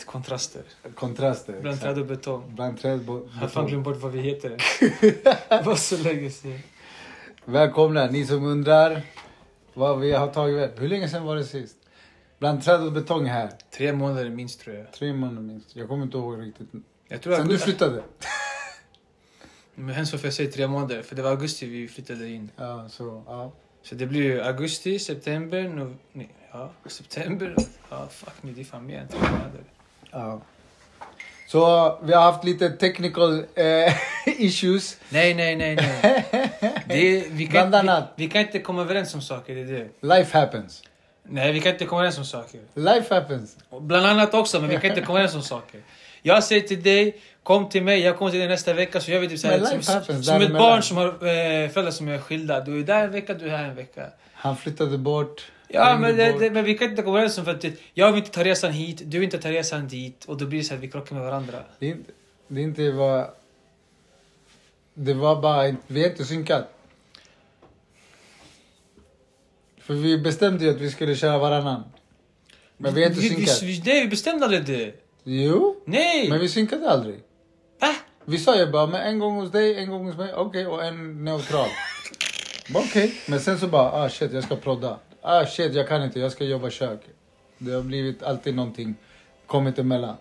Vet, kontraster. Kontraster. Bland exakt. träd och betong. Bland träd bo- Jag har fan glömt bort vad vi heter. Det var så länge sedan. Välkomna ni som undrar vad vi har tagit väg. Hur länge sedan var det sist? Bland träd och betong här. Tre månader minst tror jag. Tre månader minst. Jag kommer inte ihåg riktigt. Jag tror Sen du flyttade. Men hemskt varför jag säger tre månader. För det var augusti vi flyttade in. Ja, så ja. Så det blir ju augusti, september, no, nej, ja, september. Ja, fuck me, det är fan mer än tre månader. Ja. Så vi har haft lite technical eh, issues. Nej, nej, nej, nej. Det vi, kan, vi, vi kan inte komma överens om saker, det är det. Life happens. Nej, vi kan inte komma överens om saker. Life happens. Bland annat också, men vi kan inte komma överens om saker. Jag säger till dig, kom till mig, jag kommer till dig nästa vecka. Så jag vet typ såhär, Men som, happens som ett barn som har eh, föräldrar som är skilda. Du är där en vecka, du är här en vecka. Han flyttade bort. Ja, men, det, det, men vi kan inte komma överens om för att jag vill inte ta resan hit, du vill inte ta resan dit. Och då blir det så att vi krockar med varandra. Det är inte, det är inte vad... Det var bara vi är inte synkat. För vi bestämde ju att vi skulle köra varannan. Men vi är inte synkat. nej, vi bestämde aldrig det. Jo, Nej! men vi synkade aldrig. Va? Vi sa ju bara, men en gång hos dig, en gång hos mig, okej, och en neutral. Okej, men sen så bara, ah shit, jag ska prodda. Ah shit, jag kan inte, jag ska jobba kök. Det har blivit alltid någonting, kommit emellan.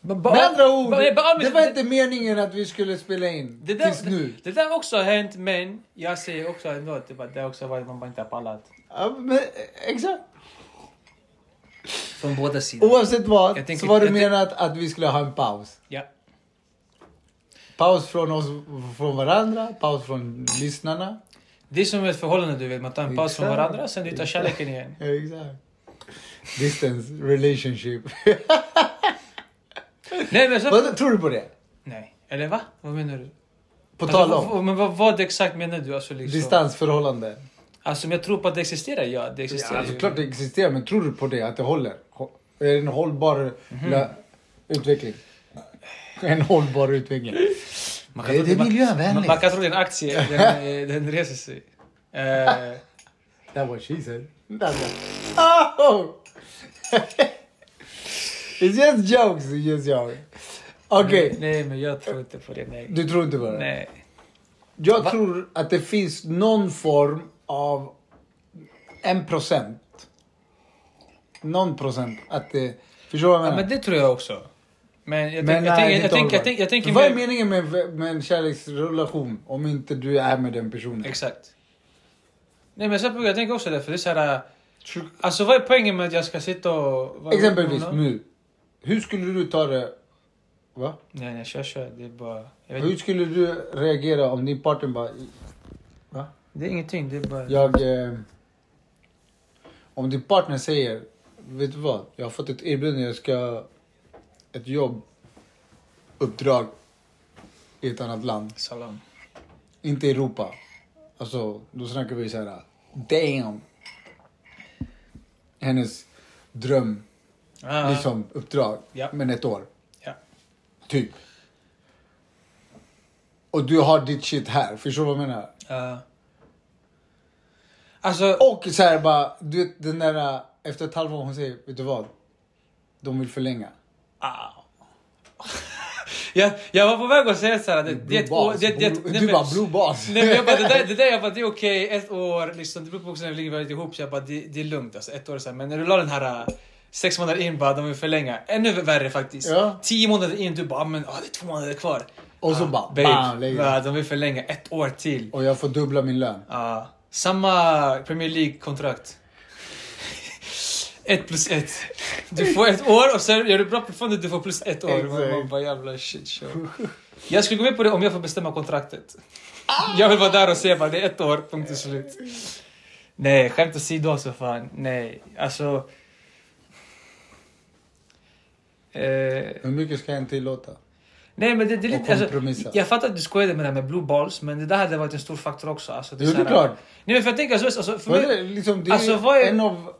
Men Med andra ord, ba- ba- det var inte meningen att vi skulle spela in det där, tills nu. Det, det där också har hänt, men jag säger också ändå att det, bara- också varit man bara inte har pallat. Ja, men, exakt. Från båda sidor. Oavsett vad Jag tänker- så var det menat att vi skulle ha en paus. Ja. Paus från oss, från varandra, paus från lyssnarna. Det är som ett förhållande du vet, man tar en paus från varandra, sen du tar kärleken igen. Ja, exakt. Distance relationship. Nej men så... vad, tror du på det? Nej. Eller va? Vad menar du? På tal Alltså, om vad- Men vad, vad exakt menar du? Alltså, liksom? distansförhållande. Alltså om jag tror på att det existerar? Ja, det Ja, existerar alltså, ju. klart det existerar, men tror du på det? Att det håller? Hå- Är det en hållbar Mhm. lö- utveckling? En hållbar utveckling. Man Det- tro- det är miljövänligt. Man, man kan tro det är en aktie, den, eh, den reser sig. Eh, That what she said. That's what... Oh! It's just jokes, it's just jokes. Okej, Nej men jag tror inte på det, nej. du tror inte på det? Nej. Jag Va? tror att det finns någon form av en procent. Någon procent att det... Förstår du vad jag Ja, menar? men det tror jag också. Men jag, tänker Vad är meningen med, med en kärleksrelation om inte du är med den personen? Exakt. Nej men så, jag tänker också det, för det är såhär... Alltså vad är poängen med att jag ska sitta och... Exempelvis nu. Hur skulle du ta det? Va? Nej nej, kör kör. Det är bara... Hur skulle du reagera om din partner bara... Va? Det är ingenting, det är bara... Jag... Eh, om din partner säger, vet du vad? Jag har fått ett erbjudande, jag ska... Ett jobb, uppdrag i ett annat land. Salam. Inte i Europa. Alltså, då snackar vi så här. Damn! Hennes dröm, Ah, liksom uppdrag. Ja. Men ett år. Ja. Typ. Och du har ditt shit här, förstår du vad jag menar? ah. Alltså... Och så här bara, du vet den där, efter ett halvår hon säger, vet du vad? De vill förlänga. Jag, jag var på väg att säga såhär, det, det är ett år... Det, det, Blue- nej, du bara blue balls. Nej men jag bara, det där, det där jag bara, det är okej, ett år, liksom, det beror på också länge vi har varit ihop, så jag bara, det, det är lugnt alltså, ett år så här. Men när du la den här äh, sex månader in bara, de vill förlänga, ännu värre faktiskt. Ja. Tio månader in, du bara, men ah, det är två månader kvar. Och så ah, bara, babe, bam, de vill förlänga ett år till. Och jag får dubbla min lön. Ah, samma Premier League-kontrakt. Ett plus ett. Du får ett år och sen gör du bra performance, du får plus ett år. Man, man bara jävla shit show. Jag skulle gå med på det om jag får bestämma kontraktet. Jag vill vara där och se bara, det är ett år, punkt och slut. Nej, skämt åsido alltså fan. Nej, alltså... Eh, Hur mycket ska en tillåta? nej men det, det är lite... Alltså, jag fattar att du skojade med det här med blue balls, men det där hade varit en stor faktor också. Alltså, Jo, det är så här- klart. Nej men för jag tänker alltså, alltså för mig, är det, liksom, det är Alltså, vad är- en av...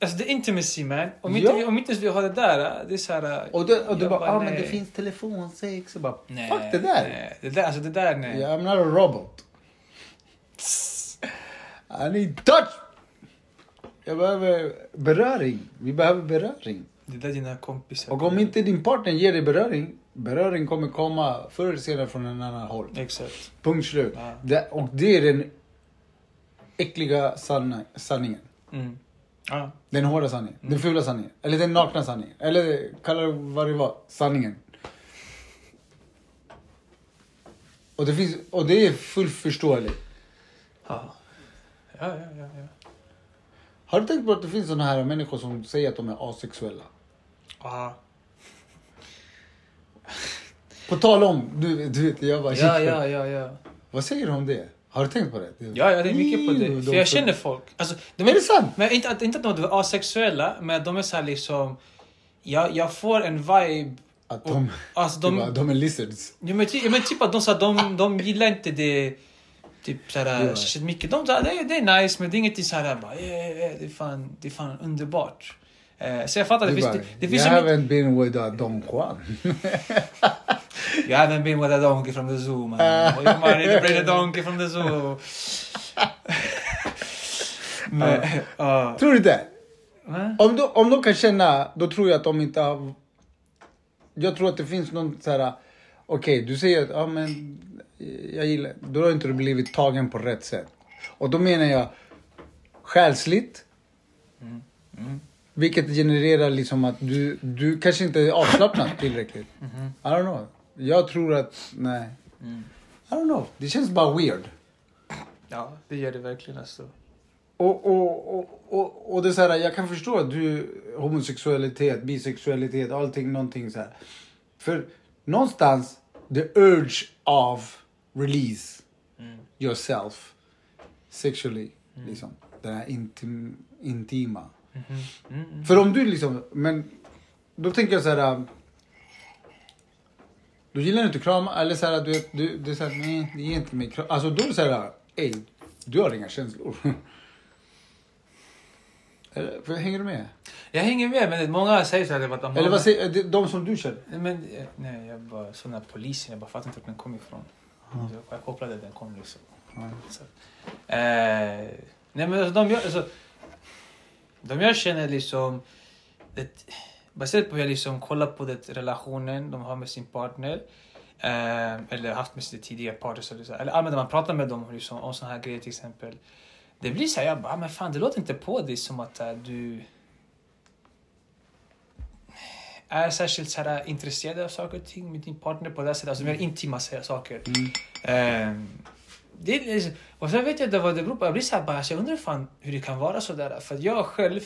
alltså det är intimacy man. Om, Ja. inte, vi- om inte vi har det där, det är så här... Och, det, och du bara, ah, men det finns telefonsex. Och bara, Nej, fuck det där. Nej, det där, alltså det där nej. Yeah, I'm not a robot. I need touch! Jag behöver beröring. Vi behöver beröring. Det är där dina kompisar... Och om inte din partner ger dig beröring, beröring kommer komma förr eller senare från en annan håll. Exakt. Punkt slut. Ja. Det, och det är den äckliga sanna, sanningen. Mm. Ja. Den hårda sanningen. Den fula sanningen. Eller den nakna sanningen. Eller kalla det vad det var. Sanningen. Och det, finns, och det är fullt förståeligt. Ja. Ja, ja, ja, ja. Har du tänkt på att det finns såna här människor som säger att de är asexuella? Ja, På tal om, du, du vet, jag bara ja, ja, ja. ja. Vad säger du om det? Har du tänkt på det? Ja, jag tänker mycket på det. de För jag känner folk. Alltså, de Är det sant? Men inte, att- inte att de är asexuella, men de är så här liksom... Jag, jag får en vibe... Att de, Alltså de, de... de är lizards. Ja, men, ty, men typ att de, så här, de, de gillar inte det... Typ såhär, Ja. shit mycket. De sa det, är- det är nice, men det är inget såhär bara, yeah, yeah, det, är fan, det är fan underbart. Eh, så jag fattar, det, Du finns, bara, det, det finns mycket... haven't been with a Don Juan. You haven't been with a donkey from the zoo man. Oh, you might need to bring a donkey from the zoo. men, ja. Tror du det? Va? Om de, om de kan känna, då tror jag att de inte har... Jag tror att det finns någon så här... Okej, du säger att ja, men, jag gillar... Då har inte du blivit tagen på rätt sätt. Och då menar jag själsligt. Mm. Vilket genererar liksom att du, du kanske inte är avslappnad tillräckligt. I don't know. Jag tror att, nej. Mm. I don't know. Det känns bara weird. Ja, det gör det verkligen alltså. Och, och, och, och, och det är så här, jag kan förstå att du, homosexualitet, bisexualitet, allting, någonting så här. För någonstans, the urge of release Mm. yourself sexually, liksom. Den här intim, intima. Mhm. Mm, mm. För om du liksom, men då tänker jag så här. Du gillar inte krama eller så här, du du, du så här, nej, det ger inte mig kram. Alltså då är det så här, ey, du har inga känslor. Eller, hänger du med? Jag hänger med, men många säger såhär att de Eller vad säger de, som du känner? Men, eh, nej, jag bara, här polisen, jag bara fattar inte var den kom ifrån. Så Jag kopplade den kom liksom. Ja. Så. Eh, nej men alltså, de, jag, alltså, de jag känner liksom, det, baserat på hur jag liksom kollar på det, relationen de har med sin partner, eh, eller haft med sina tidigare partners, eller, så, eller allmänt när man pratar med dem liksom, om såna här grejer till exempel. Det blir så här, jag bara, "Ah, men fan det låter inte på dig som att eh, du är särskilt så här, intresserad av saker och ting med din partner på det här sättet, alltså mer intima så här saker. Mm. Ehm, det är, liksom- och sen vet jag inte vad det beror på. Jag blir så här bara, alltså, jag undrar fan hur det kan vara så där. För att jag själv,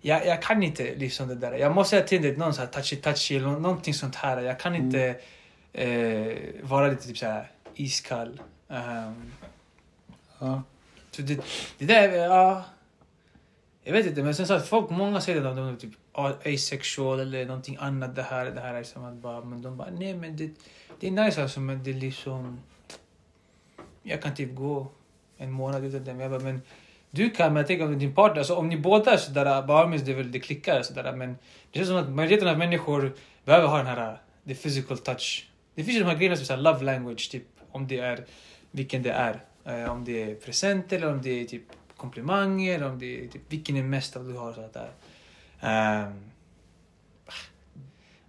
jag, jag kan inte liksom det där. Jag måste ha till det någon så här touchy touchy eller nå- någonting sånt här. Jag kan inte eh, vara lite typ så här iskall. Ehm, Ja. så det, det där, ja. Jag vet inte, men sen så att folk, många säger att de är typ asexual eller någonting annat. Det här, det här är som att bara, men de bara, nej men det, det är nice alltså, men det är liksom... Jag kan typ gå en månad utan det. Men jag bara, men du kan, men jag tänker om din partner, alltså om ni båda är sådär, bara det, är väl, det klickar sådär, men det känns som att majoriteten av människor behöver ha den här, the physical touch. Det finns ju de här grejerna som så love language, typ om det är, vilken det är. Eh, om det är presenter eller om det är typ komplimanger, eller om det är typ, vilken är mest av du har sådär. där. Um, ehm,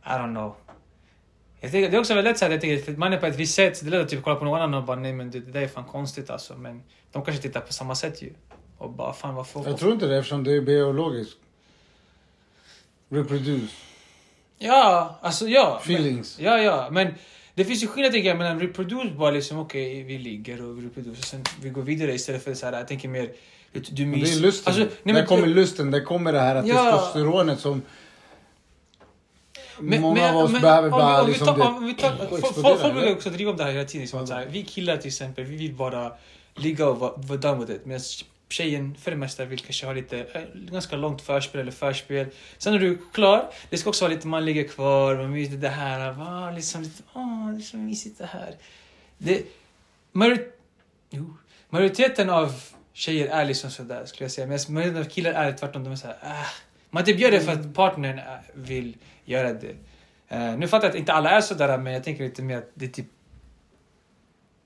I don't know. Jag tycker, det är också väldigt lätt såhär, jag tycker, för man är på ett visst sätt, det är lätt att typ kolla på någon annan och bara nej men det, det där är fan konstigt alltså. Men de kanske tittar på samma sätt ju. Och bara fan vad får Jag tror inte det eftersom det är biologiskt. Reproduce. Ja, alltså ja. Feelings. Men, ja, ja. Men det finns ju skillnad tycker jag mellan reproduce bara liksom okej vi ligger och vi reproduce och sen vi går vidare istället för så här jag tänker mer du, mys. det är lusten. Alltså, nej, där kommer lusten, där kommer det här Ja. testosteronet som Men- många men- av oss men behöver om vi- bara om vi liksom tar- det, om vi tar- folk- Folk brukar också driva om det här hela tiden. Som att så här, vi killar till exempel, vi vill bara ligga och vara vara done with it. Medan tjejen för det mesta vill kanske ha lite, eh, ganska långt förspel eller förspel. Sen när du är klar, det ska också vara lite man ligger kvar, man myser det här, va, liksom lite, åh, det är så mysigt det här. Det, majori, jo, majoriteten av tjejer är liksom sådär skulle jag säga. Men majoriteten av killar är tvärtom, de är såhär, äh. Man typ gör det för att partnern äh, vill göra det. Eh, nu fattar jag att inte alla är sådär, men jag tänker lite mer att det är typ...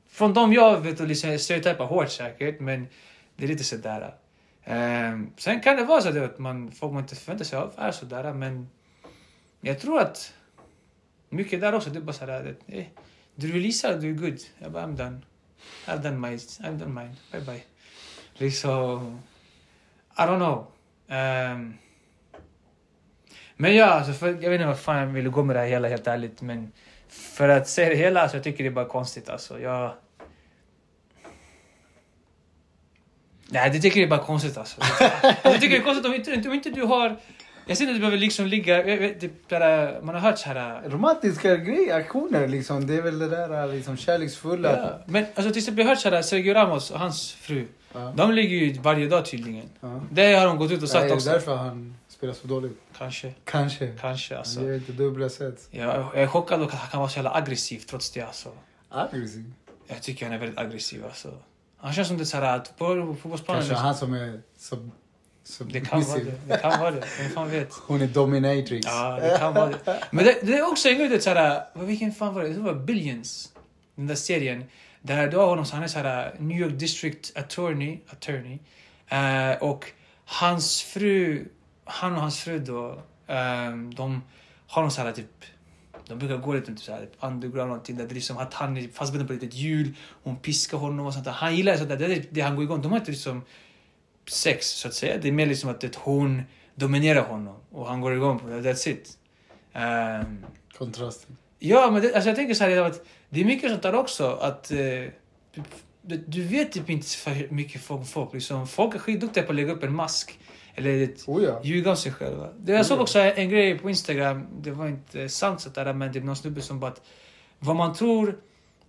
Från dem jag vet och liksom stereotypar hårt säkert, men det är lite sådär. Um, sen kan det vara så att man, får man inte förväntar sig av är sådär, men jag tror att mycket där också, det är bara sådär att eh, du releasar, du är good. Jag bara, I'm done. I've done mine. I've done mine. Bye bye. Liksom, I don't know. Um, men ja, alltså för, jag vet inte vad fan jag ville gå med det här hela, helt ärligt. Men för att säga det hela, så jag tycker det är bara konstigt alltså. Jag... Nej, det tycker jag är bara konstigt alltså. jag tycker det är konstigt om inte, om inte du har... Jag ser inte att du behöver liksom ligga... Typ, där, man har hört så här... Romantiska grejer, aktioner liksom. Det är väl det där liksom kärleksfulla. Ja, men alltså till exempel jag har hört så här, Sergio Ramos och hans fru. Ja. De ligger ju varje dag tydligen. Ja. Det har de gått ut och sagt Nej, det är också. därför han spelar så dåligt. Kanske, Kanske. kanske alltså. Han inte dubbla sätt. Jag, jag är chockad att han kan vara så jävla aggressiv trots det alltså. Aggressiv. Jag tycker han är väldigt aggressiv alltså. Han känns som det så här att på fotbollsplanen... Kanske han som är sub, Det kan vara det. Det kan vara det. Vem fan vet? Hon är dominatrix. Ja, det kan vara det. Men det, det är också en grej, det är så här... vad- Vilken fan var det? Det var Billions. Den där serien. Där du har honom, han är så här New York District Attorney. attorney eh, och hans fru, han och hans fru då, eh, de har någon så här typ de brukar gå lite typ så här, underground och någonting där det är liksom att han är fastbunden på ett litet hjul, hon piskar honom och sånt där. Han gillar sånt där, det är det han går igång. De har inte liksom sex så att säga. Det är mer liksom att det, hon dominerar honom och han går igång på det. That's it. Ehm, Kontrasten. ja, men det, alltså jag tänker så här att det är mycket sånt där också att eh, du, vet typ inte för mycket folk. folk liksom, folk är skitduktiga på att lägga upp en mask. Eller ett, Oh ja. ljuga om sig själva. Det, jag såg också en grej på Instagram, det var inte sant så där, men det är någon snubbe som bara att vad man tror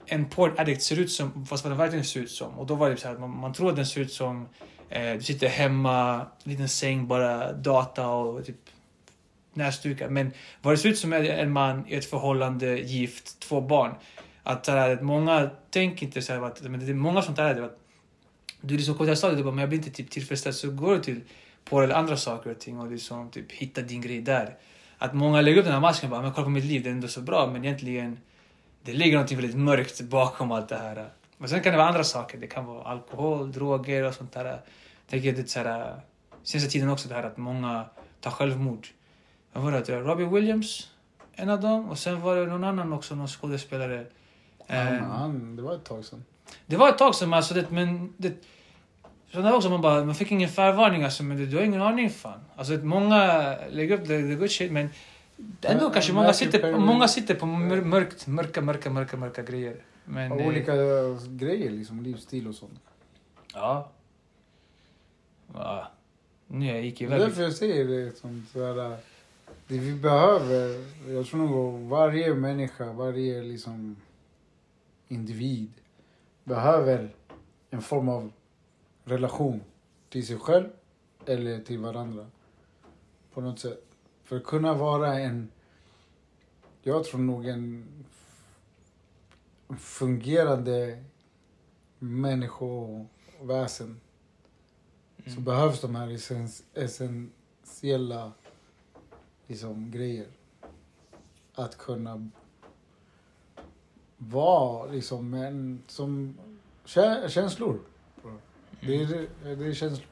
en porn addict ser ut som, fast vad den verkligen ser ut som. Och då var det så här, att man, man tror att den ser ut som, eh, du sitter hemma, liten säng, bara data och typ näsdukar. Men vad det ser ut som är en man i ett förhållande, gift, två barn. Att, här, många tänker inte så här, att, men det är många som tar det. Att, du liksom till stadiet och bara, men jag blir inte typ tillfredsställd. Så går du till på eller andra saker och ting och liksom typ hitta din grej där. Att många lägger upp den här masken och bara, men kolla på mitt liv, det är ändå så bra. Men egentligen, det ligger något väldigt mörkt bakom allt det här. Men sen kan det vara andra saker. Det kan vara alkohol, droger och sånt där. Jag tänker att det så här, senaste tiden också det här att många tar självmord. Vad var det? Robbie Williams, en av dem. Och sen var det någon annan också, någon skådespelare. Han, Eh, han, det var ett tag sedan. det var ett tag sedan, alltså det, men det... Så där också, man bara, man fick ingen förvarning alltså, men du har ingen aning fan. Alltså många lägger upp the, the good shit, men ändå kanske många sitter, många sitter på mör, mörkt, mörka, mörka, mörka, mörka grejer. Men, Och eh, olika grejer, liksom livsstil och sånt. Ja. Va? Nu jag gick Det är iväg. därför jag säger det som sådär, det vi behöver, jag tror nog varje människa, varje liksom individ behöver en form av relation till sig själv eller till varandra. På något sätt. För att kunna vara en, jag tror nog en fungerande människoväsen så Mm. behövs de här essens, essentiella liksom, grejer. Att kunna vara liksom en som kä- känslor. Det är, det är känslor.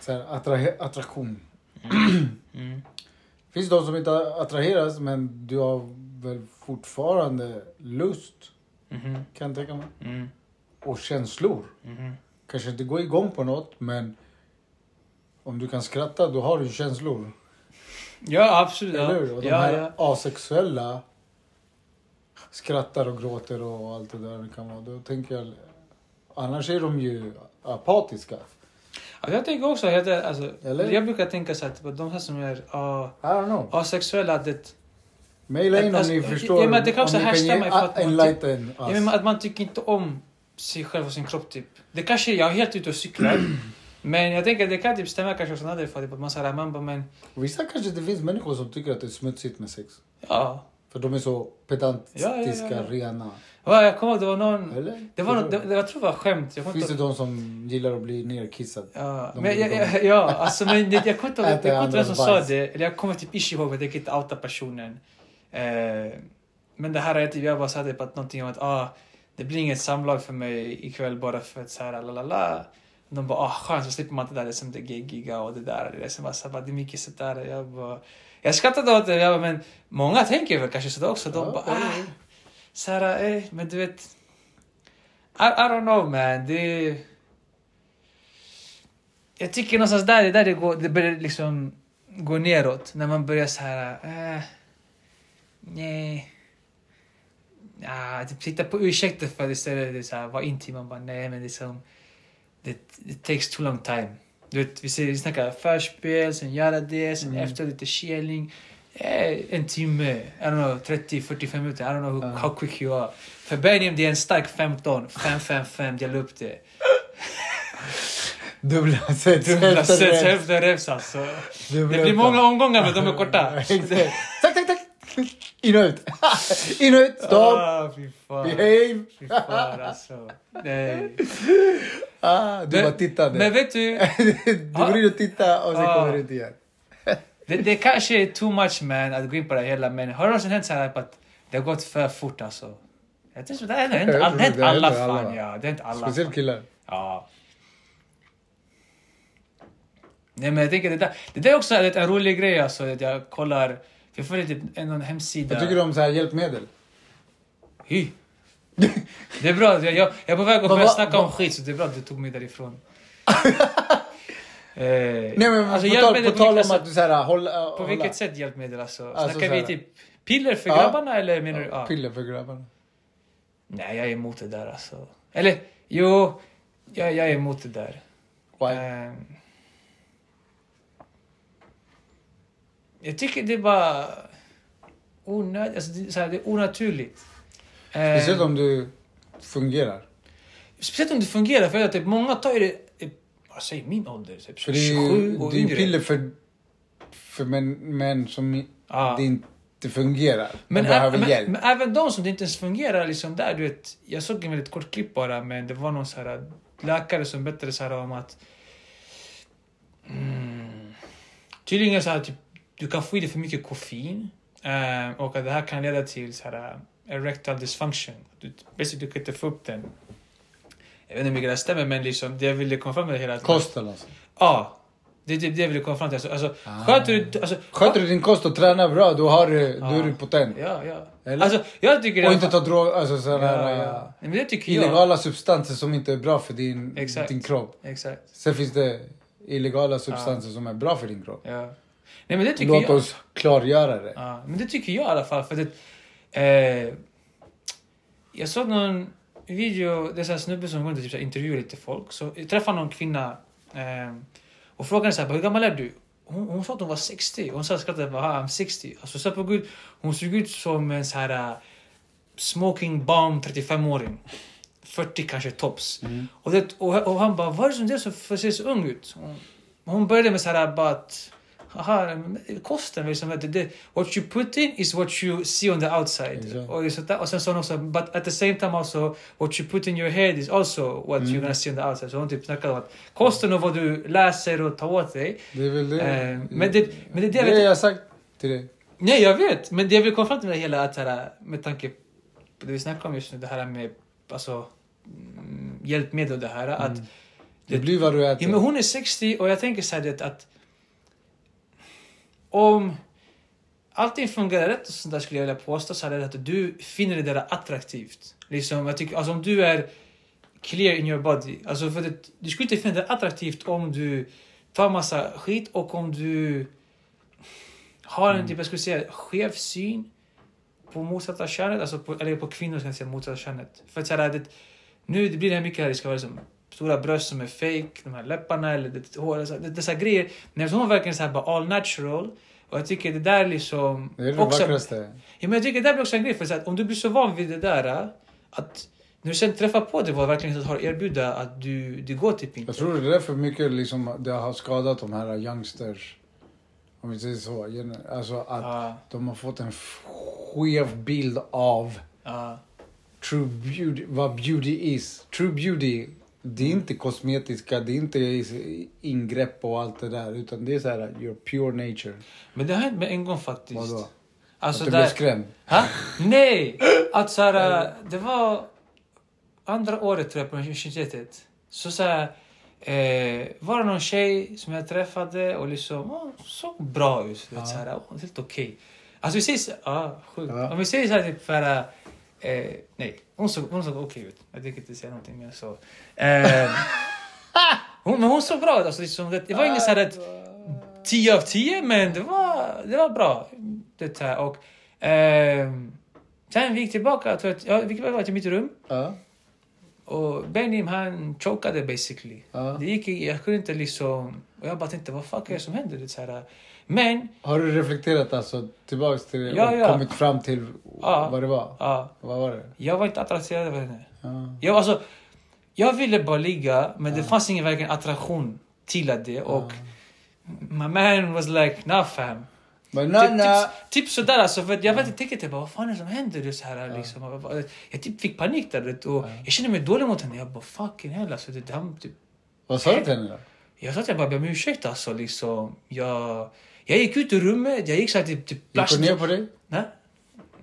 Så här, attra- attraktion. Mm. finns de som inte attraheras men du har väl fortfarande lust, Mhm. kan jag tänka mig. Mm. Och känslor. Mhm. Kanske inte gå igång på något men om du kan skratta då har du känslor. Ja, absolut. Eller hur? Och de ja, här ja. asexuella skrattar och gråter och allt det där det kan vara. Då tänker jag, annars är de ju apatiska. Alltså, jag tänker också, jag, alltså, Eller? jag brukar tänka så typ, att de här som är uh, asexuella, det, Maila in om Alltså, ni ja, förstår. men det kan också härstamma ifrån att man enlighten. Ja, men att man tycker inte om sig själv och sin kropp typ. Det kanske, jag är helt ute och cyklar. men jag tänker att det kan typ stämma kanske också när för att man säger man bara men Vissa kanske det finns människor som tycker att det är smutsigt med sex. ja. För de är så pedantiska, Ja, ja, ja, ja. rena. Ja jag kommer ihåg det var någon, Eller? det var något, det, jag tror det var skämt. Jag Finns det de som gillar att bli nerkissad? Ja, de men jag, jag, ja, alltså men det, jag kommer inte ihåg jag vem som sa det. Eller jag kommer typ inte ihåg, jag tänker inte outa personen. Eh, men det här är typ, jag bara sa på att någonting om att ah, det blir inget samlag för mig ikväll bara för att så här la la la. De bara, ah skönt så slipper man det där det som det giggiga och det där. Det är, som bara, så bara, det är mycket sånt där. Jag, bara, jag skrattade åt det, jag bara, men många tänker väl kanske sådär också. De Ja, bara, ah. Så här, eh, men du vet. I, I don't know man. Det... Jag tycker någonstans där, det där det, går, det börjar liksom gå neråt. När man börjar så här, eh, nej. Ja, typ sitta på ursäkter för istället det så här, vara intim. Man bara, nej men det är som, det, it takes too long time. Du vet, vi, ser, vi snackar förspel, sen göra det, sen Mm. efter lite kelning. Eh, en timme, I don't know, 30-45 minuter. I don't know who, Ja. how quick you are. För Bernium det är en stark 15, 5-5-5, dela upp det. Dubbla set. Dubbla hälften set, rätt. hälften reps alltså. Det blir många omgångar men de är korta. Tack, tack, tack. In och ut. In och ut. Stopp. Ah, fy fan. Behave. Fy fan alltså. Nej. Ah, du Men- bara tittade. Men vet du, du går in och tittar och sen Ah. kommer du ut igen. Det, det kanske är too much man att gå in på det hela men har det någonsin hänt så här att det har gått för fort alltså? Jag tror det händer inte alla, det händer alla fan ja. Det är inte alla. Speciellt killar. Ja. Nej men jag tänker det där, det där är också en rolig grej alltså att jag kollar, för jag följer typ en, en hemsida. Vad tycker du om så här hjälpmedel? Hy. Det är bra, jag, jag, jag är på väg att börja snacka om skit så det är bra att du tog mig därifrån. eh, Nej men alltså, på, tal, på tal om att du så här hålla... På vilket sätt hjälpmedel alltså? Alltså, Snackar så vi typ piller för grabbarna eller menar du? Ja. Piller för grabbarna. Nej, jag är emot det där alltså. Eller jo, jag, jag är emot det där. Why? Ehm, jag tycker det är bara onödigt, alltså det, så här, det är onaturligt. Ehm, Speciellt om du fungerar. speciellt om det fungerar, för att typ, många tar ju det, vad säger min ålder? Typ För det är 27 ju och det är ju yngre. piller för, för män, män som Ja. det inte fungerar. Men, Men behöver men, hjälp. men även de som det inte ens fungerar liksom där, du vet. Jag såg en väldigt kort klipp bara, men det var någon så här läkare som berättade så här om att mm, tydligen så här typ, du kan få i dig för mycket koffein eh, och att det här kan leda till så här erectile dysfunction. Du, basically, du kan inte få upp den. Jag vet inte hur mycket det stämmer, men liksom det jag ville komma fram det hela... att- Kosten alltså. Ja. Det är typ det jag ville komma fram till. Alltså, alltså, Ah. sköter du... Alltså, Sköter du din kost och tränar bra, då, har du, då är du potent. Ja, ja. Eller? Alltså, jag tycker Och inte ta droger, alltså sådana Ja, ja. Nej, men det tycker jag. illegala substanser som inte är bra för din, Exakt. din kropp. Exakt. Sen finns det illegala substanser som är bra för din kropp. Ja. Nej, men det tycker Låt jag. oss klargöra det. Ja, men det tycker jag i alla fall. För det, eh, jag såg någon video, det är så här snubbe som går runt och typ, intervjuar lite folk. Så jag träffade någon kvinna eh, och frågade så här, hur gammal är du? Hon, hon sa att hon var 60. Hon sa skrattade bara, I'm 60. Alltså, så på Gud, hon såg ut som en så här eh, smoking bomb 35-åring. 40 kanske tops. Mm. Och, det, och, och han bara, vad är det som det som ser så ung ut? Hon, hon började med så här bara att, haha, kosten liksom, det, det, what you put in is what you see on the outside. Exakt. Och, så och sen sa hon också, but at the same time also, what you put in your head is also what Mm. you're gonna see on the outside. Så hon typ snackade om att kosten och vad du läser och tar åt dig. Det är väl det. Eh, men det- men det det jag det vet- jag har sagt till dig. Nej, jag vet. Men det jag vill komma fram till med det hela, att här, med tanke på det vi snackar om just nu, det här med alltså, mm, hjälpmedel och det här. Att, Mm. Det blir vad du äter. Ja, men hon är 60 och jag tänker så här det, att om allting fungerar rätt och sånt där skulle jag vilja påstå så är det att du finner det där attraktivt. Liksom, jag tycker, alltså om du är clear in your body. Alltså för det, du skulle inte finna det attraktivt om du tar massa skit och om du har en Mm. typ, jag skulle säga, skev syn på motsatta könet, alltså på, eller på kvinnor ska jag säga motsatta könet. För att så här, det, nu det blir det här mycket här, det ska vara liksom stora bröst som är fake, de här läpparna eller det, hår, det, dessa grejer. Men hon var verkligen så här bara all natural. Och jag tycker det där liksom... Det är det också, vackraste. Ja, men jag tycker det där blir också en grej, för att om du blir så van vid det där, att när du sen träffar på det, vad verkligen har erbjuda att du, det går typ inte. Jag tror det är därför mycket liksom, det har skadat de här youngsters. Om vi säger så. Alltså att Ja, de har fått en skev bild av ja, true beauty, vad beauty is. True beauty, det är inte kosmetiska, det är inte ingrepp och allt det där. Utan det är så här, your pure nature. Men det har hänt med en gång faktiskt. Vadå? Alltså att du där, blev skrämd? Ha? Nej! Att så här, det var andra året tror jag på universitetet. Så, så här, Eh, var det någon tjej som jag träffade och liksom oh, såg bra ut. Ja. Så här, oh, helt okej. Alltså vi säger så, ah, sjukt. Ja. Om vi säger så här typ för att, eh, nej, hon såg, hon såg okej ut. Jag tänker inte säga någonting mer så. Eh, hon, men hon såg bra ut. Alltså, liksom, det, det var inget så här att 10 av 10 men det var, det var bra. Det här. Och, ehm, sen vi gick tillbaka, jag tror att, ja, vi gick tillbaka till mitt rum. Ja. Och Benim han chokade basically. Ja. Det gick, jag kunde inte liksom... Och jag bara tänkte, vad fuck är det som händer? Det så här, men, Har du reflekterat alltså tillbaks till det Ja, och ja. kommit fram till Ja. vad det var? ja, Vad var det? jag var inte attraherad av henne. Ja. Jag, alltså, jag ville bara ligga, men det fanns ingen verkligen attraktion till det. Och my man was like, nah fam. Men Typ, typ, typ sådär alltså, för jag vet inte, tänkte typ, vad fan är det som händer? Det så här, liksom. Jag, bara- jag typ fick panik där vet, och jag kände mig dålig mot henne. Jag bara fucking hell alltså. Det, han, typ, Vad sa du till henne då? Jag sa att jag bara ber om ursäkt alltså. Liksom. Jag, jag gick ut ur rummet, jag gick så här typ... typ Gick hon ner på dig? Nej.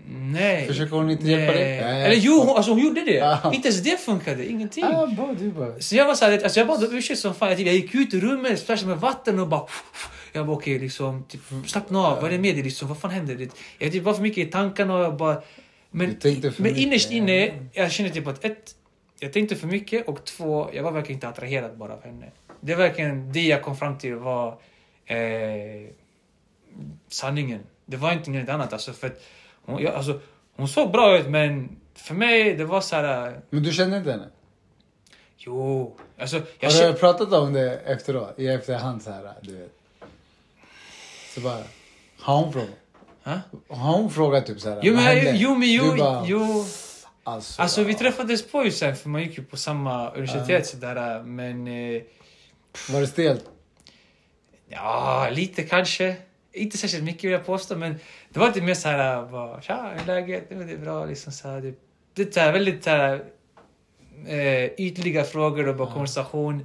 Nej. Försöker hon inte hjälpa dig? Eller jo, hon, alltså, hon gjorde det. Ja. Inte ens det funkade, ingenting. Ah, bara, du bara. Så jag var såhär, alltså jag bad om ursäkt som fan. Jag, typ, jag gick ut ur rummet, splashade med vatten och bara... Jag bara okej, liksom, typ, slappna av. Vad är det med dig? Liksom, vad fan händer? Det- Jag typ, var för mycket i tankarna och jag bara... Men, men innerst inne, jag kände typ att ett, jag tänkte för mycket och två, jag var verkligen inte attraherad bara av henne. Det är verkligen det jag kom fram till var eh, sanningen. Det var inte något annat alltså. För att hon, jag, alltså, hon såg bra ut men för mig det var så här. Men du kände inte henne? Jo, alltså jag Har du känner, pratat om det efteråt? I efterhand så här, du vet? Så bara, har hon frågat? Ha? Har hon frågat typ så här? Jo men, jo, men jo, bara, jo. Alltså, Alltså vi träffades på ju sen för man gick ju på samma universitet sådär men eh, Var det stelt? Ja, lite kanske. Inte särskilt mycket vill jag påstå, men det var lite mer så här, bara, tja, hur är läget? Det är bra, liksom så här. Det, det är så här, väldigt så här, eh, ytliga frågor och bara konversation.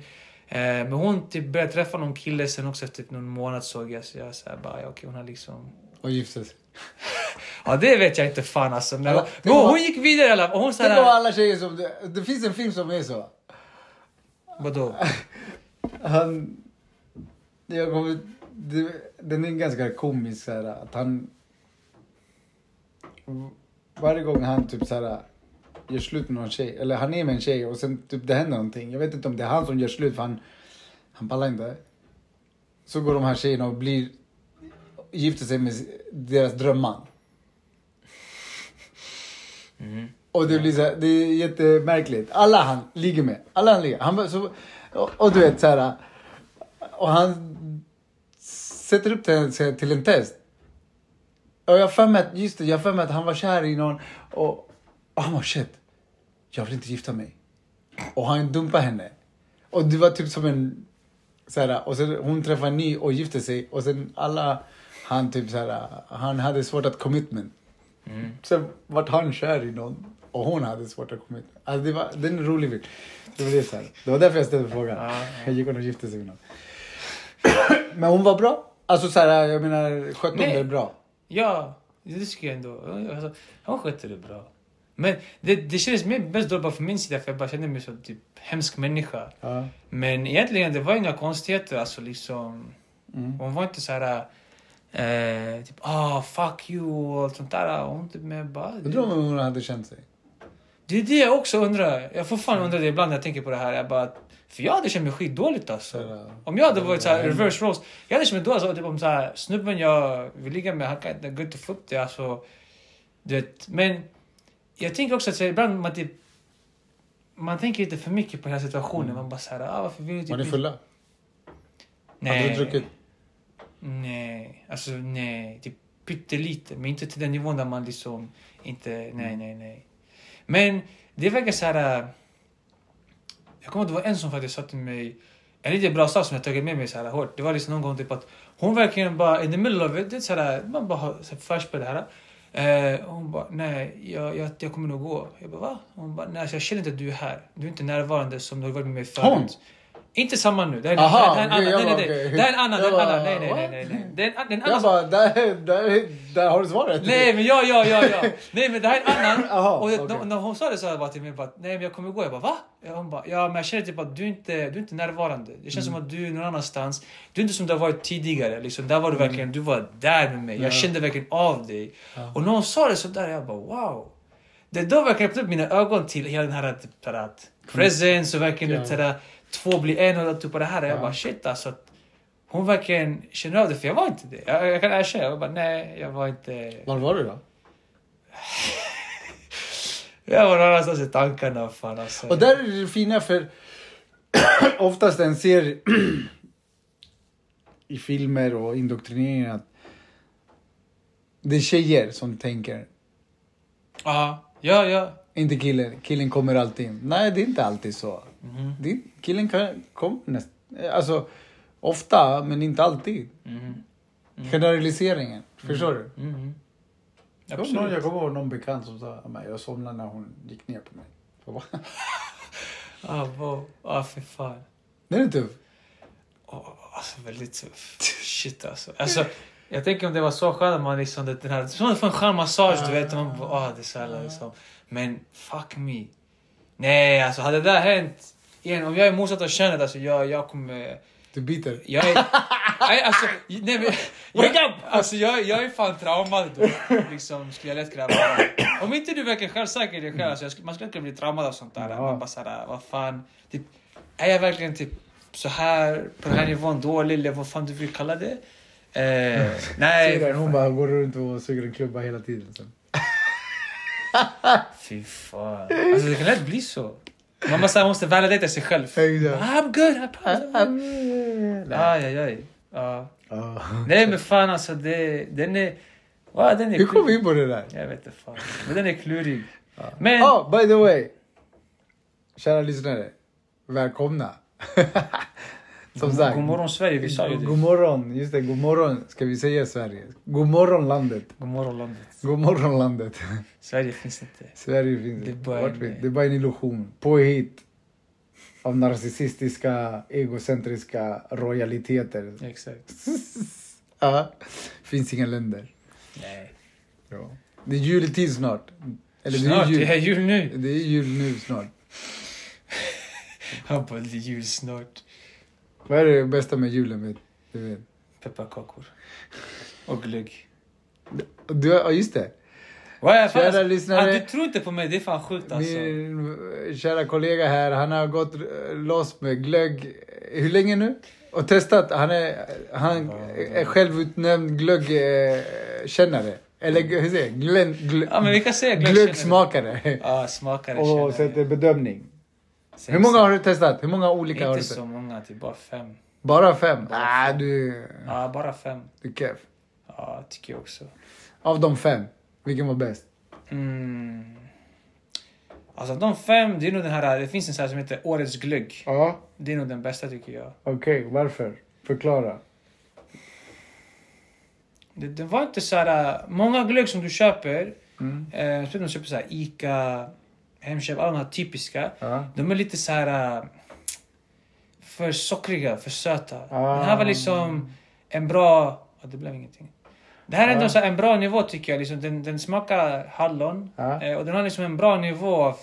Eh, men hon typ började träffa någon kille sen också efter typ någon månad såg jag, så jag så här, bara, ja, okej, hon har liksom... Och gifte sig? Ja, det vet jag inte fan alltså. Men, det hon, var- hon gick vidare i alla fall. Hon så Tänk om här, alla tjejer som... Det, det finns en film som är så. vadå? Han... Jag kommer, det, den är ganska komisk så här, att han... Varje gång han typ så här gör slut med någon tjej, eller han är med en tjej och sen typ det händer någonting. Jag vet inte om det är han som gör slut för han, han pallar inte. Så går de här tjejerna och blir, gifter sig med deras drömman. Och det blir så här, det är jättemärkligt. Alla han ligger med. Alla han ligger. Han, bara så, och, och du vet så här. Och han sätter upp det till, en test. Och jag för mig att, just det, jag för mig att han var kär i någon. Och, och han var shit. Jag vill inte gifta mig. Och han dumpade henne. Och det var typ som en, så här, och sen hon träffade en ny och gifte sig. Och sen alla, han typ så här, han hade svårt att commitment. Mm. Sen vart han kär i någon och hon hade svårt att ut. Alltså det var, den är rolig bild. Det var, det, så här. det var därför jag ställde frågan. Ja, ja. Jag gick och gifte sig med någon. Men hon var bra. Alltså så här, jag menar, skötte hon det bra? Ja, det tycker jag ändå. Alltså, han skötte det bra. Men det, det kändes mer mest dåligt bara från min sida för jag bara kände mig som typ hemsk människa. Ja. Men egentligen det var inga konstigheter. Alltså liksom, Mm. hon var inte så här... Eh, typ ah fuck you och allt sånt där. Hon typ med bara... Undrar om hon hade känt sig. Det är det jag också undrar. Jag får fan undra det ibland när jag tänker på det här. Jag bara, för jag hade känt mig skitdåligt alltså. Så här, Om jag hade varit så här Ja, reverse roles. Jag hade känt mig dåligt alltså, typ om så här, snubben jag vill ligga med, han kan inte gå ut och få upp det. Alltså, du vet. Men jag tänker också att så ibland man typ man tänker lite för mycket på den här situationen. Man bara såhär, ah, varför vill du typ Var ni fulla? Nej. Hade du druckit? Nej, alltså nej. Typ pyttelite. Men inte till den nivån där man liksom inte... Mm. Nej, nej, nej. Men det verkar så här... äh, Jag kommer ihåg att det var en som faktiskt sa till mig... En riktigt bra sak som jag tagit med mig så här hårt. Det var liksom någon gång typ att hon verkligen bara in the middle of it. Det så här, man bara har flash på det här. Eh, hon bara, nej, jag, jag, jag kommer nog gå. Jag bara, va? Hon bara, nej, alltså, jag känner inte att du är här. Du är inte närvarande som du har varit med mig förut. Hon? Inte samma nu. Det är, Aha, är en annan. Det är en annan. Är Nej, nej, nej, nej. Det är en, är annan Jag bara, där, där, där har du svaret. Nej men ja, ja, ja, ja. Nej men det här är en annan. Jaha, och okej. när hon sa det så här bara till mig, bara, nej men jag kommer gå. Jag bara va? Ja, hon bara, ja men jag känner typ att du inte, du är inte närvarande. Det känns Mm. som att du är någon annanstans. Du är inte som du har varit tidigare. Liksom, där var du verkligen, du var där med mig. Jag Mm. Ja. kände verkligen av dig. Och när hon sa det så där, jag bara wow. Det då verkligen öppnade upp mina ögon till hela den här typ, där, att presence och verkligen Ja. det där, två blir en och typ det här. Jag Ja. bara shit alltså. att Hon verkligen känner av det, för jag var inte det. Jag, jag kan erkänna, jag bara nej, jag var inte... Var var du då? Jag var någonstans i tankarna fan alltså. Och där är det fina för oftast en serie i filmer och indoktrinering att det är tjejer som tänker, Ja, ja, ja. inte killen. Killen kommer alltid in. Nej, det är inte alltid så. Det är, killen kan, kommer näst, alltså ofta, men inte alltid. mhm, Generaliseringen, förstår du? Jag kommer ihåg- jag Absolut. kommer ihåg någon bekant som sa att jag somnade när hon gick ner på mig. Jag bara, Ah, wow. Ah, för fan. Det är tufft. Oh, alltså väldigt tufft. Shit alltså. alltså. Jag tänker om det var så skönt att man liksom, det- den här, som att få en skön massage du vet. Man bara, ah, det är så jävla liksom. Men fuck me. Nej, alltså hade det där hänt igen, om jag är motsatta könet, alltså jag, jag kommer... Du biter. Jag är... Nej, alltså, nej, men, Wake up! Alltså jag, jag är fan traumad då. Liksom, skulle jag lätt kunna vara. Om inte du verkar självsäker i dig själv, alltså, skulle, man skulle kunna bli traumad av sånt där. Ja. Man bara såhär, vad fan. Typ, är jag verkligen typ så här på den här nivån dålig eller vad fan du vill kalla det? Eh, nej. Ser den, hon bara går runt och suger en klubba hela tiden. Så. Fy fan. Alltså det kan lätt bli så. Man måste, måste validera sig själv. Exakt. I'm good, I promise. Aj, aj, aj. Ja. Nej men fan alltså, det, den är... Va, den är Hur kom vi in på det där? Jag vet inte fan. Men den är klurig. Men... Oh, by the way. Kära lyssnare. Välkomna. Som sagt. God morgon Sverige, vi sa ju God det. morgon. Just det, god morgon ska vi säga Sverige. God morgon landet. God morgon landet. God morgon landet. Sverige finns inte. Sverige finns Det är inte. Vart en- vi- Det är bara en illusion. Påhitt. Av narcissistiska, egocentriska royaliteter. Exakt. Ja. Finns inga länder. Nej. Ja. Det är juletid snart. Eller Snart, det är det är jul. jul nu. Det är jul nu snart. Han bara, det är jul snart. Vad är det bästa med julen? Vet? Du vet. Pepparkakor. Och glögg. Du, ja, just det. Vad är fan? Kära Alltså, lyssnare. ah, du tror inte på mig, det är fan sjukt alltså. Min kära kollega här, han har gått eh, loss med glögg. Hur länge nu? Och testat. Han är, han är självutnämnd glöggkännare. Eller hur säger jag? Glögg, glögg, Ja men vi kan säga glöggsmakare. Ja, smakare Och sätter bedömning. Hur många har du testat? Hur många olika har du Inte så många, typ bara fem. Bara fem? Bara Ah, fem. du, Ja, bara fem. du är keff. Ja, tycker jag också. Av de fem, vilken var bäst? Mm. Alltså de fem, det är nog den här, det finns en sån här som heter Årets glögg. Ja, Det är nog den bästa tycker jag. okej. Varför? Förklara. Det, det var inte så här, många glögg som du köper, Mm. eh, du köper så här Ica, Hemköp, alla de här typiska. Ja. De är lite så här äh, för sockriga, för söta. Ah. Den här var liksom en bra... Det blev ingenting. Det här är ändå Ah. så en bra nivå tycker jag. Liksom, den, den smakar hallon. Ja. Eh, och den har liksom en bra nivå av...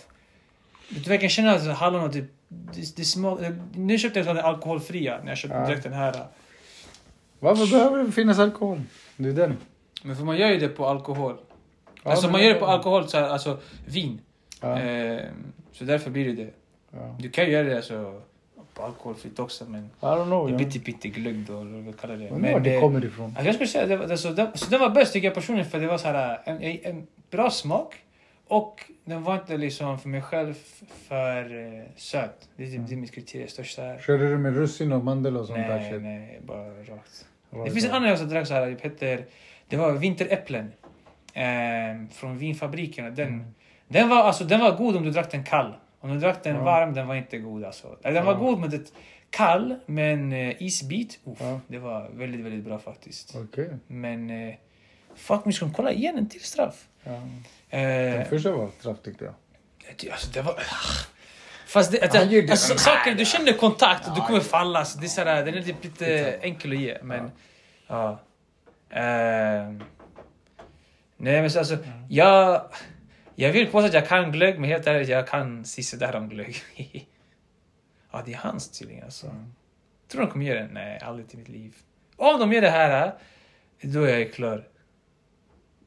Du verkar känna att hallon och typ... Det, det smak, nu köpte jag den alkoholfria när jag köpte Ja. direkt den här. Varför behöver det finnas alkohol? Det är den. Men för man gör ju det på alkohol. Alltså man gör det på alkohol, så här, alltså vin. Ja. Eh, så därför blir det det. Ja. Du kan ju göra det alltså, på alkoholfritt också men... I don't know. Är bitti pitti glögg då, eller vad kallar det. Undrar var det kommer ifrån. alltså jag skulle säga det, var- alltså, det, så den var bäst tycker jag personligen för det var så här, en, en, bra smak och den var inte liksom för mig själv för eh, söt. Det, är typ- det är mitt kriterium största. Körde du med russin och mandel och sånt där Nej, shit? nej, bara rakt. Var Det finns en annan jag drack så här, det heter, det var vinteräpplen. Eh, från vinfabriken. Den, Mm. Den, var, alltså, den var god om du drack den kall. Om du drack den Ja. varm, den var inte god alltså. Den var Ja. god med ett kall med en eh, isbit. Uff, Ja. Det var väldigt, väldigt bra faktiskt. Okej. Men eh, fuck, vi ska kolla igen en till straff. Ja. Eh, Den första var straff tyckte jag. det- alltså, det var... Fast det, Han gjorde alltså, saker, du känner kontakt och du Ja, kommer ja. falla. Så det är såhär, den är typ lite enkel att ge. Men, ja. Ehm. nej men så alltså, jag, jag vill påstå att jag kan glögg, men helt ärligt, jag kan sisådär om glögg. ja, det är hans tydligen alltså. Tror de kommer göra det? Nej, aldrig i mitt liv. Om de gör det här, då är jag klar.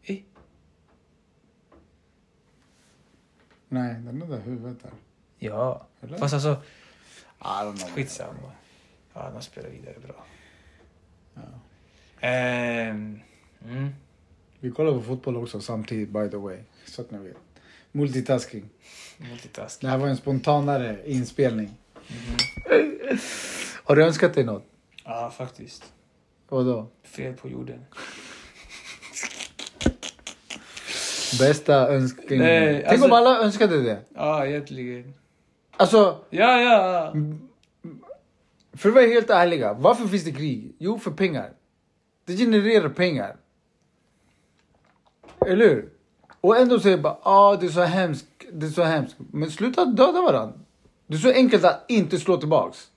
Eh, Nej, den är där huvudet där. Ja, Eller? fast alltså, I skitsamma. Ja, de spelar vidare bra. Ja. Ehm, mm. Vi kollar på fotboll också samtidigt by the way. Så att ni vet. Multitasking. Multitask. Det här var en spontanare inspelning. Mhm. Har du önskat dig något? Ja, faktiskt. Vadå? Fred på jorden. Bästa önskningen? Nej, Tänk alltså- om alla önskade det. Ja, egentligen. Alltså, Ja, ja. för att vara helt ärliga. Varför finns det krig? Jo, för pengar. Det genererar pengar. Eller hur? Och ändå säger bara ah, det är så hemskt, det är så hemskt. Men sluta döda varandra. Det är så enkelt att inte slå tillbaks.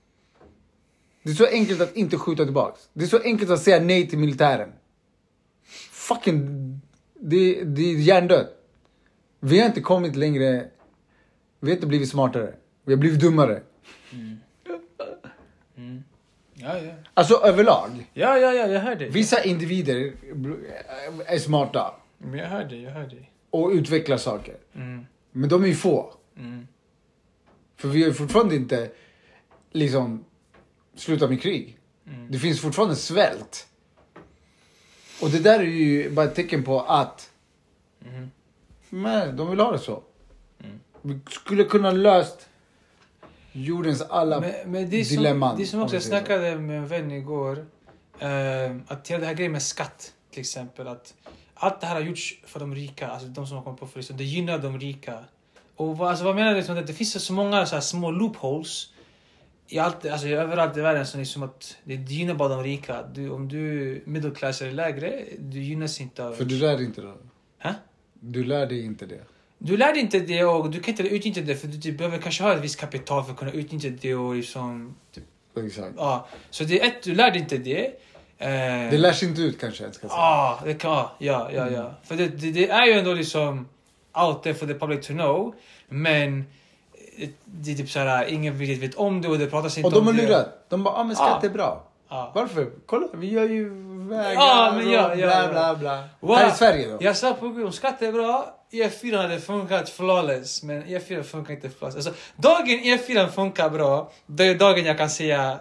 Det är så enkelt att inte skjuta tillbaks. Det är så enkelt att säga nej till militären. Fucking, det, det är hjärndött. Vi har inte kommit längre. Vi har inte blivit smartare. Vi har blivit dummare. Ja, ja. Alltså överlag. Ja, ja, ja, jag hör dig. Vissa individer är smarta Men jag hör dig, jag hör dig. Och utvecklar saker. Mm. Men de är ju få. Mm. För vi har ju fortfarande inte liksom slutat med krig. Mm. Det finns fortfarande svält. Och det där är ju bara ett tecken på att Mm. men, de vill ha det så. Mm. Vi skulle kunna löst jordens alla Men, men det som, dilemman. det som om också, jag snackade med en vän igår. Eh, att hela det här grejen med skatt, till exempel. Att allt det här har gjorts för de rika, alltså de som har kommit på för det. Gynnar de rika. Och vad, alltså, vad menar du? Liksom, att det finns så många så här, små loopholes i allt, alltså, överallt i världen som liksom att det gynnar bara de rika. Du, om du middle class eller lägre, du gynnas inte av... För du lär dig inte det. Hä? Du lär dig inte det. Du lär dig inte det och du kan inte utnyttja det för du typ behöver kanske ha ett visst kapital för att kunna utnyttja det och liksom... Typ, Exakt. ja. Så det är ett, du lär dig inte det. Eh, Det lärs inte ut kanske ska säga. Ja, det kan, ja, ja, ja. Mm. För det, det, det är ju ändå liksom out there for the public to know. Men eh, det är typ såhär, ingen riktigt vet om det och det pratas inte Och de om har det. lurat. De bara, ah, men skatt Ja. är bra. Ja. Varför? Kolla, vi gör ju vägar Ja, men ja, och ja, bla bla bla. Wow. Här i Sverige då? Jag sa på om skatt är bra, E4 hade funkat flawless. Men E4 funkar inte flawless. Alltså, dagen E4 funkar bra, det är dagen jag kan säga...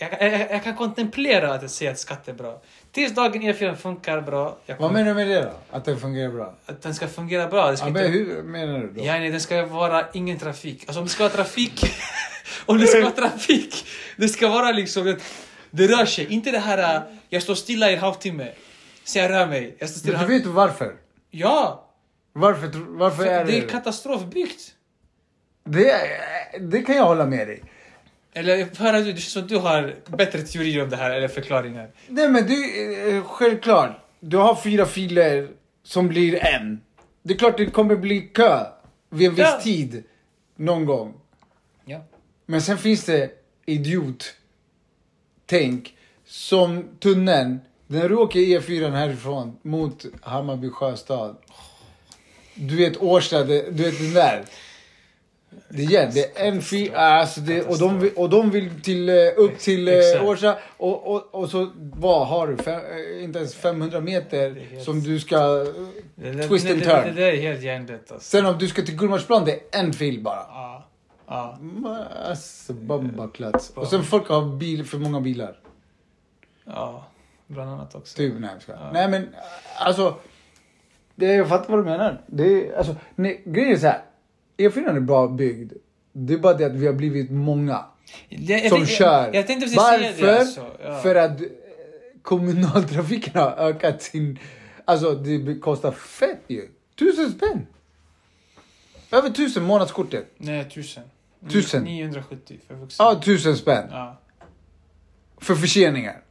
Jag, kan- jag, jag kan kontemplera att jag säger att skatt är bra. Tills dagen E4 funkar bra, jag Vad kommer, menar du med det då? Att det fungerar bra? att den ska fungera bra. Ska Ja, inte, men hur menar du då? Ja, nej, det ska vara ingen trafik. Alltså om det ska vara trafik... om det ska vara trafik, det ska vara liksom... Det, det rör sig. Inte det här, äh, jag står stilla i en halvtimme. Så jag rör mig. Jag står stilla. Men du vet varför? Ja! Varför, varför För är det det är katastrofbyggt. det? Det kan jag hålla med dig. Eller du, det känns som att du har bättre teorier om det här eller förklaringar. Nej men du, eh, självklart. Du har fyra filer som blir en. Det är klart det kommer bli kö vid en viss Ja. tid. Någon gång. Ja. Men sen finns det idiot tänk som tunneln. När du åker E4 härifrån mot Hammarby sjöstad. Du vet Årsta, du vet den där. Det är det är en fil, alltså det, och, de, och de vill till, eh, upp till Exakt. eh, och, och, och så vad har du? Fem, eh, inte ens 500 meter som du ska... Twist and turn. det, det är helt hjärndött alltså. Sen om du ska till Gullmarsplan, det är en fil bara. Ja. Ja. Alltså, bombaklats. Och sen folk har bil, för många bilar. Ja. Bland annat också. Typ, nej skojar. Ja. Nej men, alltså. Det, jag fattar vad du menar. Det alltså, nej, grejen är så här. E4 är bra byggd. Det är bara det att vi har blivit många jag, som jag, kör. Jag, jag tänkte Varför? det alltså. Ja. För att eh, kommunaltrafiken har ökat sin... Alltså det kostar fett ju. Tusen spänn. Över tusen månadskortet. Nej, tusen. Tusen? 970 för vuxna. Ja, tusen spänn. Ja. För förseningar.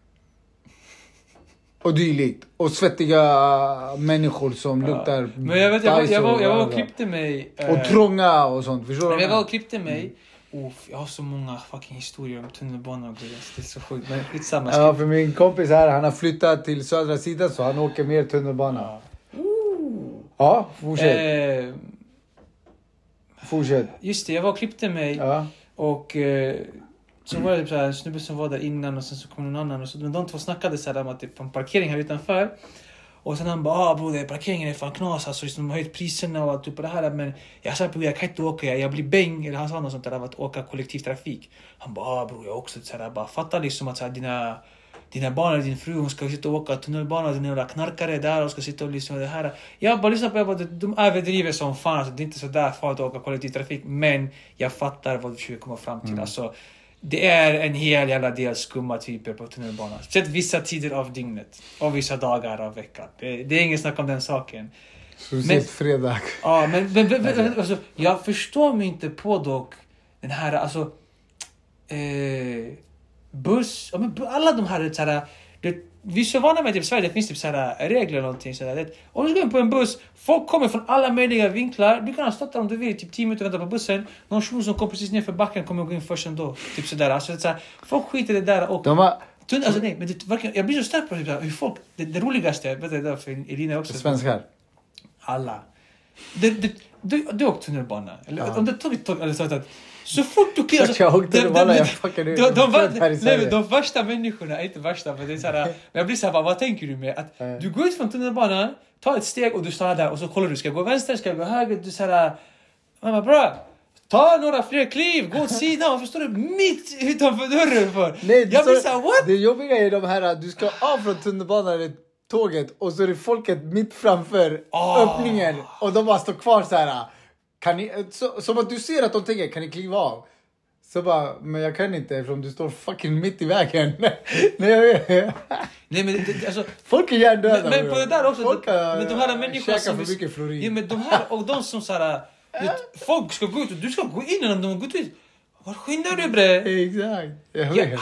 Och dylikt. Och svettiga människor som luktar Men jag vet, jag var, jag var, jag var och klippte mig. eh, och trånga och sånt. Förstår du? jag var och klippte mig. Uff, jag har så många fucking historier om tunnelbanan och grejer. Det är så sjukt. Men skitsamma. Ja, för min kompis här, han har flyttat till södra sidan så han åker mer tunnelbana. Ja. Ja, fortsätt. Eh, Fortsätt. just det, jag var och klippte mig. Ja. Och eh, så var det typ så här, en snubbe som var där innan och sen så kom någon annan. Och så, men de två snackade så här om att det är en parkering här utanför. Och sen han bara ah broder parkeringen är fan knas alltså. De har höjt priserna och allt typ på det här. Men jag sa bror jag kan inte åka, jag, jag blir bäng. Eller han sa något sånt där av att åka kollektivtrafik. Han bara ah bror jag också så här, bara fattar liksom att så här, dina dina barn eller din fru hon ska sitta och åka tunnelbana, den jävla knarkare där och ska sitta och lyssna på det här. Jag bara lyssnar på det, bara, de överdriver som fan. Alltså, det är inte så där farligt att åka kollektivtrafik. Men jag fattar vad du försöker komma fram till. Alltså, det är en hel jävla del skumma typer på tunnelbanan. Speciellt vissa tider av dygnet och vissa dagar av veckan. Det, det är ingen snack om den saken. Speciellt fredag. Ja, men, men, men, men alltså, jag förstår mig inte på dock den här, alltså... Eh, buss, ja, men alla de här, så här det, vi är så vana med typ, Sverige, det finns typ så här, regler eller någonting. Så här, det, om du ska in på en buss, folk kommer från alla möjliga vinklar. Du kan ha stått där om du vill, typ 10 minuter och vänta på bussen. Någon shuno som kom precis nerför backen kommer gå in först ändå. Typ sådär. Alltså, det är så här, folk skiter i det där och De har Tunn, alltså nej, men det, verkligen, jag blir så stark på typ, hur folk, det, det roligaste, vet du, det är för Elina också. svenskar. Alla. Det, det, du, du har åkt tunnelbana. Eller, Ja. Om du tagit tåg, eller så att så fort du. Klart jag åkte tunnelbana, jag fuckade de, de, de, nej, de värsta människorna inte värsta, men det är så här, men jag blir såhär, vad tänker du med? Att Ja. du går ut från tunnelbanan, tar ett steg och du stannar där och så kollar du, ska jag gå vänster, ska jag gå höger? Du såhär, man bara bra. Ta några fler kliv, gå åt sidan, varför står du mitt utanför dörren för? Nej, jag blir så- såhär, what? Det jobbiga är de här, du ska av från tunnelbanan tåget och så är det folket mitt framför Ah. öppningen och de bara står kvar så här. Kan ni, så, som att du ser att de tänker, kan ni kliva av? Så bara, men jag kan inte eftersom du står fucking mitt i vägen. Nej, jag vet. Nej men det, alltså, Folk är hjärndöda. Men, men på det där också, Folk har men de här människorna käkat som... för mycket fluorid. Ja, men de här, och de som såhär... vet, Folk ska gå ut och du ska gå in innan de har gått ut. Var skyndar du bre? Exakt. Jag Ja. vet.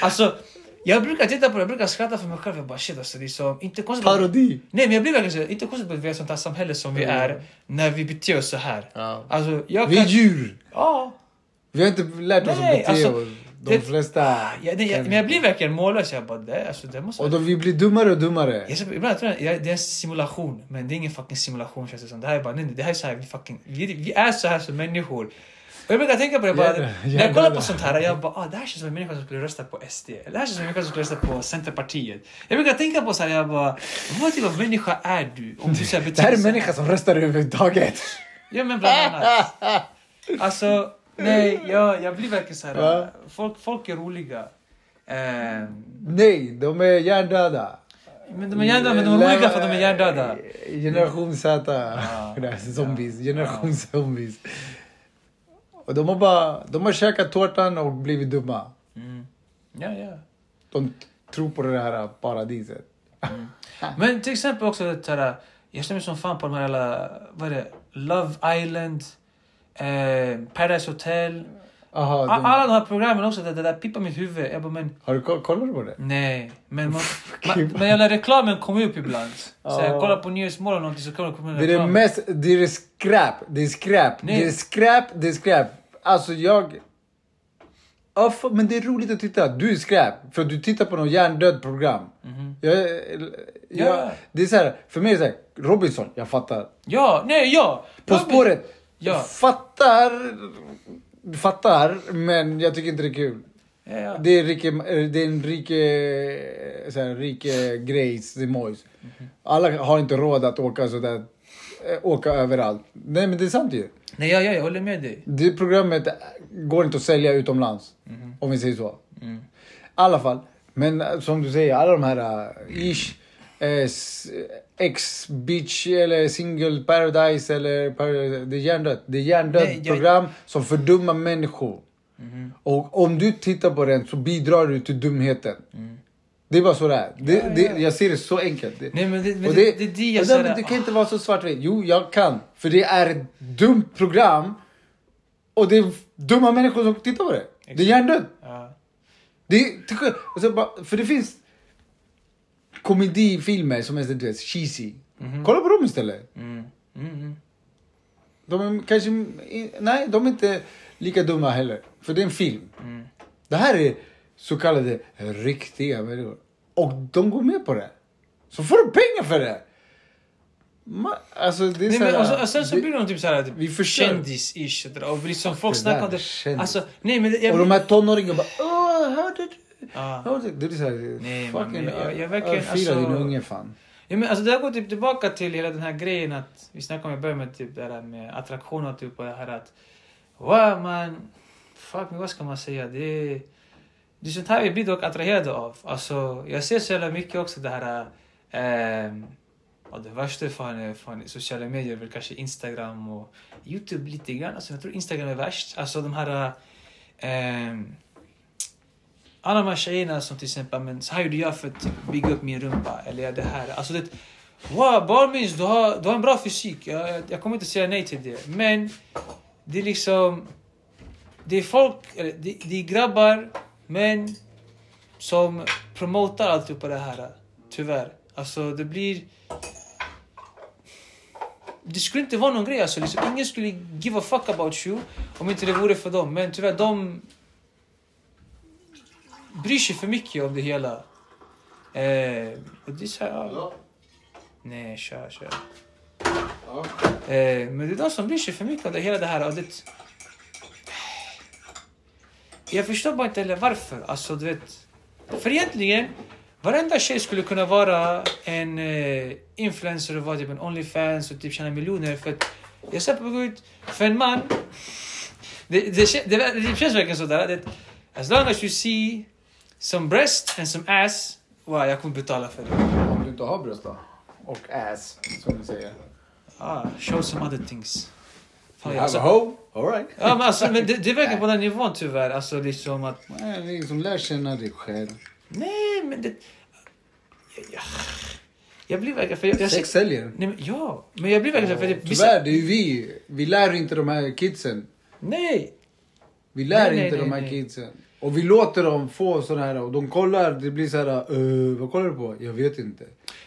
Alltså, jag brukar titta på det, jag brukar skratta för mig själv. Jag bara shit alltså, det är så... Inte konstigt Parodi. Nej men jag blir verkligen inte konstigt att vi är ett sånt här samhälle som vi är när vi beter oss så här. Ja. Alltså, jag Vi är kan... djur. Ja. Vi har inte lärt oss Nej, att bete alltså, oss. De det- flesta... Ja, det, jag, men jag blir verkligen mållös. Jag bara, det, alltså, det måste Och då vi blir dummare och dummare. Jag, ibland tror jag, jag det är en simulation, men det är ingen fucking simulation känns det som. Det här är bara, nej, nej, det här är så här, vi fucking, vi, vi är så här som människor. Jag brukar tänka på det bara, Hjärna- när jag kollar på sånt här, jag bara, ah, det här känns som en människa som skulle rösta på SD. Det här känns som en människa som skulle rösta på Centerpartiet. Jag brukar tänka på så här, jag bara, vad typ av människa är du? Om du så här, Det här är en människa som röstar överhuvudtaget. Ja men bland annat. Alltså, nej, jag, jag blir verkligen så här, folk, folk är roliga. Ehm, Nej, de är hjärndöda. men de är hjärndöda, men de är roliga för att de är hjärndöda. Generation Z. Är zombies. Generation zombies. Och de har bara de har käkat tårtan och blivit dumma. Mm. Ja, ja. De tror på det här paradiset. Men till exempel också här, jag stämmer som fan på de här alla, vad är det, Love Island, eh, Paradise Hotel. Aha, A- de, Alla de här programmen också, det, det där pippar mitt huvud. Jag bara, men har du ko- kollat på det? nej. Men, man, man, men jävla reklamen kommer upp ibland. Så jag Ja. kollar på Nyhetsmorgon eller någonting så kommer det komma en Det är det reklam. mest, det är skräp. Det är skräp. Nej. Det är skräp, det är skräp. Alltså jag... Ja, f- men det är roligt att titta. Du är skräp. För du tittar på något hjärndöd program. Mhm. Jag, jag, Ja. Det är så här, för mig är det så här, Robinson, jag fattar. Ja, nej, ja. På men- spåret, Ja. fattar. Fattar, men jag tycker inte det är kul. Ja, ja. Det är, rike, det är en rike, så här, rike grejs, det är mojs. Mhm. Alla har inte råd att åka sådär, eh, åka överallt. Nej men det är sant ju. Nej, ja, ja, jag håller med dig. Det programmet går inte att sälja utomlands. Om vi säger så. Mm. I alla fall. Men eh, som du säger, alla de här uh, ish, s- X-bitch eller single paradise eller paradise, det är hjärndött. Det är hjärndött Nej, jag- program som fördummar människor. Och om du tittar på den så bidrar du till dumheten. Det är bara så det är. Det, Ja, det, ja. jag ser det så enkelt. Det, Nej, men det, men det, det, det jag det, det kan inte vara så svartvitt. Jo, jag kan. För det är ett dumt program. Och det är dumma människor som tittar på det. Det är hjärndött. Ja. Det för det finns... komedifilmer som är du vet, cheesy. Mhm. Kolla på dem istället. Mm. Mm. Mm. De är kanske, nej de är inte lika dumma heller. För det är en film. Mm. Det här är så kallade riktiga människor. Och de går med på det. Så får du pengar för det. Ma, alltså det är Nej, så men, här, och, så, och sen så blir de typ såhär Vi förstör. kändis-ish. Och liksom folk snackar om det. Alltså, nej men... Jag, Och de här tonåringarna bara Åh, hörde du? Ja. Du? Det är såhär, Nej, fucking men jag- jag verkligen, alltså- din unge fan. Ja, men alltså det här går typ tillbaka till hela den här grejen att vi snackade om i början med typ det här med attraktion och typ och det här att wow man, fuck me, vad ska man säga? Det är, det är sånt här vi blir dock attraherade av. Alltså jag ser så jävla mycket också det här ehm, ja, det värsta fan är fan sociala medier, väl kanske Instagram och Youtube lite grann. Alltså jag tror Instagram är värst. Alltså de här ehm, alla de här tjejerna som till exempel, men så här gjorde jag för att typ bygga upp min rumpa. Eller det här. Alltså det, wow, barnminns, du har, du har en bra fysik. Jag, jag, jag kommer inte säga nej till det. Men det är liksom, det är folk, eller det, det är grabbar, män som promotar alltihopa det här. Tyvärr. Alltså det blir... Det skulle inte vara någon grej alltså. Liksom, ingen skulle give a fuck about you om inte det vore för dem. Men tyvärr, de bryr sig för mycket om det hela. Eh, och det är så här, ja. Nej, kör, kör. Ja. Eh, men det är de som bryr sig för mycket om det hela det här. Och det... Jag förstår bara inte heller varför. Alltså, du vet. För egentligen, varenda tjej skulle kunna vara en eh, influencer och vara typ en Onlyfans och typ tjäna miljoner. För att jag ser på ut för en man. Det, det, det, det känns verkligen sådär. Det, as long as you see some breast and some ass, wow, jag kommer betala för det. Om du inte har bröst då? Och ass, som du säger. Ah, show some other things. Fan, You alltså, have a hoe? Alright. ja, men, alltså, men det, det verkar på den nivån tyvärr. Alltså liksom att... Nej, det är som lär känna dig själv. Nej, men det... Jag, jag, jag blir verkligen... För jag, jag, Sex säljer. nej, men, ja, men jag blir verkligen... För det, Tyvärr, det är ju vi. Vi lär inte de här kidsen. nej! Vi lär Nej, nej, inte nej, de här nej. kidsen. Och vi låter dem få såna här och de kollar, det blir så här, "Eh, vad kollar du på? Jag vet inte.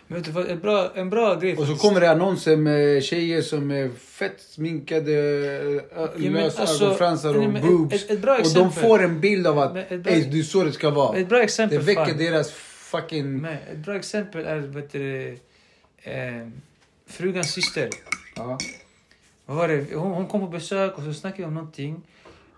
Men vet du vad, en bra, en bra grej Och så kommer det annonser med tjejer som är fett sminkade, men lösa alltså, ögonfransar och nej, ett- boobs. ett- ett bra och de får en bild av att ett bra- "Ey, det är så det ska vara. Ett bra Det exempel. väcker fan. deras fucking... Men ett bra exempel är vet du, eh, frugans syster. Ja. Vad var det? Hon, hon kom på besök och så snackade vi om någonting.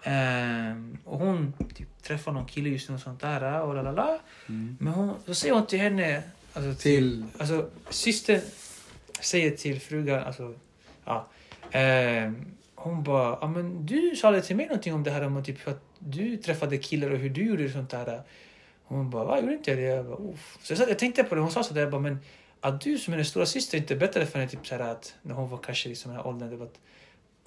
Ehm, och hon typ, träffade någon kille just nu och sånt där. Och la, la, la. Mm. Men hon, så säger hon till henne... Alltså, Till... Alltså, systern säger till frugan, alltså, ja. ehm, hon bara, men du sa aldrig till mig någonting om det här om typ att du träffade killar och hur du gjorde sånt där. Hon bara, va, gjorde inte jag det? Jag, bara, Uff. Så jag, jag tänkte på det, hon sa sådär, jag bara, men att du som är den stora syster inte berättade för henne typ så här att när hon var kanske liksom i den här åldern, det var att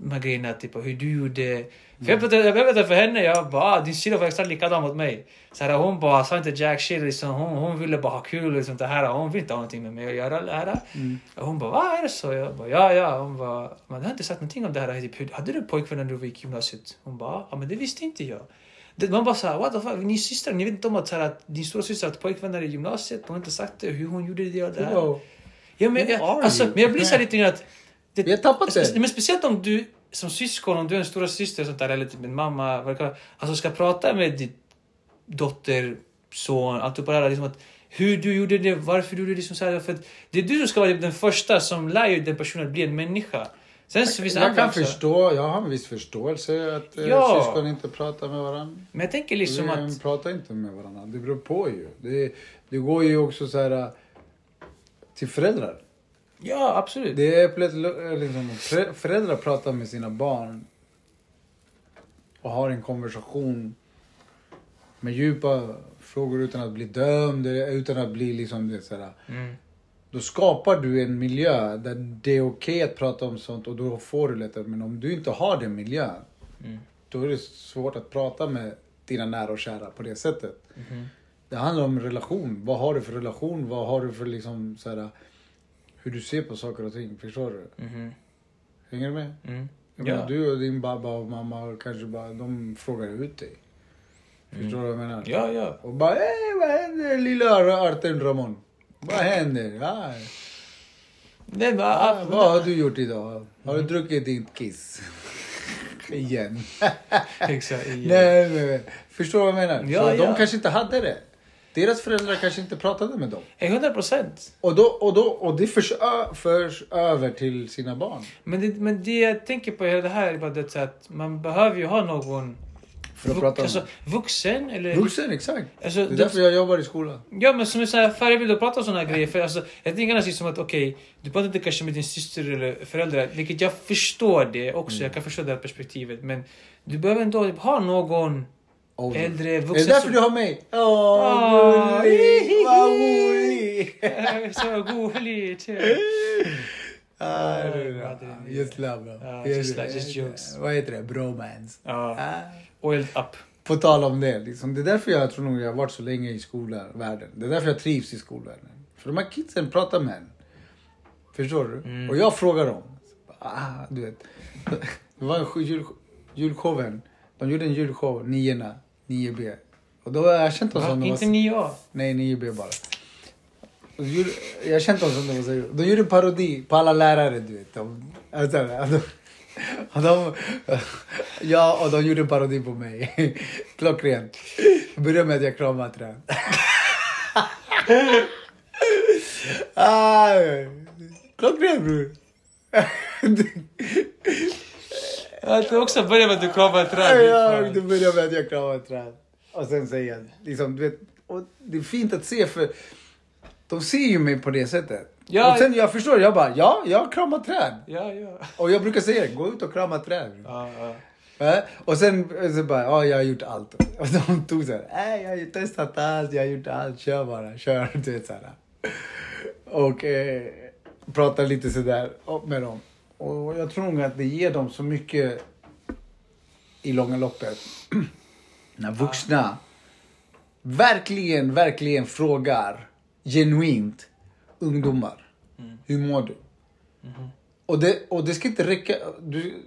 de här grejerna, typ hur du gjorde. För jag berättade, jag berättade för henne, jag bara, ah, din syrra var exakt likadan mot mig. Så här, hon bara sa inte jack shit, liksom, hon, hon ville bara ha kul och sånt där. Hon vill inte ha någonting med mig att göra. Det här. Mm. Hon bara, vad är det så? Jag bara, ja, ja. Hon bara, du har inte sagt någonting om det här. Typ, hade du pojkvän när du gick gymnasiet? Hon bara, ja men det visste inte jag. Det, man bara såhär, what the fuck, ni systrar, ni vet inte om att, här, att din stora syster har pojkvänner i gymnasiet? Hon har inte sagt det, hur hon gjorde det och det här. Wow. Ja, men, jag, alltså, men jag blir så här lite grann att... Det, Vi har tappat det. Men speciellt om du som syskon, om du är en stora syster sånt där, eller typ en mamma, alltså ska prata med din dotter, son, allt det där, liksom att hur du gjorde det, varför du gjorde det som så här, för att det är du som ska vara den första som lär den personen att bli en människa. Sen så finns Jag kan också. förstå, jag har en viss förståelse att eh, Ja. syskon inte pratar med varandra. Men jag tänker liksom vi att... pratar inte med varandra. Det beror på ju. Det, det går ju också så här eh, till föräldrar. Ja, absolut. Det är plötsligt liksom, föräldrar pratar med sina barn och har en konversation med djupa frågor utan att bli dömd, eller utan att bli liksom det så här. Mm. Då skapar du en miljö där det är okej att prata om sånt och då får du lättare. Men om du inte har den miljön, Mm. då är det svårt att prata med dina nära och kära på det sättet. Mhm. Det handlar om relation. Vad har du för relation? Vad har du för liksom så här, hur du ser på saker och ting. Förstår du? Mhm. Hänger du med? Mm. Jag Ja. du och din babba och mamma kanske bara, de frågar ut dig. Förstår du vad jag menar? Ja, ja. Och bara, eh, vad händer lilla Arten Ramon? Vad händer? Nej, men, Ah, vad har du gjort idag? Har du druckit ditt kiss? Igen. Exakt. igen. Nej, men förstår du vad jag menar? Ja, Så de ja. kanske inte hade det. Deras föräldrar kanske inte pratade med dem. Eh, 100 procent. Och, då, och, då, och det förs, ö, förs över till sina barn. Men det, men det jag tänker på hela det här är bara det att man behöver ju ha någon För att vux- prata om alltså, vuxen eller... Vuxen, exakt. Alltså, Det är därför jag jobbar i skolan. Ja men som är såhär förebild att prata om här grejer. För alltså, jag tänker nästan som att okej, du pratar inte kanske med din syster eller föräldrar. Vilket jag förstår det också. Mm. Jag kan förstå det här perspektivet. Men du behöver ändå ha någon Oh, äldre är vuxen det därför som- du har mig? Åh, Åh, gullig! Vad gullig! Så gulligt. Ah, är är det. Just love bro. Ja, Just- like- just jokes. Vad heter det? Bromance. Ja, Ah. oiled up. På tal om det, liksom, det är därför jag tror nog jag har varit så länge i skolvärlden. Det är därför jag trivs i skolvärlden. För de här kidsen pratar med en. Förstår du? Mm. Och jag frågar dem. Ah, du vet. Det var en jul, julshowen. De gjorde en julshow, niorna, 9B. Och då har jag känt dem som de Inte var... 9A. Nej, 9B bara. Gjorde, jag har känt dem som de var seriösa. De gjorde parodi på alla lärare, du vet. De, alltså, de, och de, ja, och de gjorde en parodi på mig. Klockrent. Började med att jag kramade träd. ah, klockrent bror. Att du också börjar med att du kramar ett träd. Ja, det började med att jag kramade ett träd. Och sen säger jag, liksom, du vet, och det är fint att se för de ser ju mig på det sättet. Ja. Och sen jag förstår, jag bara, ja, jag kramar träd. Ja, ja. Och jag brukar säga, gå ut och krama träd. ja, ja. Och sen så bara, ja, jag har gjort allt. Och de tog så här, jag har testat allt, jag har gjort allt, kör bara, kör. Du vet, så här. Och eh, pratar lite sådär med dem. Och jag tror nog att det ger dem så mycket i långa loppet. När vuxna verkligen, verkligen frågar genuint ungdomar. Mm. Hur mår du? Och, det, och det ska inte räcka. Du,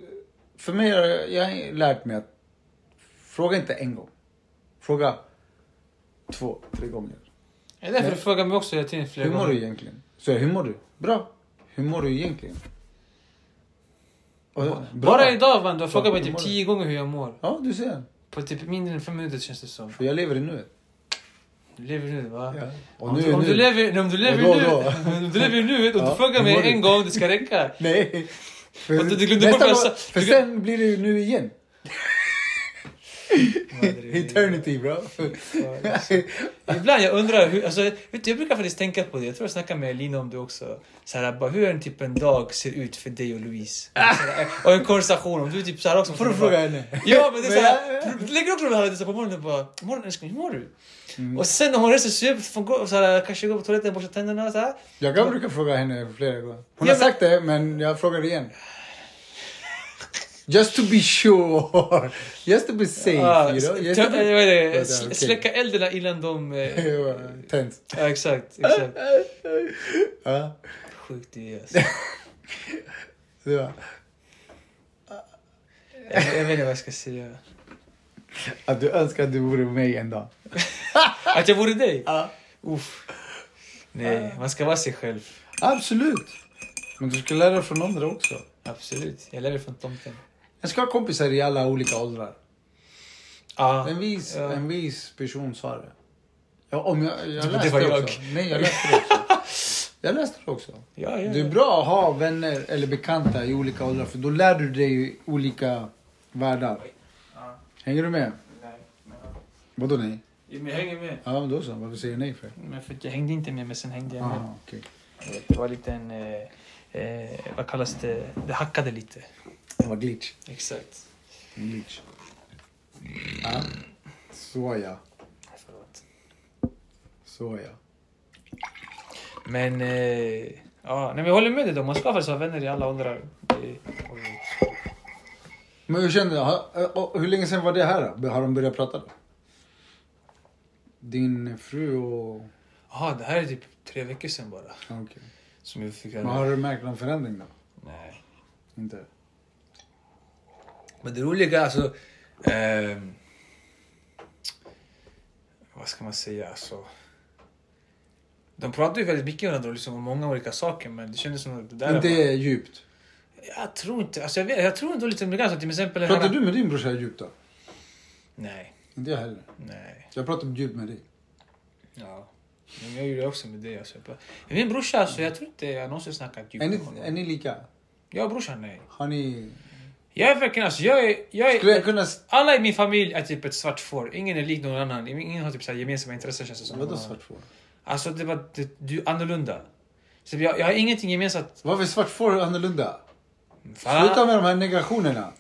för mig har jag, har lärt mig att fråga inte en gång. Fråga två, tre gånger. Det är därför du frågar mig också hela tiden flera Hur mår gånger. du egentligen? Så hur mår du? Bra. Hur mår du egentligen? Bra. Bara idag man, du har frågat mig typ du? tio gånger hur jag mår. Ja, du ser. På typ mindre än fem minuter känns det som. För jag lever i nuet. Du lever nu va? Ja. Om, nu du, om, nu. du lever, om du lever Och då, nu, då. om du lever nu och Ja, du frågar mig du? en gång, det ska räcka. Nej. För, Och du glömde bort. För Du- sen blir det ju nu igen. Eternity bro. Ibland jag undrar hur, alltså, vet du, jag brukar faktiskt tänka på det. Jag tror jag snackade med Lina om det också. Så här, bara, hur en typ en dag ser ut för dig och Louise. Så här, och en konversation. Om du typ så här också. Får du fråga henne? Ja men det är Men såhär, du lägger också det här så på morgonen bara Morgon älskling, hur mår du? Mm. Och sen när hon reser sig upp, får gå, så här, kanske gå på toaletten och borsta tänderna så här. Jag kan brukar fråga henne flera gånger. Hon Ja, har men- sagt det, men jag frågar igen. Just to be sure. Just to be safe, Ah, you know. Just to be... vad är det? Ja, S- okej. Släcka eldarna innan de... eh, Tänt. Ja, exakt, exakt. Ja, Sjukt det är alltså. jag, jag vet inte vad jag ska säga. Att du önskar att du vore mig en dag. Att jag vore dig? Ja. Uff. Nej, man ska vara sig själv. Absolut. Men du ska lära dig från andra också. Absolut. Jag lär mig från tomten. Jag ska ha kompisar i alla olika åldrar. Ja. En vis, Ja. en vis person sa det. Ja, om jag, jag Det läste var det jag. också. Nej, jag läste det också. Jag läste det också. Ja, ja, Det är bra att ha vänner eller bekanta i olika åldrar för då lär du dig olika världar. Ja. Hänger du med? Nej, men- Vadå nej? Men jag hänger med. Ja, men då så. Varför säger jag nej för? Men för att jag hängde inte med, men sen hängde jag med. Aha, okej. Det var lite en... Eh, eh, vad kallas det? Det hackade lite. Det var glitch. Exakt. Glitch. Ja. Så ja. Förlåt. Så ja. Men... Eh, ja, nej, men jag håller med dig då. Man ska faktiskt ha vänner i alla åldrar. Det, Men hur kände du? Och Hur länge sedan var det här då? Har de börjat prata då? Din fru och... Jaha, det här är typ tre veckor sedan bara. Ja, okej. Som jag fick Men har du märkt någon förändring då? Nej. Inte? Men det roliga är alltså... ehm, vad ska man säga? Alltså, De pratar ju väldigt mycket varandra liksom, om många olika saker men det kändes som att det där Inte var... djupt. Jag tror inte, alltså jag, vet, jag tror inte lite ganska till exempel Pratar här... du med din brorsa djupt då? Nej, Inte jag heller. nej. Jag pratar djupt med dig. Ja. Men jag gjorde det också med det. Alltså. Men min brorsa, alltså, jag tror inte jag någonsin snackat djupt Är med honom. är ni lika? Jag och brorsan, nej. Har ni... Jag är verkligen, alltså, jag är... Jag Skulle jag är kunna... alla i min familj är typ ett svart får. Ingen är lik någon annan. Ingen har typ så här gemensamma intressen känns det som. Vadå svart får? Alltså det var det, du är annorlunda. Så jag, jag har ingenting gemensamt. Varför är svart får annorlunda? Fan. Sluta med de här negationerna.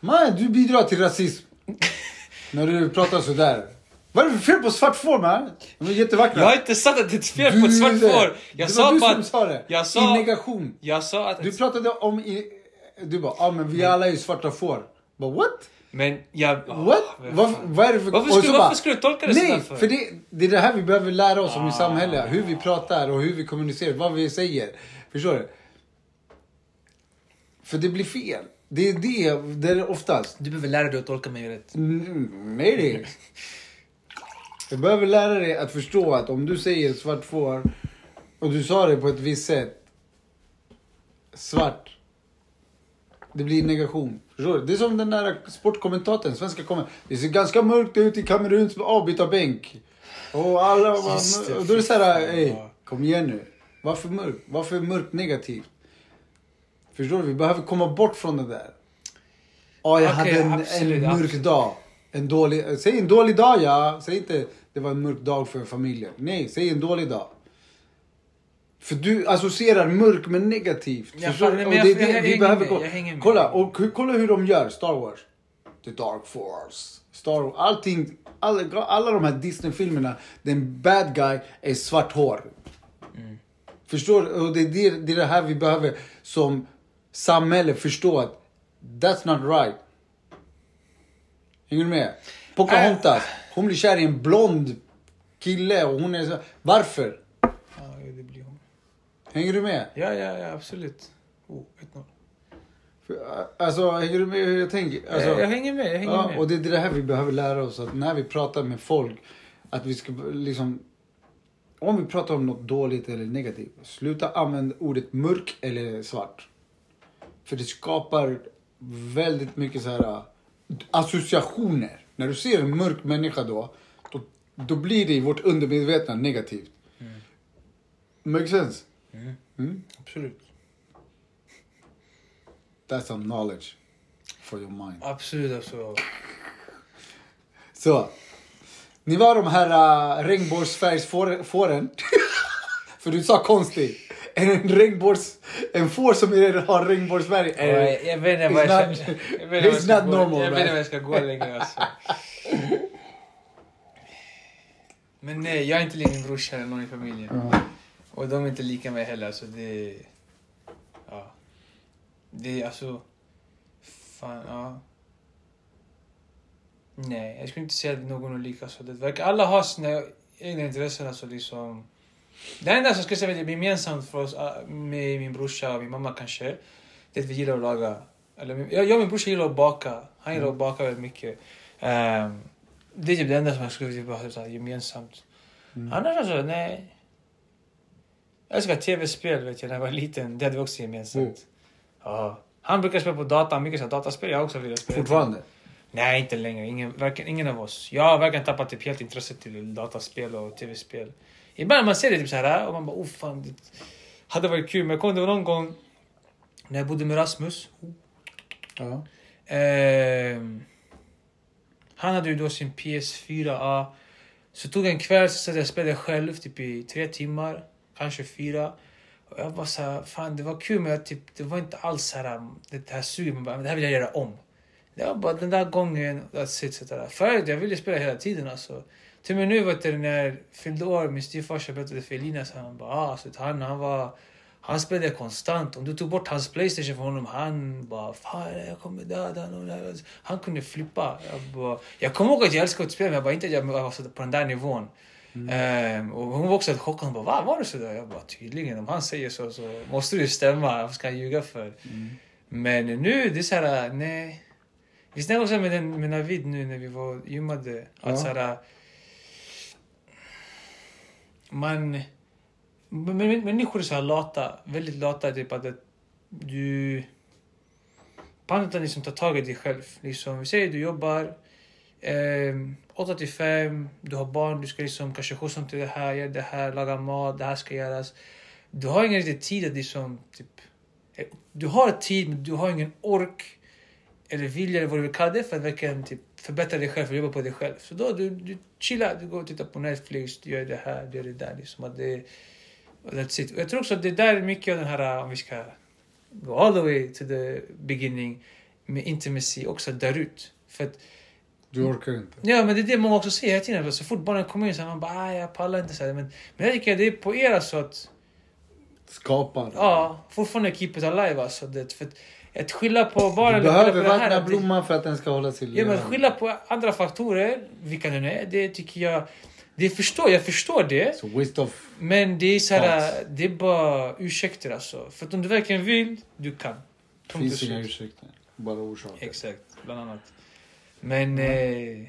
Man, du bidrar till rasism. När du pratar sådär. Vad är det för fel på svart får man? De är jättevackra. Jag har inte sagt att det är fel på ett Du- svart får. det Jag var sa du bara som att... sa det. Jag sa- I negation. Jag sa att... Du pratade om... I, du bara, ja ah, men vi alla är ju svarta får. Bara, what? Men jag... What? Vad Vad, fan. vad är det för... Varför och skulle- varför skulle du tolka det Nej, sådär för? för det, det är det här vi behöver lära oss om i Ah. samhället. Hur vi pratar och hur vi kommunicerar, vad vi säger. Förstår du? För det blir fel. Det är det, det är det oftast. Du behöver lära dig att tolka mig rätt. Mm, Nej det. Du behöver lära dig att förstå att om du säger svart får och du sa det på ett visst sätt. Svart. Det blir negation. Förstår du? Det är som den där sportkommentatorn, svenska kommentatorn. Det ser ganska mörkt ut i Kameruns avbytarbänk. Och alla Just det, och då är det fy såhär, fan, ey, kom igen nu. Varför mörkt? Varför mörkt negativt? Förstår du? Vi behöver komma bort från det där. Ja, jag Okej, hade en, absolut, en mörk absolut. dag. En dålig, säg en dålig dag ja. Säg inte det var en mörk dag för familjen. Nej, säg en dålig dag. För du associerar mörk med negativt. Fan, men Och jag- det är jag det hänger vi behöver med, gå- jag hänger med. Kolla, och kolla hur de gör Star Wars. The Dark Force. Star Wars. Allting. Alla, alla de här Disney-filmerna. Den bad guy är svart hår. Mm. Förstår? Och det är det, det är det här vi behöver som samhälle förstå att that's not right. Hänger du med? Pocahontas. Hon blir kär i en blond kille och hon är så... Varför? Ja, det blir hon. Hänger du med? Ja, ja, ja, absolut. Oh, 1-0. För, Alltså, hänger du med hur jag tänker? Alltså, jag, jag hänger med, jag hänger ja, med. och det är det här vi behöver lära oss. Att när vi pratar med folk, att vi ska liksom... Om vi pratar om något dåligt eller negativt, sluta använda ordet mörk eller svart. För det skapar väldigt mycket så här äh, associationer. När du ser en mörk människa då, då, då blir det i vårt undermedvetna negativt. Makes sense? Mm, Mm? absolut. That's some knowledge for your mind. Absolut, alltså. Så. Ni var de här uh, regnbågsfärgsfåren. För du sa konstigt. En regnbågs... En får som är, har regnbågsfärg. Ja, jag, jag vet inte vad jag ska... It's not normal, Jag vet inte vad jag ska gå längre alltså. Men nej, jag är inte min brorsa eller någon i familjen. Och de är inte lika mig heller. Alltså det... Ja. Det är alltså... Fan, ja. Nej, jag skulle inte säga att någon är lika. Så det verkar, alla har sina egna intressen. Alltså liksom. Det enda som skulle säga är gemensamt för oss, äh, med min brorsa och min mamma kanske, det är att vi gillar att laga. Eller, jag, jag och min brorsa gillar att baka. Han gillar att baka väldigt mycket. Ehm, det är typ det enda som jag skulle vilja ha så här gemensamt. Annars alltså, nej. Jag älskar tv-spel vet jag när jag var liten. Det hade vi också gemensamt. Mm. Ja. Han brukar spela på data, mycket så dataspel. Jag har också velat spela. Fortfarande. Nej, inte längre. Ingen, varken, ingen av oss. Jag har verkligen tappat typ helt intresse till dataspel och tv-spel. Ibland man ser det typ så här och man bara oh fan. Det hade varit kul. Men jag kommer någon gång när jag bodde med Rasmus. Ja. Ehm, han hade ju då sin PS4. Ja. Så tog en kväll så satt jag och spelade själv typ i tre timmar. Kanske fyra. Och jag bara så här, fan det var kul men jag, typ, det var inte alls så här, um, det här suger. Bara, det här vill jag göra om. Det var bara den där gången, that's it. Förut jag ville spela hela tiden alltså. Till och med nu vet du, när jag fyllde år, min styvfarsa berättade för Elias, han bara, ah, så han, han var, han spelade konstant. Om du tog bort hans Playstation från honom, han bara, fan jag kommer döda honom. Han kunde flippa. Jag, bara, jag kommer ihåg att jag älskade att spela, men jag bara inte att jag var på den där nivån. Ehm, och hon var också helt chockad. Hon bara, Va, var det sådär? Jag bara, tydligen. Om han säger så så måste det ju stämma. Vad ska han ljuga för? Men nu, det är såhär, nej. Vi snackade också med, den, med Navid nu när vi var gymmade. Att Ja. såhär, man, Men, men, människor är så här lata, väldigt lata, typ att du... Att liksom ta tag i dig själv. Liksom, vi säger du jobbar eh, 8 till 5, du har barn, du ska liksom kanske skjutsa dem till det här, göra det här, laga mat, det här ska göras. Du har ingen riktig tid att liksom, typ... Eh, du har tid, men du har ingen ork eller vilja eller vad du vill kalla det för att verkligen typ, förbättra dig själv och jobba på dig själv. Så då du, du chillar, du går och tittar på Netflix, du gör det här, du gör det där. Liksom, att det, och that's it. Och jag tror också att det där är mycket av den här, om vi ska go all the way to the beginning, med intimacy också där ut. För att, du orkar inte. ja men det är det många också säger hela tiden. Så fort barnen kommer in så här, man bara, "Aj, jag pallar inte. Så här. Men, men jag tycker att det är på er alltså att Skapar. Ja, fortfarande keep it alive alltså. Det, för att, att skylla på barnen... Du behöver det vattna att det- blomman för att den ska hålla sig Ja, men levande. skylla på andra faktorer, vilka det nu är, det tycker jag... Det förstår, jag förstår det. Så waste of... Men det är så här, det är bara ursäkter alltså. För att om du verkligen vill, du kan. Och finns inga ursäkter. Bara orsaker. Exakt, bland annat. Men... Eh,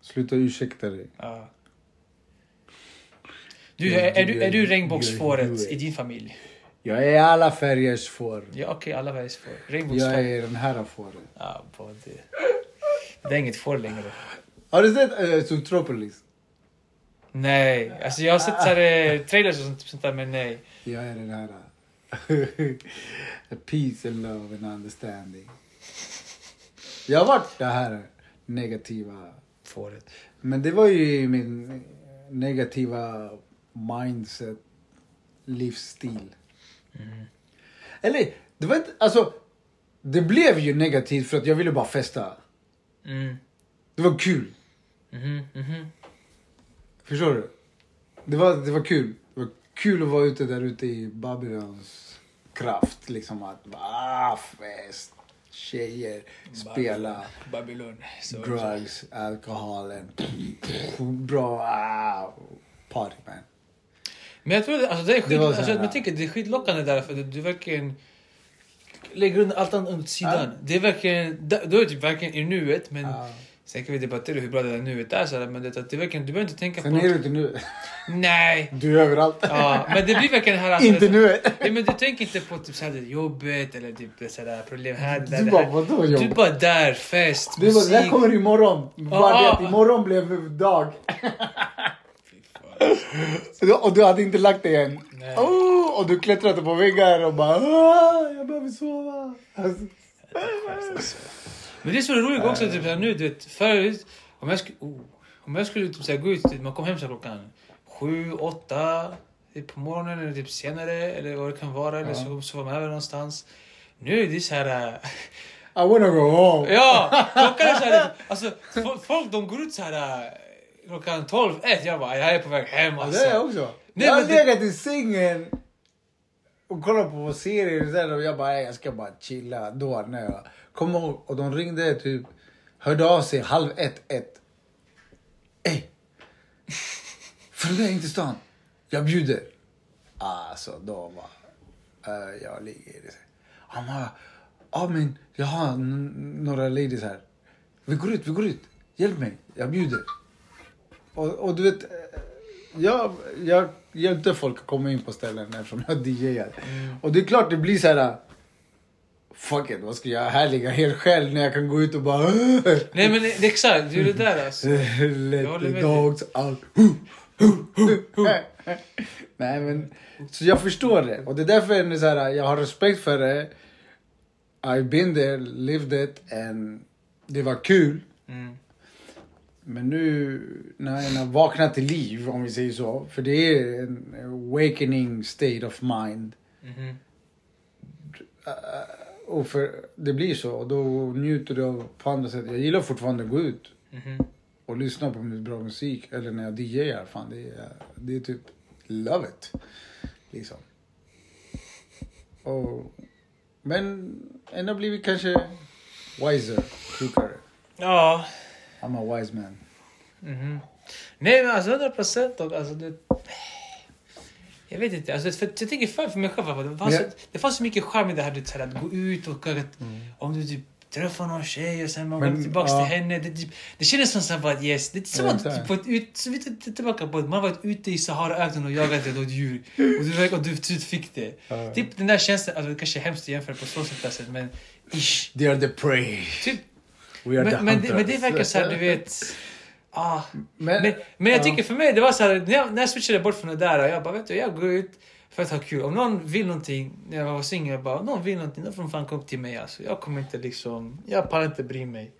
Sluta ursäkta dig. ja. Du, är, är, du, är du regnbågsfåret i din familj? Jag är alla färgers får. Ja, okej, alla vägs får. Jag är den här fåret. Ja, bara det. Är inget får längre. Har du sett uh, Zootropolis? Nej, alltså jag har sett så eh, trailers och sånt, sånt där, men nej. Jag är den här... uh, Peace and love and understanding. Jag har varit det här negativa. Fåret. Men det var ju min negativa mindset, livsstil. Eller, det var inte... Alltså, det blev ju negativt för att jag ville bara festa. Mm. Det var kul. Mhm, mhm. Förstår du? Det var, det var kul. Det var kul att vara ute där ute i Babylons kraft. Liksom att, ah, fest, tjejer, spela, Babylon. Så, drugs, alkoholen. Bra, ah, party man. Men jag tror alltså det är skit, Det alltså, jag tänker det är skitlockande där för du, du verkligen lägger allt annat åt sidan. Ja. Det är verkligen, då är typ verkligen i nuet men Ah. Sen kan vi debattera hur bra det där nuet är så här, men det, att det verkligen, du behöver inte tänka Sen på är du inte nu. Nej! Du är överallt. Ja, men det blir verkligen här alltså, inte nu. Nej, men du tänker inte på typ såhär jobbet eller typ såhär problem här, det där, Du bara, vadå Du jobb? bara där, fest, Du bara, det där musik. kommer imorgon. Bara Ah. det imorgon blev dag. Och du hade inte lagt dig än. Oh, och du klättrade på väggar och bara, ah, jag behöver sova. Alltså, Men det är så roligt också, typ såhär, nu du vet, förut, om jag skulle, oh, om jag skulle typ gå ut, typ, man kom hem så här klockan sju, åtta, typ på morgonen eller typ senare eller vad det kan vara, eller så, så var man över någonstans. Nu är det så här. äh, I wanna go home. Ja, klockan är såhär, alltså fo- folk de går ut såhär äh, klockan 12, ett, jag bara, jag är på väg hem Ja, alltså. det är jag också. Nej, jag har legat i sängen och kollat på serier och, och jag bara, "Nej, jag ska bara chilla. Då när jag kom ihåg och de ringde typ, hörde av sig halv ett, ett. Ey! Följ med in till stan. Jag bjuder. Alltså, då var uh, jag ligger i det. Han bara, ja men jag har några ladies här. Vi går ut, vi går ut. Hjälp mig, jag bjuder. Och, och du vet, eh, jag, jag hjälpte folk att komma in på ställen eftersom jag DJar. Och det är klart det blir så här. Fuck it, vad ska jag här ligga helt själv när jag kan gå ut och bara... Nej men det, exakt, det är det där alltså. Let the dogs out. Nej men, så jag förstår det. Och det är därför det är så här, jag har respekt för det. I've been there, lived it and det var kul. Mm. Men nu när jag vaknar till liv, om vi säger så. För det är en awakening state of mind. Mhm. Och för, det blir så. Och då njuter du av på andra sätt. Jag gillar fortfarande att gå ut Mhm. och lyssna på bra musik. Eller när jag DJar. Fan, det är, det är typ love it. Liksom. Och, men ändå blivit kanske wiser, klokare. Ja. I'm a wise man. Mhm. Nej men alltså 100 procent alltså det... Jag vet inte, alltså, för, jag tänker för, för mig själv. Det fanns, Men jag- det fanns så mycket charm i det här, du vet, så här, att gå ut och att, om du typ träffa någon tjej och sen man Men, går tillbaka ja. till henne. Det, typ- det kändes som så att yes. Det är som att exakt. på ett ut, så vi tittar tillbaka på att man varit ute i Saharaöknen och jagat ett djur. Och du, och du slut fick det. Ja. Typ den där känslan, alltså det kanske är hemskt att jämföra på så sätt alltså, men ish. They are the prey. Typ, We are the men, men, det, men det hunters. verkar så här, du vet... Ah, Men, men, men jag ja. tycker för mig, det var så här, när jag, när jag switchade bort från det där, jag bara, vet du, jag går ut för att ha kul. Om någon vill någonting, när jag var singel, jag bara, om någon vill någonting, då får de fan komma upp till mig alltså. Jag kommer inte liksom, jag pallar inte bry mig.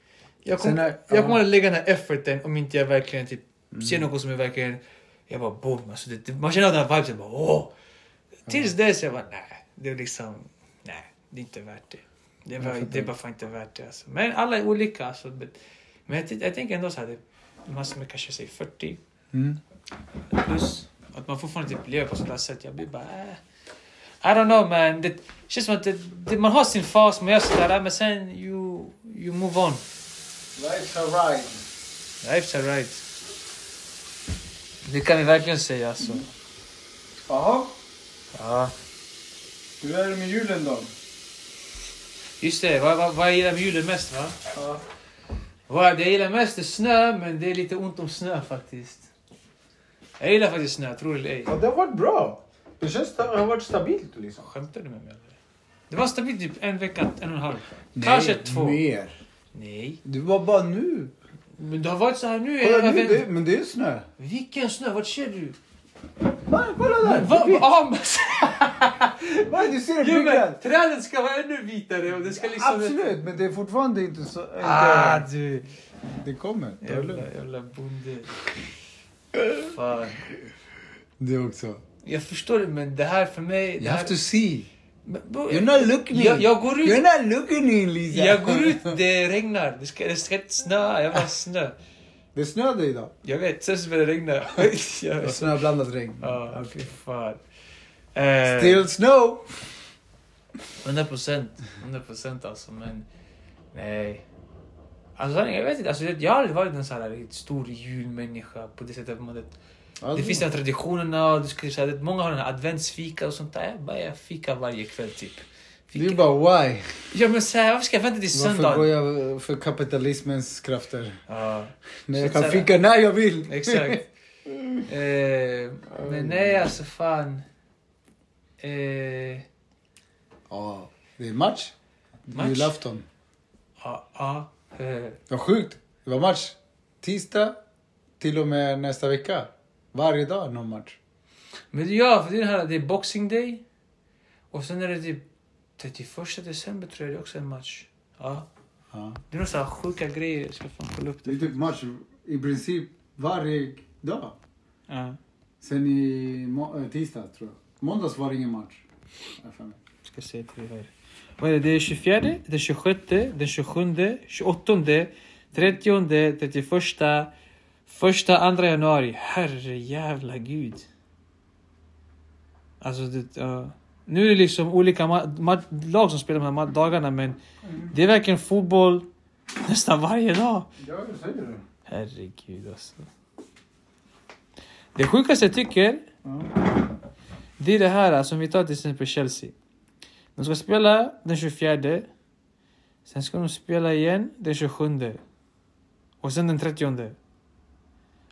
Jag kommer, är- jag ja. kommer att lägga den här efforten om inte jag verkligen typ, Mm. ser något som är verkligen, jag bara boom, alltså det, man känner den här vibesen, bara åh. Tills dess jag bara, nej, det är liksom, nej, det är inte värt det. Det är, Jag bara, fattar. det är bara fan inte värt det alltså. Men alla är olika alltså. Men jag, jag tänker ändå så här, det- man som är kanske säger 40 Mm. plus, att man fortfarande typ lever på sådär sätt. Jag blir bara, äh. I don't know man. Det känns som att det, det, man har sin fas, man gör sådär, men sen you, you move on. Life's a ride. Life's alright. Det kan vi verkligen säga alltså. Jaha, Ja. hur är det med julen då? Just det, vad, vad, vad gillar med julen mest va? Ja. Vad det jag gillar mest är snö, men det är lite ont om snö faktiskt. Jag gillar faktiskt snö, tror det eller ej. Ja, det har varit bra. Det känns det har varit stabilt liksom. Skämtar du med mig eller? Det var stabilt typ en vecka, en och en halv. Kanske två. mer. Nej. Det var bara nu. Men det har varit så här nu. Kolla nu, det, men det är snö. Vilken snö? Vart ser du? Va, kolla där! Va, det är va. Va, du ser jo, men, trädet ska vara ännu vitare och det ska liksom... Absolut, men det är fortfarande inte så... Ah, du. det kommer. Det Jävla, jävla bonde. Fan. Det också. Jag förstår det, men det här för mig... You här, have to see. Men, bro, You're not looking in. jag, jag går ut... You're not looking in, Lisa. Jag går ut, det regnar. Det ska, det ska inte snöa, jag bara snö. Det snöade idag. Jag vet, sen så börjar det regna. snöblandat regn. Ja, fy fan. Eh, Still snow. 100 procent. 100 procent alltså, men... Nej. Alltså, jag vet inte. Alltså, jag har aldrig varit en sån här stor julmänniska på det sättet. Man, det, det finns de här traditionerna och det ska, så här, det- många har här adventsfika och sånt där. Jag bara, jag fikar varje kväll typ. Det är bara why? Ja men så här, varför ska jag vänta till Varför söndag? går jag för kapitalismens krafter? Ja, När jag kan fika när jag vill. exakt. eh, men nej alltså fan. Eh, Ja, det är match. Match? Julafton. ja, ja. Eh, var sjukt. Det var match. Tisdag till och med nästa vecka. Varje dag någon match. Men ja, för det är, här, det är Boxing Day. Och sen är det typ 31 december tror jag det är också en match. Ja. Ja. Det är några sådana sjuka grejer. Jag ska fan kolla upp Det det. är typ match i princip varje dag. Ja. Sen i äh, tisdag tror jag. Måndags var det ingen match. Jag. Ska se till det här. Vad är det? Det är 24, den 26, den 27, 28, 30, 31, första, 2 januari. Herre jävla gud. Alltså det, ja. Nu är det liksom olika lag som spelar de här dagarna men det är verkligen fotboll nästan varje dag. Ja, säger det. Herregud alltså. Det sjukaste jag tycker Ja. det är det här som vi tar till exempel Chelsea. De ska spela den 24. Sen ska de spela igen den 27. Och sen den 30.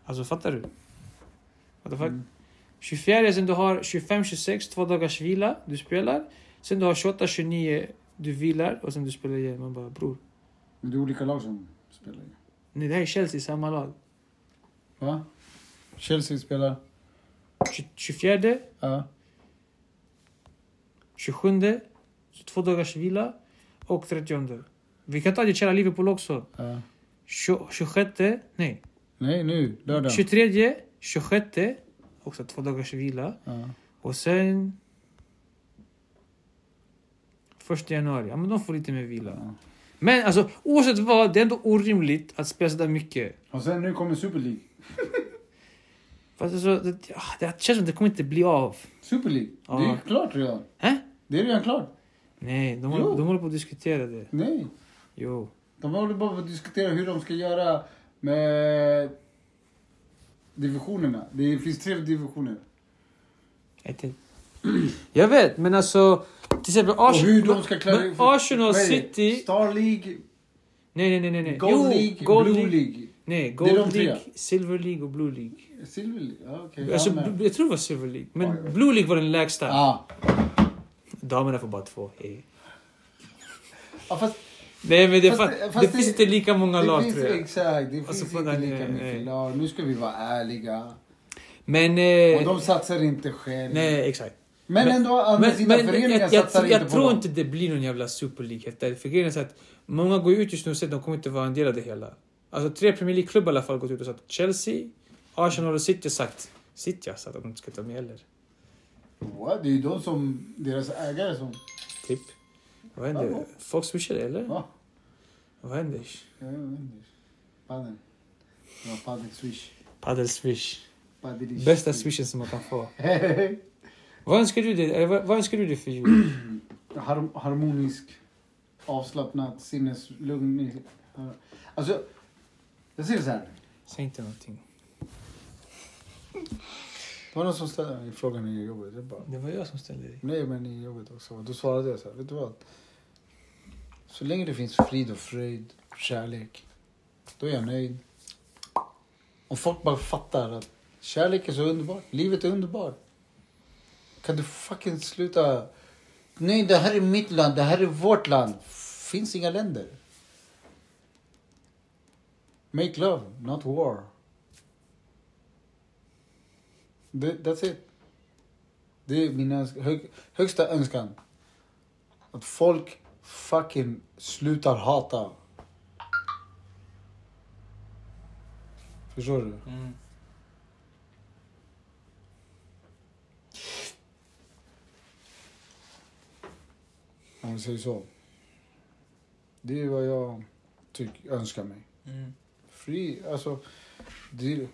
Alltså fattar du? What the fuck? Mm. 24 sen du har 25-26, två dagars vila, du spelar. Sen du har 28-29, du vilar och sen du spelar igen. Man bara bror. Men det är olika lag som spelar ju. Nej det här är Chelsea, samma lag. Va? Chelsea spelar? Tju- 24, Ja. 27, så två dagars vila och 30. Vi kan ta det kära Liverpool också. ja. Tjo- 26, nej. Nej, nu. Lördag. 23, 26, också två dagars vila. Ja. Och sen... Första januari, ja men de får lite mer vila. Ja. Men alltså oavsett vad, det är ändå orimligt att spela sådär mycket. Och sen nu kommer Super League. Fast alltså, det, det känns som att det kommer inte bli av. Super League. Det är Ja. ju klart redan. Hä? Det är redan klart. Nej, de, håller, de håller på att diskutera det. Nej. Jo. De håller bara på att diskutera hur de ska göra med divisionerna. Det finns tre divisioner. Jag vet- men alltså... Till exempel Arsenal, men Arsenal? City... Star League, Nej, nej, nej, nej. Gold Jo, League, Gold Blue League. League. Nej, Gold. League, Silver League och Blue League. Silver League? Okej. Alltså, Ja, jag tror det var Silver League. Men oj. Blue League var den lägsta. Ja. Damerna får bara två. Hej. ja, fast Nej, men det, Fast fast, det- det, fast finns inte lika många lag finns, tror jag. Exakt, det Alltså, finns inte den- lika nej, mycket nej. lag. Nu ska vi vara ärliga. Men... Och Eh, de satsar inte själv. nej, exakt. Men, Men- ändå, andra Men, sidan, föreningar jag, jag, satsar jag, inte på tror inte det blir någon jävla Super League efter det. För grejen är så att många går ut just nu och säger att de kommer inte vara en del av det hela. Alltså tre Premier League-klubbar i alla fall gått ut och sagt Chelsea, Arsenal och City sagt City har sagt att de inte ska ta med heller. What? Det är ju de som, deras ägare som... Typ. Vad händer? Ja. Folk swishar eller? Ja, Vad händer? inte. Padel. Det var padel swish. Padel swish. Padel Bästa swishen som man kan få. Vad önskar du dig, vad, vad önskar du dig för jul? Har, harmonisk, avslappnad, sinneslugn. Alltså, jag säger så här. Säg inte någonting. Det var någon som ställde frågan i jobbet. Jag bara, Det var jag som ställde dig. nej men i jobbet också. Då svarade jag så här, vet du vad? Så länge det finns frid och fröjd, kärlek, då är jag nöjd. Om folk bara fattar att kärlek är så underbart, livet är underbart. Kan du fucking sluta... Nej, det här är mitt land, det här är vårt land. Finns inga länder. Make love, not war. That's it. Det är min hög, högsta önskan. Att folk fucking slutar hata. Förstår du? Mm. Om vi säger så. Det är vad jag tycker, önskar mig. Mm. Fri, alltså. Det,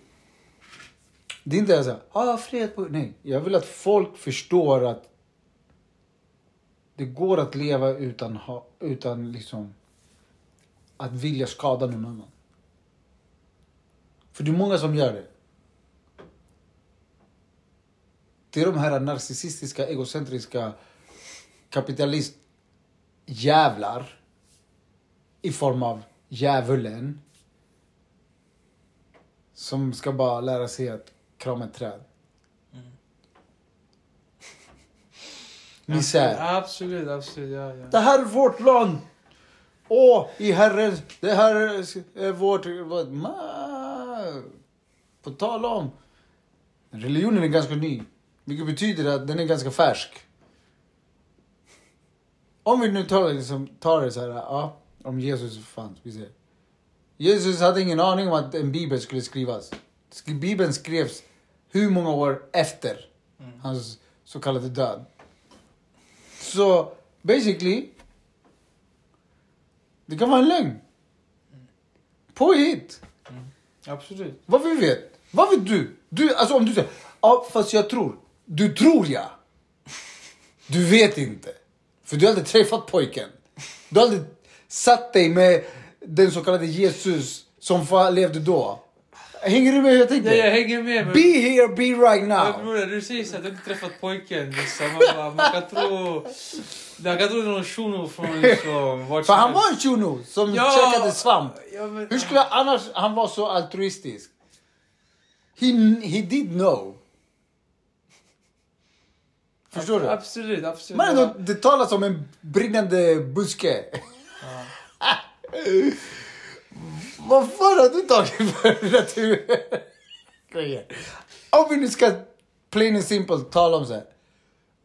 det är inte så här, ah, frihet på... Nej, jag vill att folk förstår att det går att leva utan, ha, utan liksom att vilja skada någon annan. För det är många som gör det. Det är de här narcissistiska, egocentriska kapitalistjävlar i form av djävulen som ska bara lära sig att krama ett träd. Misär. Absolut, absolut. Ja, ja. Det här är vårt land! Åh, i herren, det här är vårt... Vad, ma, på tal om... Religionen är ganska ny. Vilket betyder att den är ganska färsk. Om vi nu tar, liksom, tar det så här, ja, om Jesus fanns. Vi säger. Jesus hade ingen aning om att en bibel skulle skrivas. Sk- Bibeln skrevs hur många år efter Mm. hans så kallade död. Så basically, det kan vara en lögn. Påhitt. Absolut. Vad vi vet. Vad vet du? du alltså om du säger, ja fast jag tror. Du tror ja. Du vet inte. För du har aldrig träffat pojken. Du har aldrig satt dig med den så kallade Jesus som levde då. Hänger du med hur jag tänker? Ja, jag hänger med. Men... Be here, be right now. bror, du säger såhär, du har inte träffat pojken. Liksom. Man, man kan tro... Man kan tro det är någon shuno från liksom, vart För han var en shuno som Ja. käkade svamp. Ja, men, Hur skulle annars han vara så altruistisk? He, he did know. Förstår du? Absolut, absolut. Men det talas om en brinnande buske. Ja. Vad fan har du tagit för naturgrejer? Om vi nu ska plain and simple tala om så här.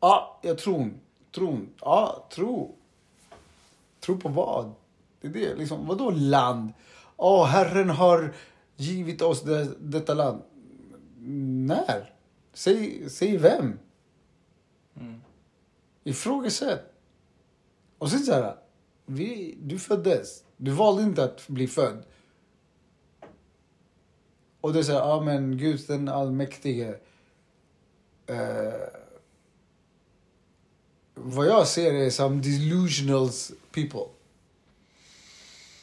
Ja, jag tror. Tron. Ja, tro. Tro på vad? Det är det. Liksom, vadå land? Ja, Herren har givit oss det, detta land. När? Säg, säg vem? Mm. Ifrågasätt. Och sen så här. Vi, du föddes. Du valde inte att bli född. Och det är så här, ja men Gud den allmäktige. Eh, vad jag ser är som delusional people.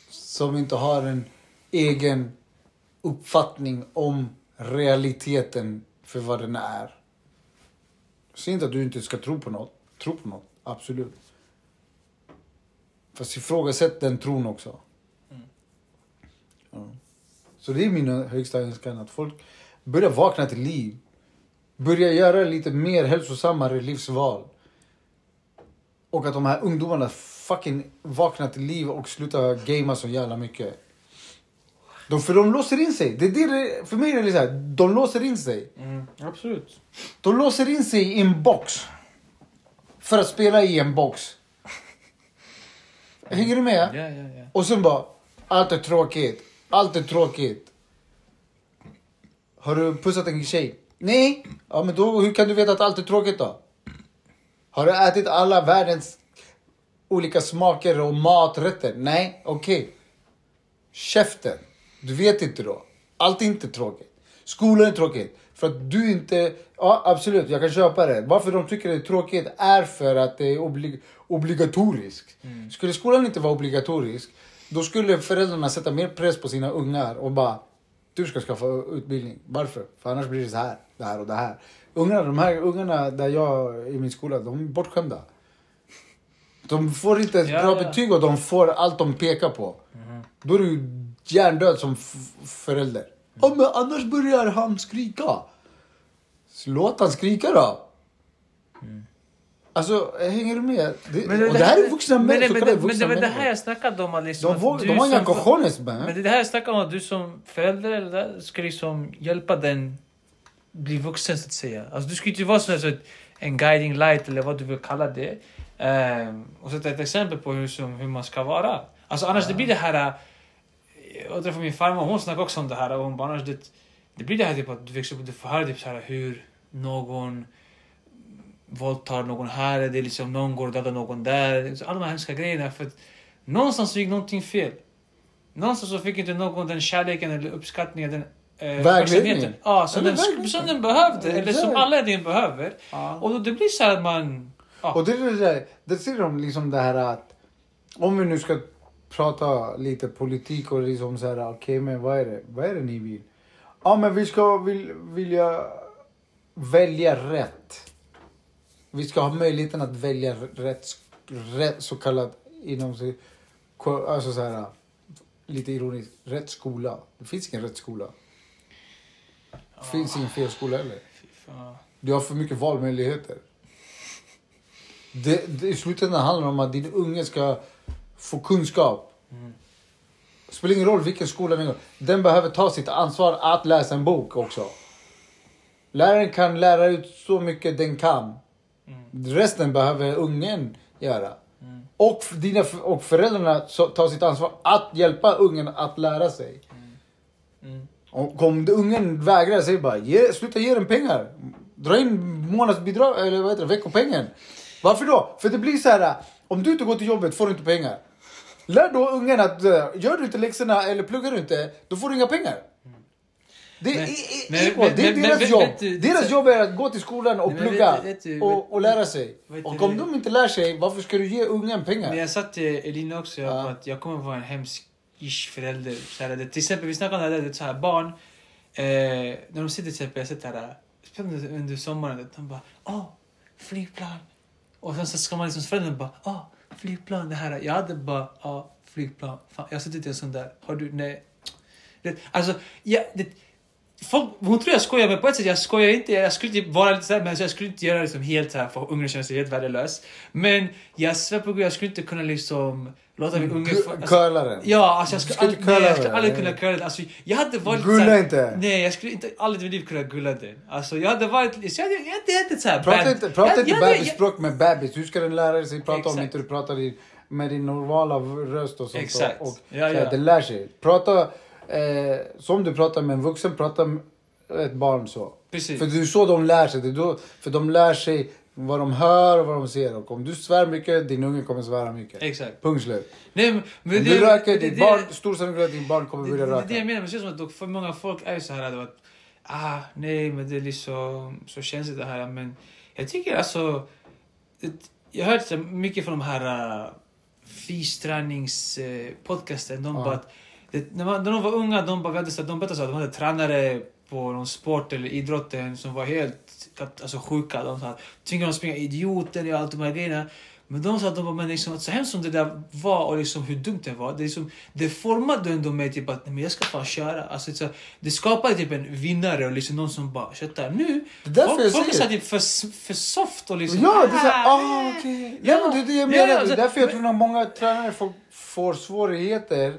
Som inte har en egen uppfattning om realiteten för vad den är. Jag säger inte att du inte ska tro på något. Tro på något, absolut. Fast ifrågasätt den tron också. Mm. Så det är min högsta önskan att folk börjar vakna till liv. Börjar göra lite mer hälsosammare livsval. Och att de här ungdomarna fucking vaknar till liv och slutar gamea så jävla mycket. De, för de låser in sig. Det är det, det- för mig är det så här, de låser in sig. Mm, absolut. De låser in sig i en box. För att spela i en box. Hänger du med? Ja, ja, ja. Och sen bara, allt är tråkigt. Allt är tråkigt. Har du pussat en tjej? Nej. Ja, men då, hur kan du veta att allt är tråkigt då? Har du ätit alla världens olika smaker och maträtter? Nej, okej. Käften. Du vet inte då. Allt är inte tråkigt. Skolan är tråkigt. För att du inte... Ja, absolut, jag kan köpa det. Varför de tycker det är tråkigt är för att det är oblig, obligatoriskt. Skulle skolan inte vara obligatorisk, då skulle föräldrarna sätta mer press på sina ungar och bara... Du ska skaffa utbildning. Varför? För annars blir det så här, det här och det här. Ungarna, de här ungarna där jag i min skola, de är bortskämda. De får inte ett Ja, bra ja. betyg och de får allt de pekar på. Då är du hjärndöd som förälder. Ja, men annars börjar han skrika. Så låt han skrika då. Alltså, hänger du med? Det, och det här är vuxna men, män, men, men, men, vuxna men det var det här människor. jag snackade om. Liksom, De, våg, de har inga cojones Men man. det är det här jag snackar om, att du som förälder eller ska liksom hjälpa den bli vuxen så att säga. Alltså du ska inte vara sån här, så att en guiding light eller vad du vill kalla det. Ehm, och sätta ett exempel på hur, som, hur man ska vara. Alltså annars det blir det här... äh, Jag träffade min farmor, hon snackade också om det här. Och hon bara, annars det, det blir det här typ att du växer upp och du får höra typ så här hur någon våldtar någon här, det är liksom någon går och dödar någon där. Så Alla de här hemska grejerna. För att någonstans gick någonting fel. Någonstans så fick inte någon den kärleken eller uppskattningen, den eh, uppmärksamheten. Ja, som den, som den behövde. Eller som alla egentligen behöver. Ja. Och då det blir så att man... Ja. Och det är det där, det ser de liksom det här att om vi nu ska prata lite politik och liksom så här, okej men vad är det, vad är det ni vill? Ja men vi ska vill, vilja välja rätt. Vi ska ha möjligheten att välja rätt, rätt så kallad inom sig, alltså så här lite ironiskt, rätt skola. Det finns ingen rätt skola. Det finns ingen fel skola heller. Du har för mycket valmöjligheter. Det, det, I slutändan handlar det om att din unge ska få kunskap. Mm. spelar ingen roll vilken skola den går. Den behöver ta sitt ansvar att läsa en bok också. Läraren kan lära ut så mycket den kan. Resten behöver ungen göra. Mm. Och, dina, och föräldrarna tar sitt ansvar att hjälpa ungen att lära sig. Mm. Och om ungen vägrar, säg bara ge, sluta ge den pengar. Dra in månadsbidrag, eller vad heter det, veckopengen. Varför då? För det blir så här, om du inte går till jobbet får du inte pengar. Lär då ungen att eh, gör du inte läxorna eller pluggar du inte, då får du inga pengar. Det är, Men- är, men- är, equal. det är men- deras men- jobb. du- deras jobb är att gå till skolan och plugga vet vet och, och lära sig. Och om de inte lär sig, varför ska du ge ungen pengar? Men jag sa till Elina också Ja. att jag kommer vara en hemsk ish förälder. Så här, det, till exempel, vi snackade om det här, så här barn. Eh, när de sitter till exempel, jag sitter här, under, sommaren, de bara åh, flygplan. Och sen så ska man liksom förälder bara åh, flygplan det här. Jag hade bara ja, flygplan. Fan, jag har suttit i en sån där. Har du, nej. Det, alltså, jag, det, Folk, hon tror jag skojar, men på ett sätt jag skojar inte. Jag skulle inte vara lite såhär, men jag skulle inte göra liksom helt såhär för ungen känner sig helt värdelös. Men jag svär på gud, jag skulle inte kunna liksom låta min unge... få- Gu- Curla den. Ja, alltså jag skulle aldrig, inte nej, jag skulle aldrig kunna curla den. Alltså, jag hade varit Gulla såhär- inte. Nej, jag skulle inte aldrig i mitt liv kunna gulla den. Alltså jag hade varit... Så jag jag hade, jag hade såhär... Prata bad- inte, prata jag- inte bebisspråk med bebis. Hur ska den lära sig prata om Exakt. inte du pratar i, med din normala röst och sånt? Exakt. Och, Ja, så ja. att Den lär sig. Prata eh, som du pratar med en vuxen, prata med ett barn så. Precis. För det är så de lär sig. Det då, för de lär sig vad de hör och vad de ser. Och om du svär mycket, din unge kommer svära mycket. Exakt. Punkt slut. Nej, men, men Om det- du röker, det- ditt det- barn, stor sannolikhet att ditt barn kommer börja det, det är röka. det jag menar, men det känns som att för många folk är så här att ah, nej, men det är liksom så känsligt det här. Men jag tycker alltså, jag har hört mycket från de här uh, fysträningspodcasten. de Ja. bara att det, när, man, när de var unga, de bara hade, så de berättade att de hade tränare på någon sport eller idrotten som var helt alltså, sjuka. De så här, tvingade dem springa idioten och allt de här grejerna. Men de sa att de var, men liksom, att så hemskt som det där var och liksom hur dumt det var. Det, liksom, det formade ändå mig typ att men jag ska fan köra. Alltså, så, det skapade typ en vinnare och liksom någon som bara köttar. Nu, Det folk, jag folk är så säger- här typ för, för soft och liksom... Ja, det är såhär, ah, ah nej. okej. Ja, Ja, men det är det jag ja, menar. ja, Det är så- därför jag tror att många tränare får, får svårigheter.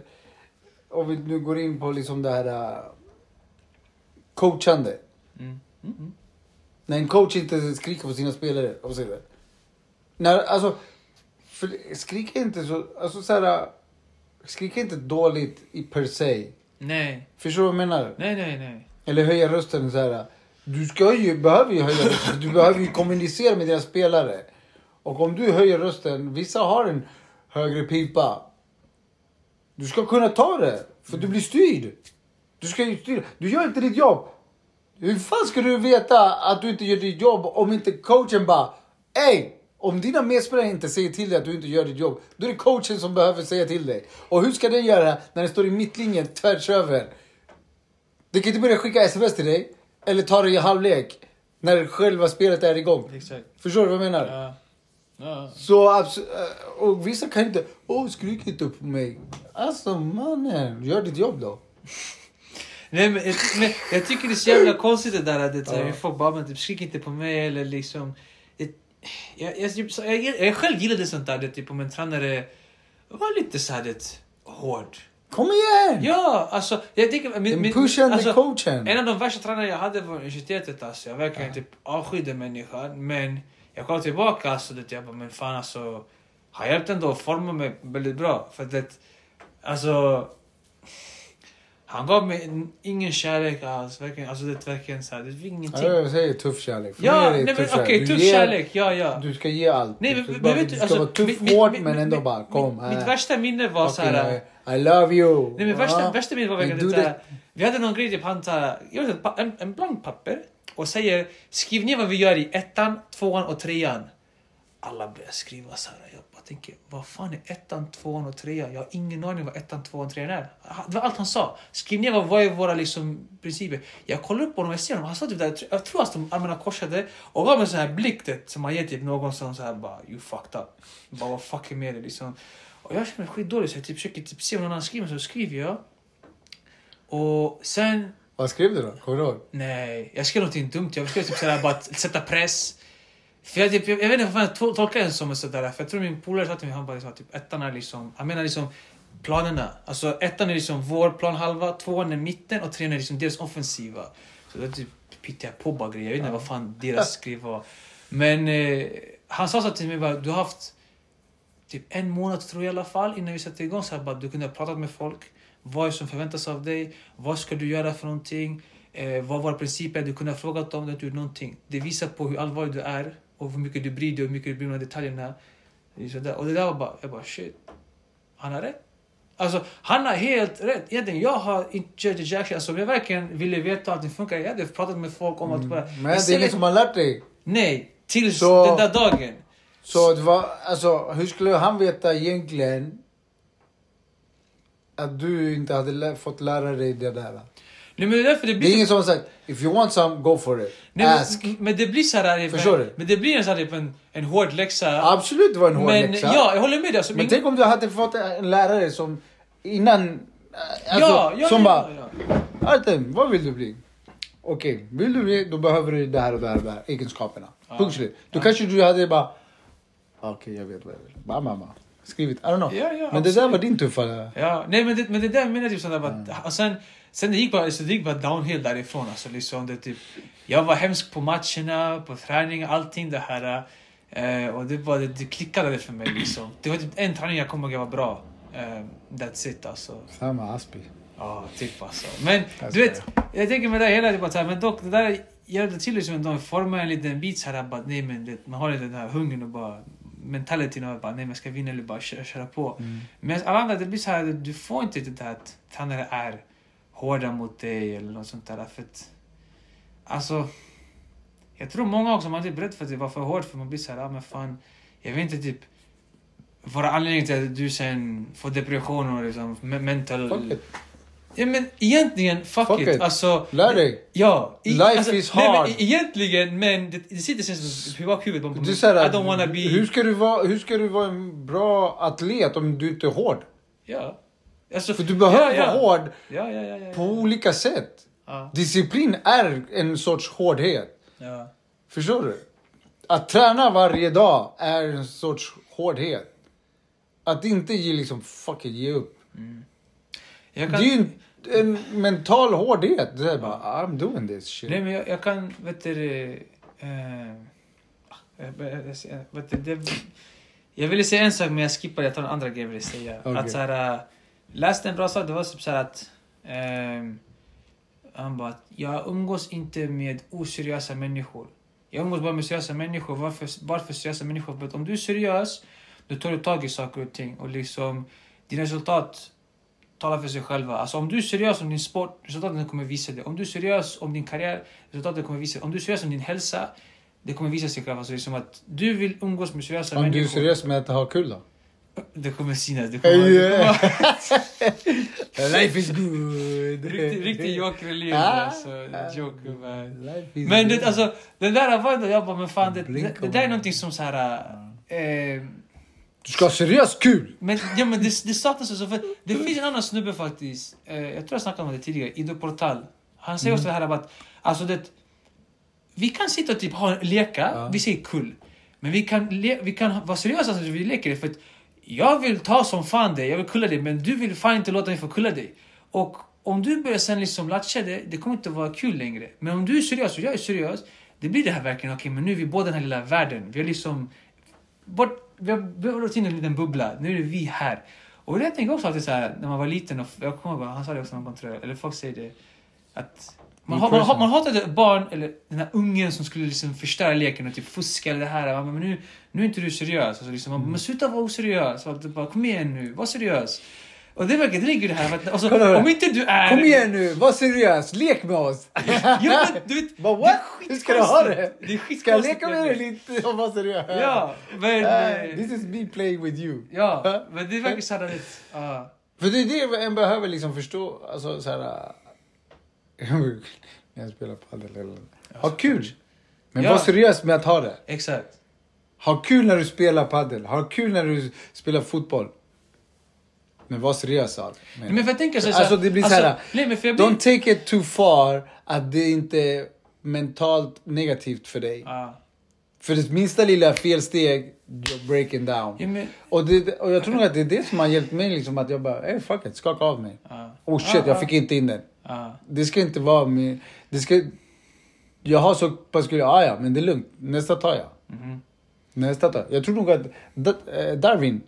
Om vi nu går in på liksom det här uh, coachande. Mm. Mm. Mm. När en coach inte skriker på sina spelare. Och så vidare. När, alltså, för, skrika inte så, alltså så här, uh, skrika inte dåligt i per se. Nej, Förstår du vad jag menar? nej, nej, nej. Eller höja rösten så här. Du ska ju, behöver ju höja rösten. Du behöver ju kommunicera med dina spelare. Och om du höjer rösten, vissa har en högre pipa. Du ska kunna ta det. För du blir styrd. Du ska ju styra. Du gör inte ditt jobb. Hur fan ska du veta att du inte gör ditt jobb om inte coachen bara Ey! Om dina medspelare inte säger till dig att du inte gör ditt jobb, då är det coachen som behöver säga till dig. Och hur ska den göra när den står i mittlinjen tvärs över? Du kan inte börja skicka sms till dig, eller ta det i halvlek, när själva spelet är igång. Exakt. Förstår du vad jag menar? Ja. Ja. Så eh, och vissa kan inte, åh skrik inte på mig. Alltså mannen, gör ditt jobb då. Nej, men, jag, men jag tycker det är så jävla konstigt det där att det, Ja. ja. folk bara men typ, skrik inte på mig eller liksom... Det, jag, jag, typ, jag, jag, själv gillade sånt där, det, typ om en tränare var lite så här, det, hård. Kom igen! Ja, alltså jag tycker... Den Min, min, pushande alltså, coachen. En av de värsta tränarna jag hade var universitetet alltså. Jag verkligen typ avskydde människan. Men jag kom tillbaka alltså, det, jag bara, men fan alltså. Har hjälpt ändå att forma mig väldigt bra. För det, alltså. Han gav mig en- ingen kärlek alls. Verkligen, alltså det verkligen så här, det är ingenting. Ja, jag säger tuff kärlek. För Ja, nej men tuff kärlek. Du tuff ger- kärlek, ja ja. Du ska ge allt. Nej Du men, men, bara- vet du du, ska alltså, vara tuff mitt- hårt men ändå bara kom. Mitt, mitt äh, värsta minne var så fucking, här. I, I love you. Nej men värsta, Ja. värsta minnet var Men verkligen du det. Vi hade någon grej, typ han tar, jag vet inte, en, en blank papper och säger skriv ner vad vi gör i ettan, tvåan och trean. Alla börjar skriva så här. Jag bara tänker, vad fan är ettan, tvåan och trean? Jag har ingen aning vad ettan, tvåan och trean är. Det var allt han sa. Skriv ner vad, vad är våra liksom, principer. Jag kollar upp på honom och jag ser honom. Han sa typ där, jag tror att de armarna korsade och gav mig en sån här blick det, som man ger typ någon som så här bara you fucked up. Bara vad fuck är med dig liksom. Och jag känner mig skitdålig så jag typ försöker typ se om någon annan skriver så skriver jag. Och sen vad skrev du då? Kommer du ihåg? Nej, jag skrev någonting dumt. Jag skrev typ sådär bara att sätta press. För jag, typ, jag, jag vet inte vad jag tol- tolkar det som sådär. För jag tror min polare sa till mig, han bara liksom, typ ettan är liksom, han menar liksom planerna. Alltså ettan är liksom vår planhalva, tvåan är mitten och trean är liksom deras offensiva. Så då typ pittade jag på bara grejer. Jag vet inte vad fan deras skriv var. Men eh, han sa så till mig bara, du har haft typ en månad tror jag i alla fall innan vi satte igång. Så här, bara, du kunde ha pratat med folk. Vad som förväntas av dig? Vad ska du göra för någonting? Eh, vad var principen? Du kunde ha frågat dem, du inte gjort någonting. Det visar på hur allvarlig du är och hur mycket du bryr dig och hur mycket du bryr dig om detaljerna. Det är sådär. Och det där var bara, jag bara shit. Han har rätt. Alltså, han har helt rätt. Egentligen, jag har inte kört jack shit. Alltså, om jag verkligen ville veta att det funkar, jag hade pratat med folk om att bara... Mm. Men det är ingen som har lärt dig. Nej, tills Så- den där dagen. Så det var, alltså, hur skulle han veta egentligen att du inte hade fått lära dig det där? Nej, men det är därför det Det blir... är ingen som har sagt, if you want some, go for it. Nej, Ask. men, men det blir så här... Förstår du? Men det blir en, så här, typ en, en hård läxa. Absolut, det var en hård men läxa. ja, jag håller med dig. Alltså, Men min- tänk om du hade fått en lärare som innan... Alltså, ja, ja, som ja, bara, ja. Artem, vad vill du bli? Okej, vill du bli, då behöver du det här och det här och det här egenskaperna. Ja. Punkt slut. Då kanske du hade bara... Okej, jag vet vad jag vill. Bara mamma. Skrivit, I don't know. Ja, ja, Men det där var din tuffa... Ja, nej men det, men det där menar jag typ sådär bara, Mm. och sen, sen det gick bara, så det gick bara downhill därifrån alltså liksom det typ, jag var hemsk på matcherna, på träning, allting det här. Eh, och det bara, det, det klickade för mig liksom. Det var typ en träning jag kommer ihåg jag var bra. Eh, that's it alltså. Samma Aspi. Ja, typ alltså. Men du vet, jag tänker med det hela tiden, bara så här, men dock det där det till liksom, de formar en liten bit så här, bara, nej men det, man har den här hungern och bara mentaliteten och bara nej men ska vinna eller bara köra, köra på. Mm. Men alla andra, det blir så här, du får inte det där att tränare är hårda mot dig eller något sånt där. För att, alltså, jag tror många också, man är typ rädd för att det var för hårt för man blir så här, ah, men fan, jag vet inte typ vara anledningen till att du sen får depression och liksom me- mental... Fuck it. Ja men egentligen, fuck, Fuck it. it. Alltså, Lär dig. Ja. Life is nej, hard. Men, e- egentligen, men det, det sitter sen som i bakhuvudet på Det är mig. så här, I don't wanna be... hur, ska du vara, hur ska du vara en bra atlet om du inte är hård? Ja. Alltså, För du behöver ja, ja. vara hård Ja, ja, på olika sätt. Disciplin är en sorts hårdhet. Förstår du? Att träna varje dag är en sorts hårdhet. Att inte ge liksom, fuck it, ge upp. Jag Det kan... är ju en, en mental hårdhet. Det är bara, I'm doing this shit. Nej men jag, jag kan, vet du... Eh, eh, eh, vet du det, jag ville säga en sak men jag skippar jag tar en andra grej jag ville säga. Okej. Att såhär, äh, läste en bra sak, det var typ såhär att... ehm, han bara jag umgås inte med oseriösa människor. Jag umgås bara med seriösa människor. Varför, varför seriösa människor? För att om du är seriös, då tar du tag i saker och ting. Och liksom, dina resultat talar för sig själva. Alltså om du är seriös om din sport, resultaten kommer visa det. Om du är seriös om din karriär, resultaten kommer visa det. Om du är seriös om din hälsa, det kommer visa sig själv. Alltså det är som att du vill umgås med seriösa Om du är människor. seriös med att ha kul då? Det kommer synas. Det kommer, det kommer, Life is good. riktigt, riktigt joker Ah. alltså. Joker Men det, alltså, den där var jag bara, men fan det, det, det där är någonting som så här. Eh, Du ska ha seriöst kul! men, ja, men det, det saknas också. För det finns en annan snubbe faktiskt. Eh, jag tror jag snackade om det tidigare. Ido Portal. Han säger också det här att alltså det, vi kan sitta och typ ha, leka, Ja. vi säger kul. Men vi kan, le, vi kan vara seriösa när vi leker det. För att jag vill ta som fan dig, jag vill kulla dig. Men du vill fan inte låta mig få kulla dig. Och om du börjar sen liksom latcha det, det kommer inte vara kul längre. Men om du är seriös och jag är seriös, det blir det här verkligen, okej men nu är vi båda den här lilla världen. Vi har liksom bort, vi har, vi har gått in en liten bubbla. Nu är det vi här. Och det tänker också alltid så här, när man var liten, och jag kommer ihåg, han sa det också någon jag, eller folk säger det, att man, man, har, man hatade barn, eller den här ungen som skulle liksom förstöra leken och typ fuska eller det här. Man Men nu, nu är inte du seriös. Alltså liksom, man bara, men sluta vara oseriös. Bara, Kom igen nu, var seriös. Och det verkar, ligger det här, att, alltså, här. om inte du är... Kom igen nu, var seriös, lek med oss! Ja, men, du vet, det what? Hur ska du ha det? Det är Ska jag leka med dig eller inte vara seriös? Ja, men... Eh, this is me playing with you. Ja, men det verkar såhär lite... ja. För det är det en behöver liksom förstå. Alltså så här... äh, När jag spelar padel eller... Ha kul! Men Ja. var seriös med att ha det. Exakt. Ha kul när du spelar padel. Ha kul när du spelar fotboll. Men var seriös alltså. Men för jag tänker så Alltså det blir så här. nej, men för jag blir... Don't take it too far att det inte är mentalt negativt för dig. Ja. För det minsta lilla felsteg, you're breaking down. Ja, men... Och, det, och jag tror nog att det är det som har hjälpt mig liksom att jag bara, hey fuck it, skaka av mig. Ja. Oh shit, Ja, jag ja. fick inte in den. Det ska inte vara min... Det ska... Jag har så pass kul, ah, ja men det är lugnt. Nästa tar jag. Mhm. Nästa tar jag. Jag tror nog att eh, Darwin,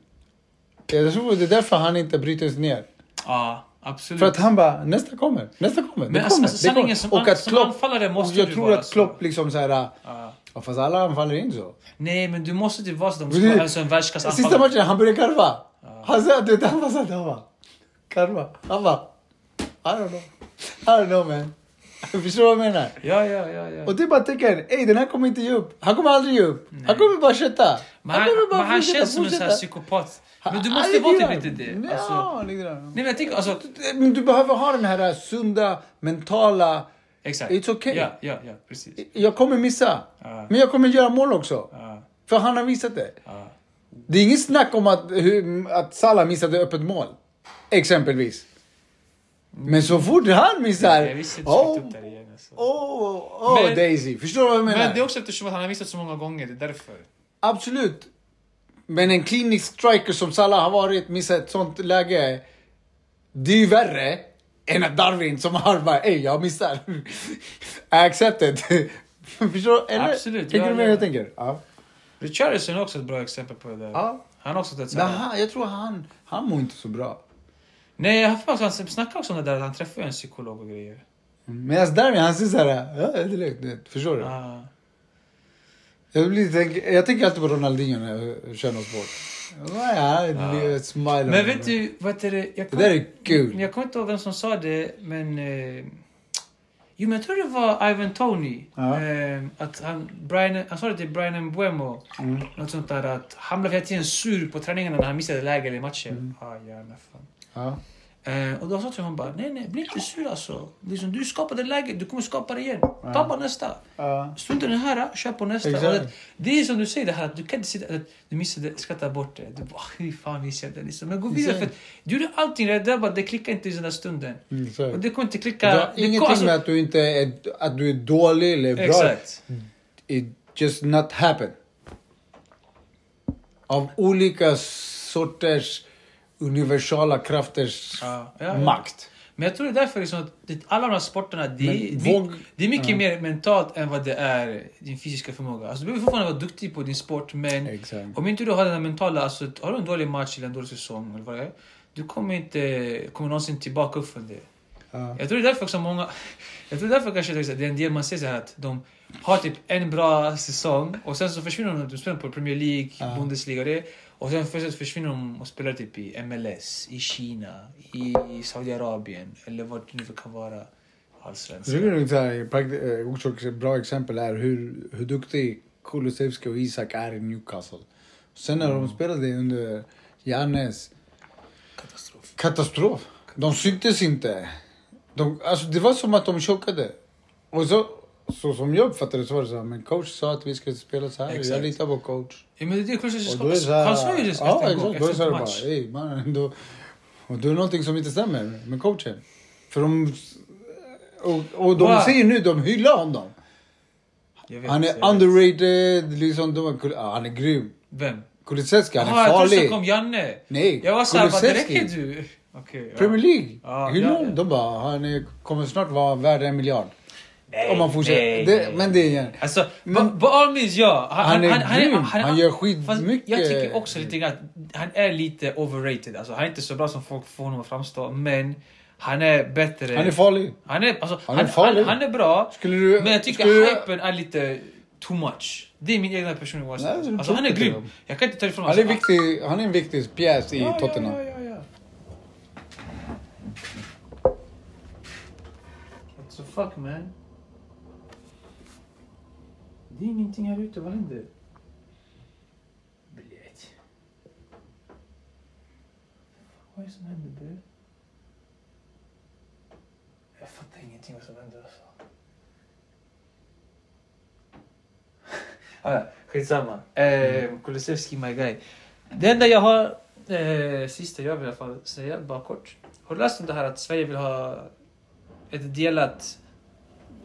jag tror det är därför han inte bryter sig ner. Ja, absolut. För att han bara, nästa kommer, nästa kommer, Men det alltså- kommer. alltså, det kommer. som och att som Klopp, anfallare måste jag du tror vara att så. Klopp liksom såhär, Ja. ja, fast alla anfaller inte så. Nej, men du måste typ vara så. De ska det- alltså en världsklass Sista matchen, han började karva. Han sa, du vet, han bara såhär, han bara, karva. Han bara, I don't know. I don't know man. Förstår du vad jag menar? Ja, ja, ja. ja. Och det är bara tänker, ey den här kommer inte ge upp. Han kommer aldrig ge upp. Han kommer bara kötta. Men han, kommer men han känns som en sån här psykopat. Men du måste vara typ lite det. Alltså, Ja, nej, men jag tänker alltså... Men du behöver ha den här sunda, mentala... Exakt. It's okay. Ja, ja, ja, precis. Jag kommer missa. Ja. Men jag kommer göra mål också. Ja, För han har visat det. ja. Det är inget snack om att, hur, att Salah missade öppet mål. Exempelvis. Men så fort han missar... Jag visste ta oh, upp det här igen. Alltså. oh, oh, Men- Daisy. Förstår du vad jag menar? Men det är också eftersom att han har missat så många gånger, det är därför. Absolut. Men en klinisk striker som Salah har varit, missat ett sånt läge. Det är ju värre än att Darwin som har bara, ey jag missar. I accept it. Förstår? Eller? Absolut, Tänker du med jag tänker? Ja. Richarlison är också ett bra exempel på det där. ja. Han har också ett Men han, jag tror han, han mår inte så bra. Nej, jag har för mig att han snackar också om det där att han träffar en psykolog och grejer. Medan Darwin han ser såhär, ja det är lugnt. Förstår du? Ah. Jag, blir, tänk, jag tänker alltid på Ronaldinho när jag kör något sport. Ja, ja. smile Men vet du, vad heter det? Jag Det kom- där är kul. Jag kommer inte ihåg vem som sa det, men... Eh, jo, men jag tror det var Ivan Tony. Ja. Eh, att han, Brian, han sa det till Brian Mbuemo. Mm. Något sånt där att han blev hela tiden sur på träningarna när han missade läge eller matcher. Mm. Ah, gärna fan. Ja. Eh, och då sa till honom bara, nej nej, bli inte sur alltså. Liksom, du skapade läget, du kommer skapa det igen. Ta bara nästa. Ja. Strunta i den här, kör på nästa. Exakt. Och det, det är som du säger, det här att du kan inte sitta, att du missade, skratta bort det. Du bara, hur fan visste jag det? Liksom. Men gå vidare, för Exakt. att du gjorde allting rätt, det, bara, det klickar inte i den där stunden. Mm, så. Och det kommer inte Det klicka. har det kom- ingenting alltså- med att du inte är, att du är dålig eller bra. Exakt. It just not happen. Av olika sorters universala krafters Ja, ja, makt. Men jag tror det är därför liksom att det, alla de här sporterna, det, Men är- våg- det, det är mycket mer mentalt än vad det är din fysiska förmåga. Alltså, du behöver fortfarande vara duktig på din sport, men Exakt. om inte du har den här mentala, alltså, har du en dålig match eller en dålig säsong, eller vad det är, du kommer inte kommer någonsin tillbaka upp från det. Ja. Jag tror det är därför också många... Jag tror därför kanske det är en del man ser så här att de har typ en bra säsong och sen så försvinner de, de spelar på Premier League, Ja. Bundesliga och det. Och sen förs- försvinner de och spelar typ i MLS, i Kina, i Saudiarabien eller vart det nu kan vara. Allsvenskan. tycker det är så här, prakt- eh, också ett bra exempel är hur, hur duktig Kulusevski och Isak är i Newcastle. Sen när de spelade under Jannes Katastrof. katastrof. De syntes inte. De, alltså det var som att de chockade. Och så, så som jag uppfattade det så var det så här, men coach sa att vi skulle spela så här. Exakt. Jag litar på coach. Ja, men det är det så här, Han sa ju det ja, en gång, exakt, då är det så här bara, match. ey, man, då, och då är det någonting som inte stämmer med coachen. För de, och, och de Wow. säger nu, de hyllar honom. Vet, Han är underrated, liksom, de, ja, han är grym. Vem? Kulusevski, han är Jaha, jag trodde det farlig. kom Janne. Nej, Jag var såhär, vad räcker du? Okej. ja. Premier League. Ja, Hyllar ja, ja. De bara, han är, kommer snart vara värd en miljard. Nej, Om man fortsätter. nej, det, nej. Men det är igen. Alltså, Men- all means ja. Han är grym. Han gör skitmycket. Jag tycker också lite grann att han är lite overrated. Alltså, han är inte så bra som folk får honom att framstå, men han är bättre. Han är farlig. Han är, alltså, Han han, är farlig. Han, han är bra, Skulle du... men jag tycker skulle hypen är lite too much. Det är min egna personliga åsikt. Alltså, han är grym. Jag kan inte ta ifrån Han är, alltså, viktig, han är en viktig pjäs i ja, Tottenham. Ja, ja, ja, ja. What the fuck man? Det är ingenting här ute, vad händer? Blät. Vad är det som händer bre? Jag fattar ingenting vad som händer alltså. ah, skitsamma. Eh, mm. Kulusevski my guy. Det enda jag har, eh, sista jag vill i alla fall säga, bara kort. Har du läst om det här att Sverige vill ha ett delat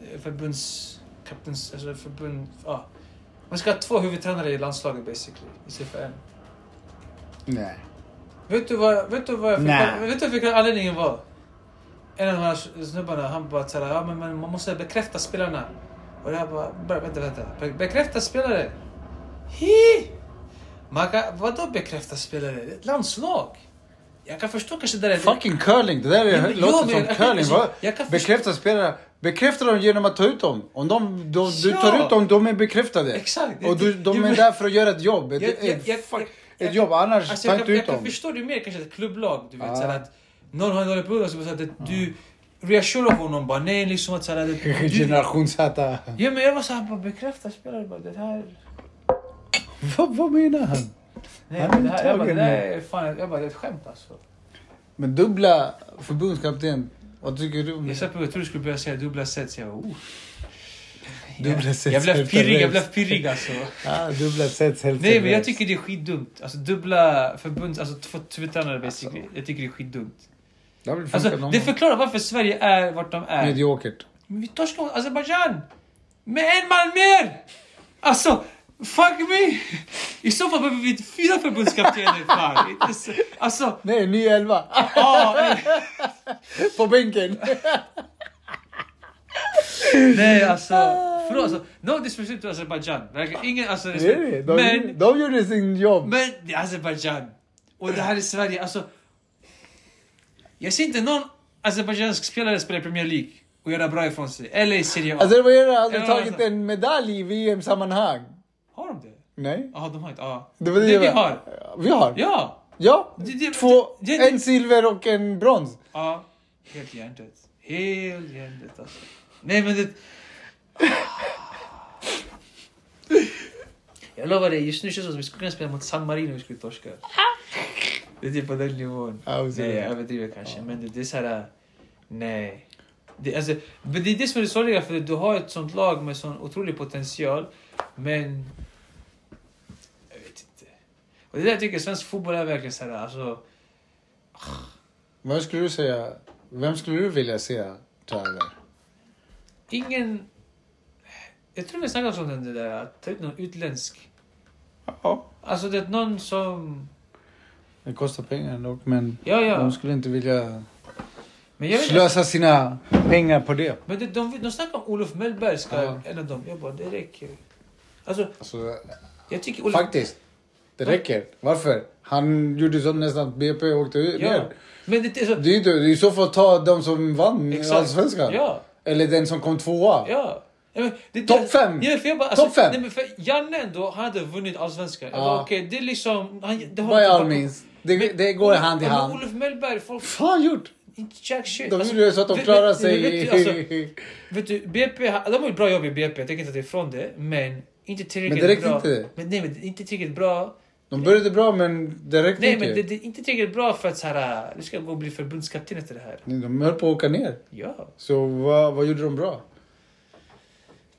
eh, förbunds förbundskaptens, alltså förbund, ja. Man ska ha två huvudtränare i landslaget basically, istället för en. Nej. Vet du vad, vet du vad jag fick, Nej. vet du vilken anledningen var? En av de här snubbarna, han bara såhär, ja men man måste bekräfta spelarna. Och jag bara, vänta, vänta. Be- Bekräfta spelare? Hi! Man kan, vadå bekräfta spelare? Det är ett landslag. Jag kan förstå kanske det där... Fucking curling. Det där är, Ja, men- låter som curling. alltså, Bekräfta spelare. Bekräfta dem genom att ta ut dem. Om de, de, du Ja. tar ut dem, de är bekräftade. Exakt. Och du, de är där för att göra ett jobb. Ett, Jag- jag- jag- fuck, ett jobb. Annars, Alltså, ta jag, inte ut jag kan dem. förstå det mer kanske ett klubblag. Du vet, såhär att någon har en dålig och så att du reassurar honom bara nej liksom att såhär... Du, Generation Z. ja men jag var såhär bekräfta spelare bara det här... Vad, vad menar han? Nej Han är det här, jag bara, det där är fan, jag bara det är ett skämt alltså. Men dubbla förbundskapten. Vad tycker du om Jag på jag trodde du skulle börja säga dubbla set så jag bara oh. Dubbla sets jag blev pirrig, jag blev pirrig alltså. Ah, dubbla sets helt Nej men jag tycker det är skitdumt. Alltså dubbla förbund, alltså två huvudtränare basically. Jag tycker det är skitdumt. Det Alltså det förklarar varför Sverige är vart de är. Mediokert. Men vi torskade mot Azerbajdzjan! Med en man mer! Alltså, fuck me! I så fall behöver vi fyra förbundskaptener fan. Alltså, Nej, ny elva. ja, eh, På bänken. nej alltså. Förlåt alltså, no disrespect to. Verkligen ingen alltså respekt. De, Men, de gjorde sin jobb. men det är Azerbajdzjan. Och det här är Sverige, alltså. Jag ser inte någon azerbajdzjansk spelare spela i Premier League och göra bra ifrån sig. Eller i Serie A. Azerbajdzjan har aldrig tagit en medalj i VM-sammanhang. Har de det? Nej. Ja, de har inte. Ja. Det var det, det vi har. Vi har. Ja! Ja. Det- det- Två, det- det- en silver och en brons. Ja, helt hjärndött. Helt hjärndött alltså. Nej men det... Jag lovar dig, just nu känns det som att vi skulle kunna spela mot San Marino och vi skulle torska. Det är typ på den nivån. Alltså, Nej, jag överdriver kanske. Men det, det är så här... Nej. Det, alltså, men det är det som är det sorgliga, för du har ett sånt lag med sån otrolig potential, men... Inte. Och det där jag tycker svensk fotboll är verkligen så här, alltså... Vad skulle du säga? Vem skulle du vilja se ta över? Ingen... Jag tror vi snackade om det där, att ta ut någon utländsk. Ja. Alltså det är någon som... Det kostar pengar dock, men Ja, ja. de skulle inte vilja Men slösa sina pengar på det. Men det, de, de snackar om Olof Mellberg ska Ja. en av dem. Jag bara, det räcker. Alltså, Alltså, jag tycker Olof... faktiskt. Det räcker. Varför? Han gjorde så nästan att BP åkte ut Ja. ner. Men det, är så... Det är ju inte, det är så fall ta de som vann Exakt. Allsvenskan. Ja, Eller den som kom tvåa. ja. Topp fem! Ja, för jag bara, alltså, fem! Nej, men för Janne ändå, han hade vunnit Allsvenskan. Ja. bara, okej, det är liksom... Han, det har By all means. Det, Men- det går hand i hand. Olof Mellberg, folk... fan gjort? Inte jack shit. De Alltså, gjorde så att de vet- sig. vet alltså, Vet du, BP, de har ett bra jobb i BP, jag tänker inte ta ifrån det. Men inte tillräckligt Men det räckte bra. inte. Men, nej, men inte tillräckligt bra. De började bra men det räckte Nej, inte. men det, det är inte tillräckligt bra för att så här, du ska gå och bli förbundskapten efter det här. De höll på att åka ner. Ja. Så vad, vad gjorde de bra?